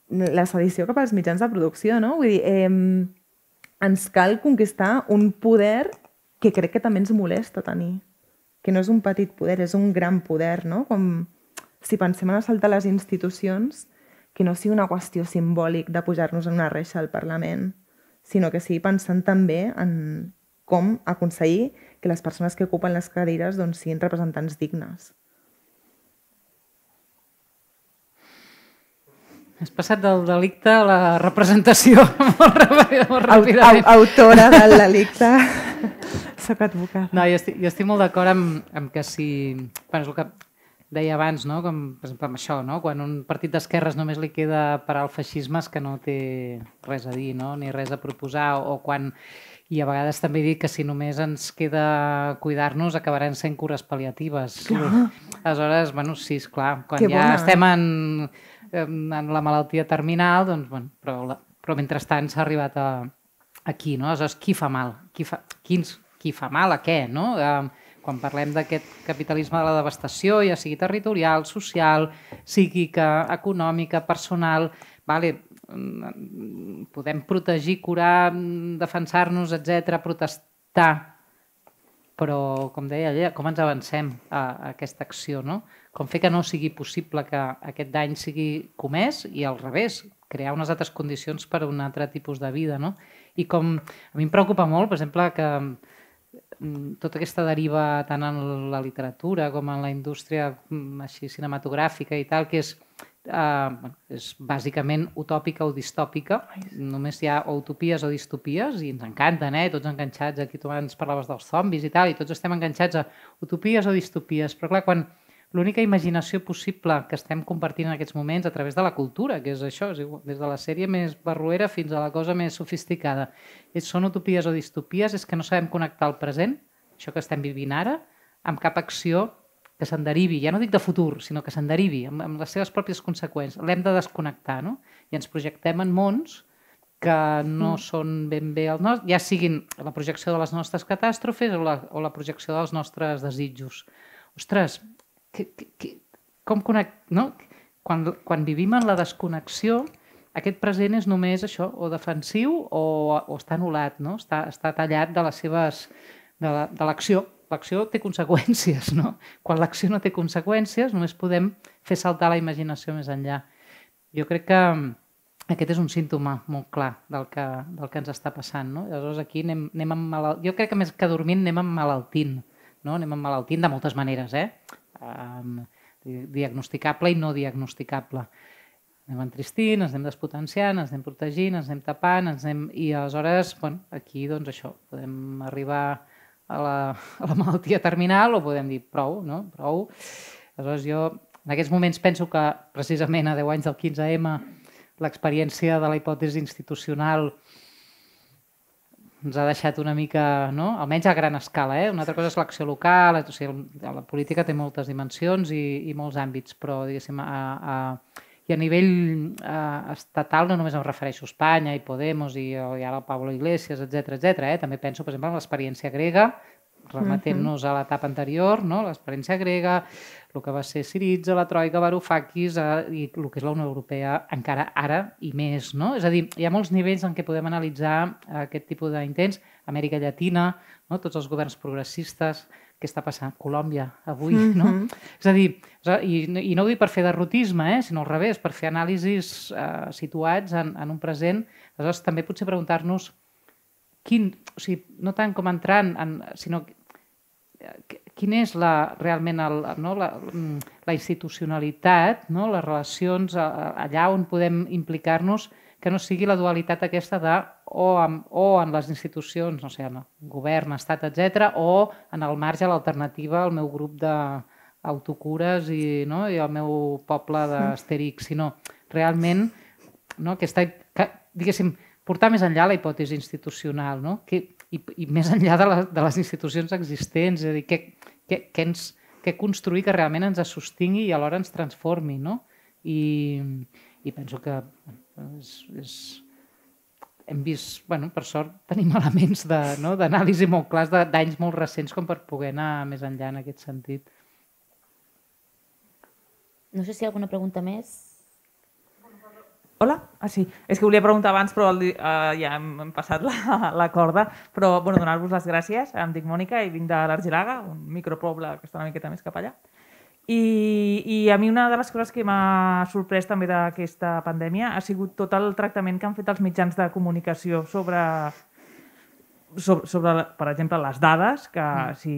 la sedició cap als mitjans de producció, no? Vull dir, eh, ens cal conquistar un poder que crec que també ens molesta tenir. Que no és un petit poder, és un gran poder, no? Com si pensem en assaltar les institucions, que no sigui una qüestió simbòlic de pujar-nos en una reixa al Parlament, sinó que sigui pensant també en com aconseguir que les persones que ocupen les cadires doncs, siguin representants dignes. Has passat del delicte a la representació molt, molt ràpidament. Autora del delicte. Soc advocat. No, jo estic, jo estic molt d'acord amb, amb que si... Bueno, és el que deia abans, no? com per exemple amb això, no? quan un partit d'esquerres només li queda parar el feixisme és que no té res a dir, no? ni res a proposar, o quan i a vegades també dic que si només ens queda cuidar-nos acabarem sent cures pal·liatives. Clar. Aleshores, bueno, sí, és clar, quan que ja bona. estem en en la malaltia terminal, doncs, bueno, però, la, però mentrestant s'ha arribat a, aquí, no? Aleshores, qui fa mal? Qui fa, quins, qui fa mal a què, no? Eh, quan parlem d'aquest capitalisme de la devastació, ja sigui territorial, social, psíquica, econòmica, personal, vale, mm, podem protegir, curar, defensar-nos, etc, protestar, però, com deia ella, com ens avancem a, a aquesta acció, no? com fer que no sigui possible que aquest dany sigui comès i al revés, crear unes altres condicions per a un altre tipus de vida. No? I com a mi em preocupa molt, per exemple, que mm, tota aquesta deriva tant en la literatura com en la indústria mm, així cinematogràfica i tal, que és, uh, és bàsicament utòpica o distòpica. Només hi ha o utopies o distopies i ens encanten, eh? tots enganxats. Aquí tu abans parlaves dels zombis i tal, i tots estem enganxats a utopies o distopies. Però clar, quan l'única imaginació possible que estem compartint en aquests moments a través de la cultura, que és això, és igual, des de la sèrie més barruera fins a la cosa més sofisticada. És, són utopies o distopies, és que no sabem connectar el present, això que estem vivint ara, amb cap acció que se'n derivi, ja no dic de futur, sinó que se'n derivi, amb, amb les seves pròpies conseqüències. L'hem de desconnectar, no? I ens projectem en mons que no mm. són ben bé el nostre, ja siguin la projecció de les nostres catàstrofes o la, o la projecció dels nostres desitjos. Ostres, que, que, com connect, no? quan, quan vivim en la desconnexió, aquest present és només això, o defensiu o, o està anul·lat, no? està, està tallat de les seves de l'acció la, l'acció té conseqüències, no? Quan l'acció no té conseqüències, només podem fer saltar la imaginació més enllà. Jo crec que aquest és un símptoma molt clar del que, del que ens està passant. No? Aleshores, aquí anem, anem malalt... Jo crec que més que dormint anem malaltint. No? Anem malaltint de moltes maneres. Eh? Um, diagnosticable i no diagnosticable. Anem entristint, ens anem despotenciant, ens anem protegint, ens anem tapant, ens anem... i aleshores, bueno, aquí doncs això, podem arribar a la, a la malaltia terminal o podem dir prou, no? prou. Aleshores jo en aquests moments penso que precisament a 10 anys del 15M l'experiència de la hipòtesi institucional ens ha deixat una mica, no? almenys a gran escala. Eh? Una altra cosa és l'acció local, o sigui, la política té moltes dimensions i, i molts àmbits, però diguéssim, a, a, i a nivell a, estatal no només em refereixo a Espanya i Podemos i, i ara el Pablo Iglesias, etc etc. eh? també penso, per exemple, en l'experiència grega, remetent-nos a l'etapa anterior, no? l'experiència grega, el que va ser Siritza, la Troika, Varoufakis eh, i el que és la Unió Europea encara ara i més. No? És a dir, hi ha molts nivells en què podem analitzar aquest tipus d'intents. Amèrica Llatina, no? tots els governs progressistes, què està passant? Colòmbia, avui, mm -hmm. no? Mm-hmm. És a dir, i, i no ho dic per fer derrotisme, eh? sinó al revés, per fer anàlisis eh, situats en, en un present. Aleshores, també potser preguntar-nos quin, o sigui, no tant com entrant, en, sinó quina és la, realment el, no, la, la institucionalitat, no, les relacions allà on podem implicar-nos, que no sigui la dualitat aquesta de o, amb, o en les institucions, no sé, en el govern, estat, etc, o en el marge l'alternativa al meu grup d'autocures i, no, i el meu poble d'Asterix, sinó realment no, aquesta, que, diguéssim, portar més enllà la hipòtesi institucional, no? que, i, i més enllà de, la, de les institucions existents, és a dir, què, què, què, ens, què construir que realment ens sostingui i alhora ens transformi, no? I, i penso que és, és, hem vist, bueno, per sort, tenim elements d'anàlisi no, molt clars d'anys molt recents com per poder anar més enllà en aquest sentit. No sé si hi ha alguna pregunta més. Hola? Ah, sí. És que volia preguntar abans, però el, uh, ja hem, hem passat la, la corda. Però bueno, donar-vos les gràcies. Em dic Mònica i vinc de l'Argilaga, un micropoble que està una miqueta més cap allà. I, I a mi una de les coses que m'ha sorprès també d'aquesta pandèmia ha sigut tot el tractament que han fet els mitjans de comunicació sobre, sobre, sobre per exemple, les dades, que mm. si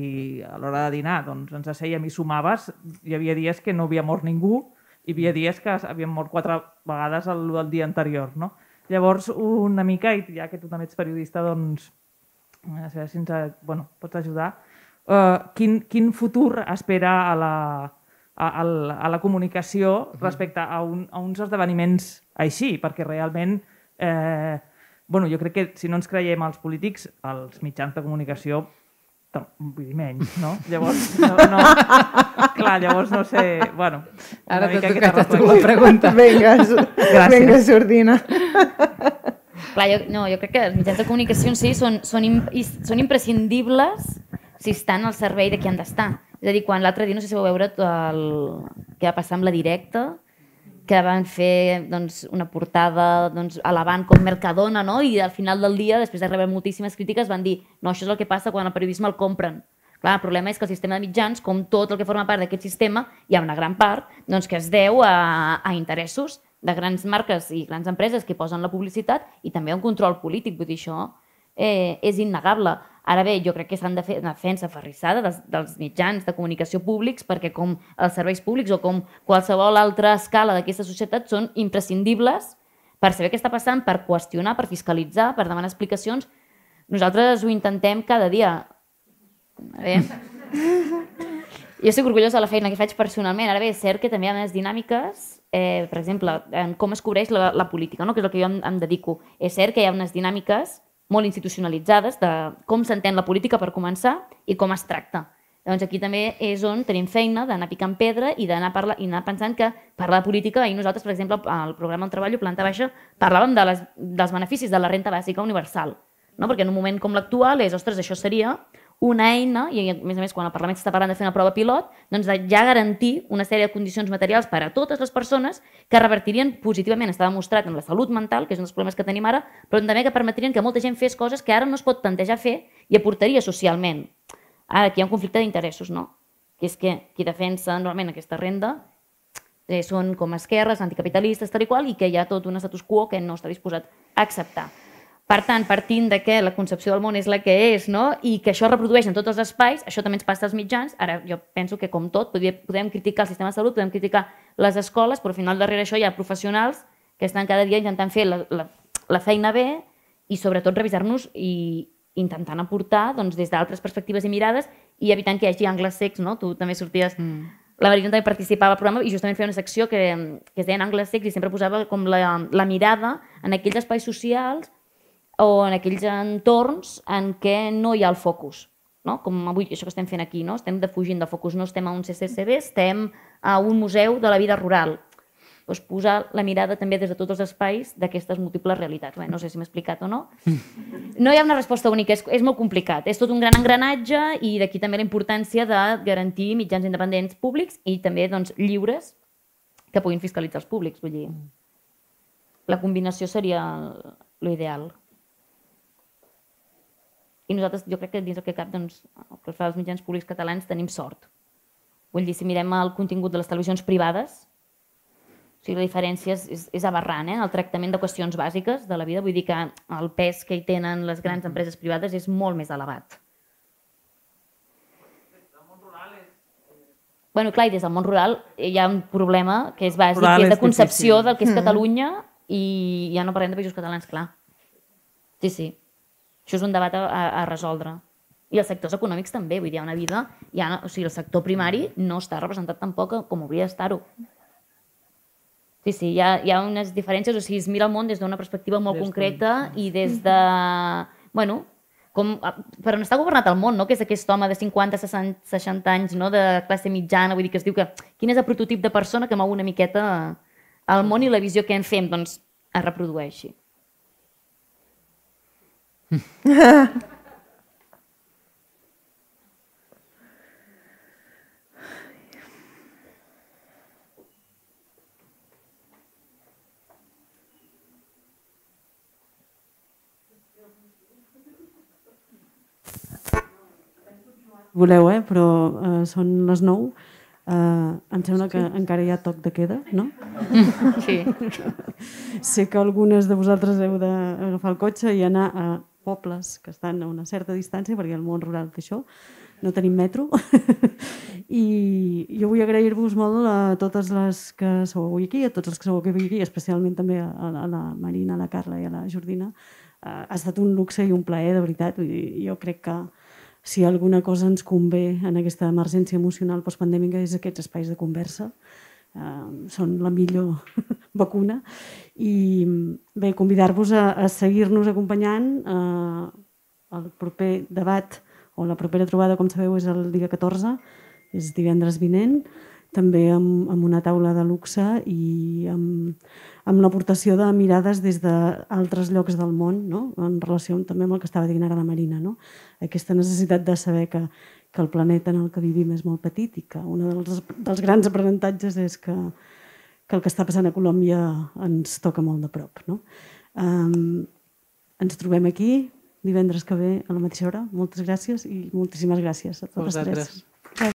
a l'hora de dinar doncs, ens assèiem i sumaves, hi havia dies que no havia mort ningú, hi havia dies que havien mort quatre vegades el, el dia anterior, no? Llavors, una mica, i ja que tu també ets periodista, doncs, a veure si ens bueno, pots ajudar, uh, quin, quin futur espera a la, a, a, a la comunicació respecte a, un, a uns esdeveniments així, perquè realment eh, bueno, jo crec que si no ens creiem els polítics, els mitjans de comunicació vull dir, menys, no? Llavors, no, no, clar, llavors no sé, bueno, Ara t'ha tocat a tu la pregunta. Vinga, vinga, Sordina. Clar, jo, no, jo crec que els mitjans de comunicació si són, són, són imprescindibles si estan al servei de qui han d'estar. És a dir, quan l'altre dia, no sé si vau veure el que va passar amb la directa, que van fer doncs, una portada doncs, alabant com Mercadona, no? i al final del dia, després de rebre moltíssimes crítiques, van dir no, això és el que passa quan el periodisme el compren. Clar, el problema és que el sistema de mitjans, com tot el que forma part d'aquest sistema, hi ha una gran part doncs, que es deu a, a interessos de grans marques i grans empreses que posen la publicitat i també un control polític. Vull dir, això eh, és innegable. Ara bé, jo crec que s'han de fer una defensa ferrissada dels, dels mitjans de comunicació públics perquè com els serveis públics o com qualsevol altra escala d'aquesta societat són imprescindibles per saber què està passant, per qüestionar, per fiscalitzar, per demanar explicacions. Nosaltres ho intentem cada dia. Veure, jo estic orgullosa de la feina que faig personalment. Ara bé, és cert que també hi ha unes dinàmiques, eh, per exemple, en com es cobreix la, la política, no? que és el que jo em, em dedico. És cert que hi ha unes dinàmiques molt institucionalitzades de com s'entén la política per començar i com es tracta. Doncs aquí també és on tenim feina d'anar picant pedra i d'anar parla, i anar pensant que parlar de política, i nosaltres, per exemple, al programa on treballo, Planta Baixa, parlàvem de les, dels beneficis de la renta bàsica universal. No? Perquè en un moment com l'actual és, ostres, això seria una eina, i a més a més quan el Parlament està parlant de fer una prova pilot, doncs de ja garantir una sèrie de condicions materials per a totes les persones que revertirien positivament, està demostrat en la salut mental, que és un dels problemes que tenim ara, però també que permetrien que molta gent fes coses que ara no es pot plantejar fer i aportaria socialment. Ara, aquí hi ha un conflicte d'interessos, no? Que és que qui defensa normalment aquesta renda eh, són com esquerres, anticapitalistes, tal i qual, i que hi ha tot un status quo que no està disposat a acceptar. Per tant, partint de que la concepció del món és la que és, no? i que això es reprodueix en tots els espais, això també ens passa als mitjans. Ara, jo penso que, com tot, podem criticar el sistema de salut, podem criticar les escoles, però al final darrere això hi ha professionals que estan cada dia intentant fer la, la, la feina bé i sobretot revisar-nos i intentant aportar doncs, des d'altres perspectives i mirades i evitant que hi hagi angles secs, no? Tu també sorties... Mm. La Marina també participava al programa i justament feia una secció que, que es deia angles secs i sempre posava com la, la mirada en aquells espais socials o en aquells entorns en què no hi ha el focus. No? Com avui, això que estem fent aquí, no? estem defugint del focus, no estem a un CCCB, estem a un museu de la vida rural. Doncs posar la mirada també des de tots els espais d'aquestes múltiples realitats. Bé, no sé si m'he explicat o no. No hi ha una resposta única, és, és molt complicat. És tot un gran engranatge i d'aquí també la importància de garantir mitjans independents públics i també doncs, lliures que puguin fiscalitzar els públics. Vull dir, la combinació seria l'ideal. I nosaltres, jo crec que dins el que cap, doncs, el que fa els mitjans públics catalans, tenim sort. Vull dir, si mirem el contingut de les televisions privades, o sigui, la diferència és, és, és aberrant, eh? el tractament de qüestions bàsiques de la vida. Vull dir que el pes que hi tenen les grans empreses privades és molt més elevat. Bueno, clar, i des del món rural hi ha un problema que és bàsic, rural que és de concepció difícil. del que és Catalunya i ja no parlem de països catalans, clar. Sí, sí. Això és un debat a, a, resoldre. I els sectors econòmics també, vull dir, hi ha una vida, hi ha, o sigui, el sector primari no està representat tampoc com hauria d'estar-ho. Sí, sí, hi ha, hi ha unes diferències, o sigui, es mira el món des d'una perspectiva molt des concreta i des de... Bueno, com, per on està governat el món, no? que és aquest home de 50, 60, 60 anys, no? de classe mitjana, vull dir que es diu que quin és el prototip de persona que mou una miqueta el món i la visió que en fem, doncs es reprodueixi. Voleu, eh? però eh, són les 9. Eh, em sembla que encara hi ha toc de queda, no? Sí. sé que algunes de vosaltres heu d'agafar el cotxe i anar a pobles que estan a una certa distància, perquè el món rural té això, no tenim metro. I jo vull agrair-vos molt a totes les que sou avui aquí, a tots els que sou avui aquí, especialment també a, a la Marina, a la Carla i a la Jordina. Uh, ha estat un luxe i un plaer, de veritat. I jo crec que si alguna cosa ens convé en aquesta emergència emocional postpandèmica és aquests espais de conversa eh, són la millor vacuna. I bé, convidar-vos a, a seguir-nos acompanyant eh, el proper debat o la propera trobada, com sabeu, és el dia 14, és divendres vinent, també amb, amb una taula de luxe i amb, amb l'aportació de mirades des d'altres llocs del món, no? en relació també amb el que estava dient ara la Marina. No? Aquesta necessitat de saber que, que el planeta en el que vivim és molt petit i que un dels, dels grans aprenentatges és que, que el que està passant a Colòmbia ens toca molt de prop. No? Um, ens trobem aquí divendres que ve a la mateixa hora. Moltes gràcies i moltíssimes gràcies a totes tres.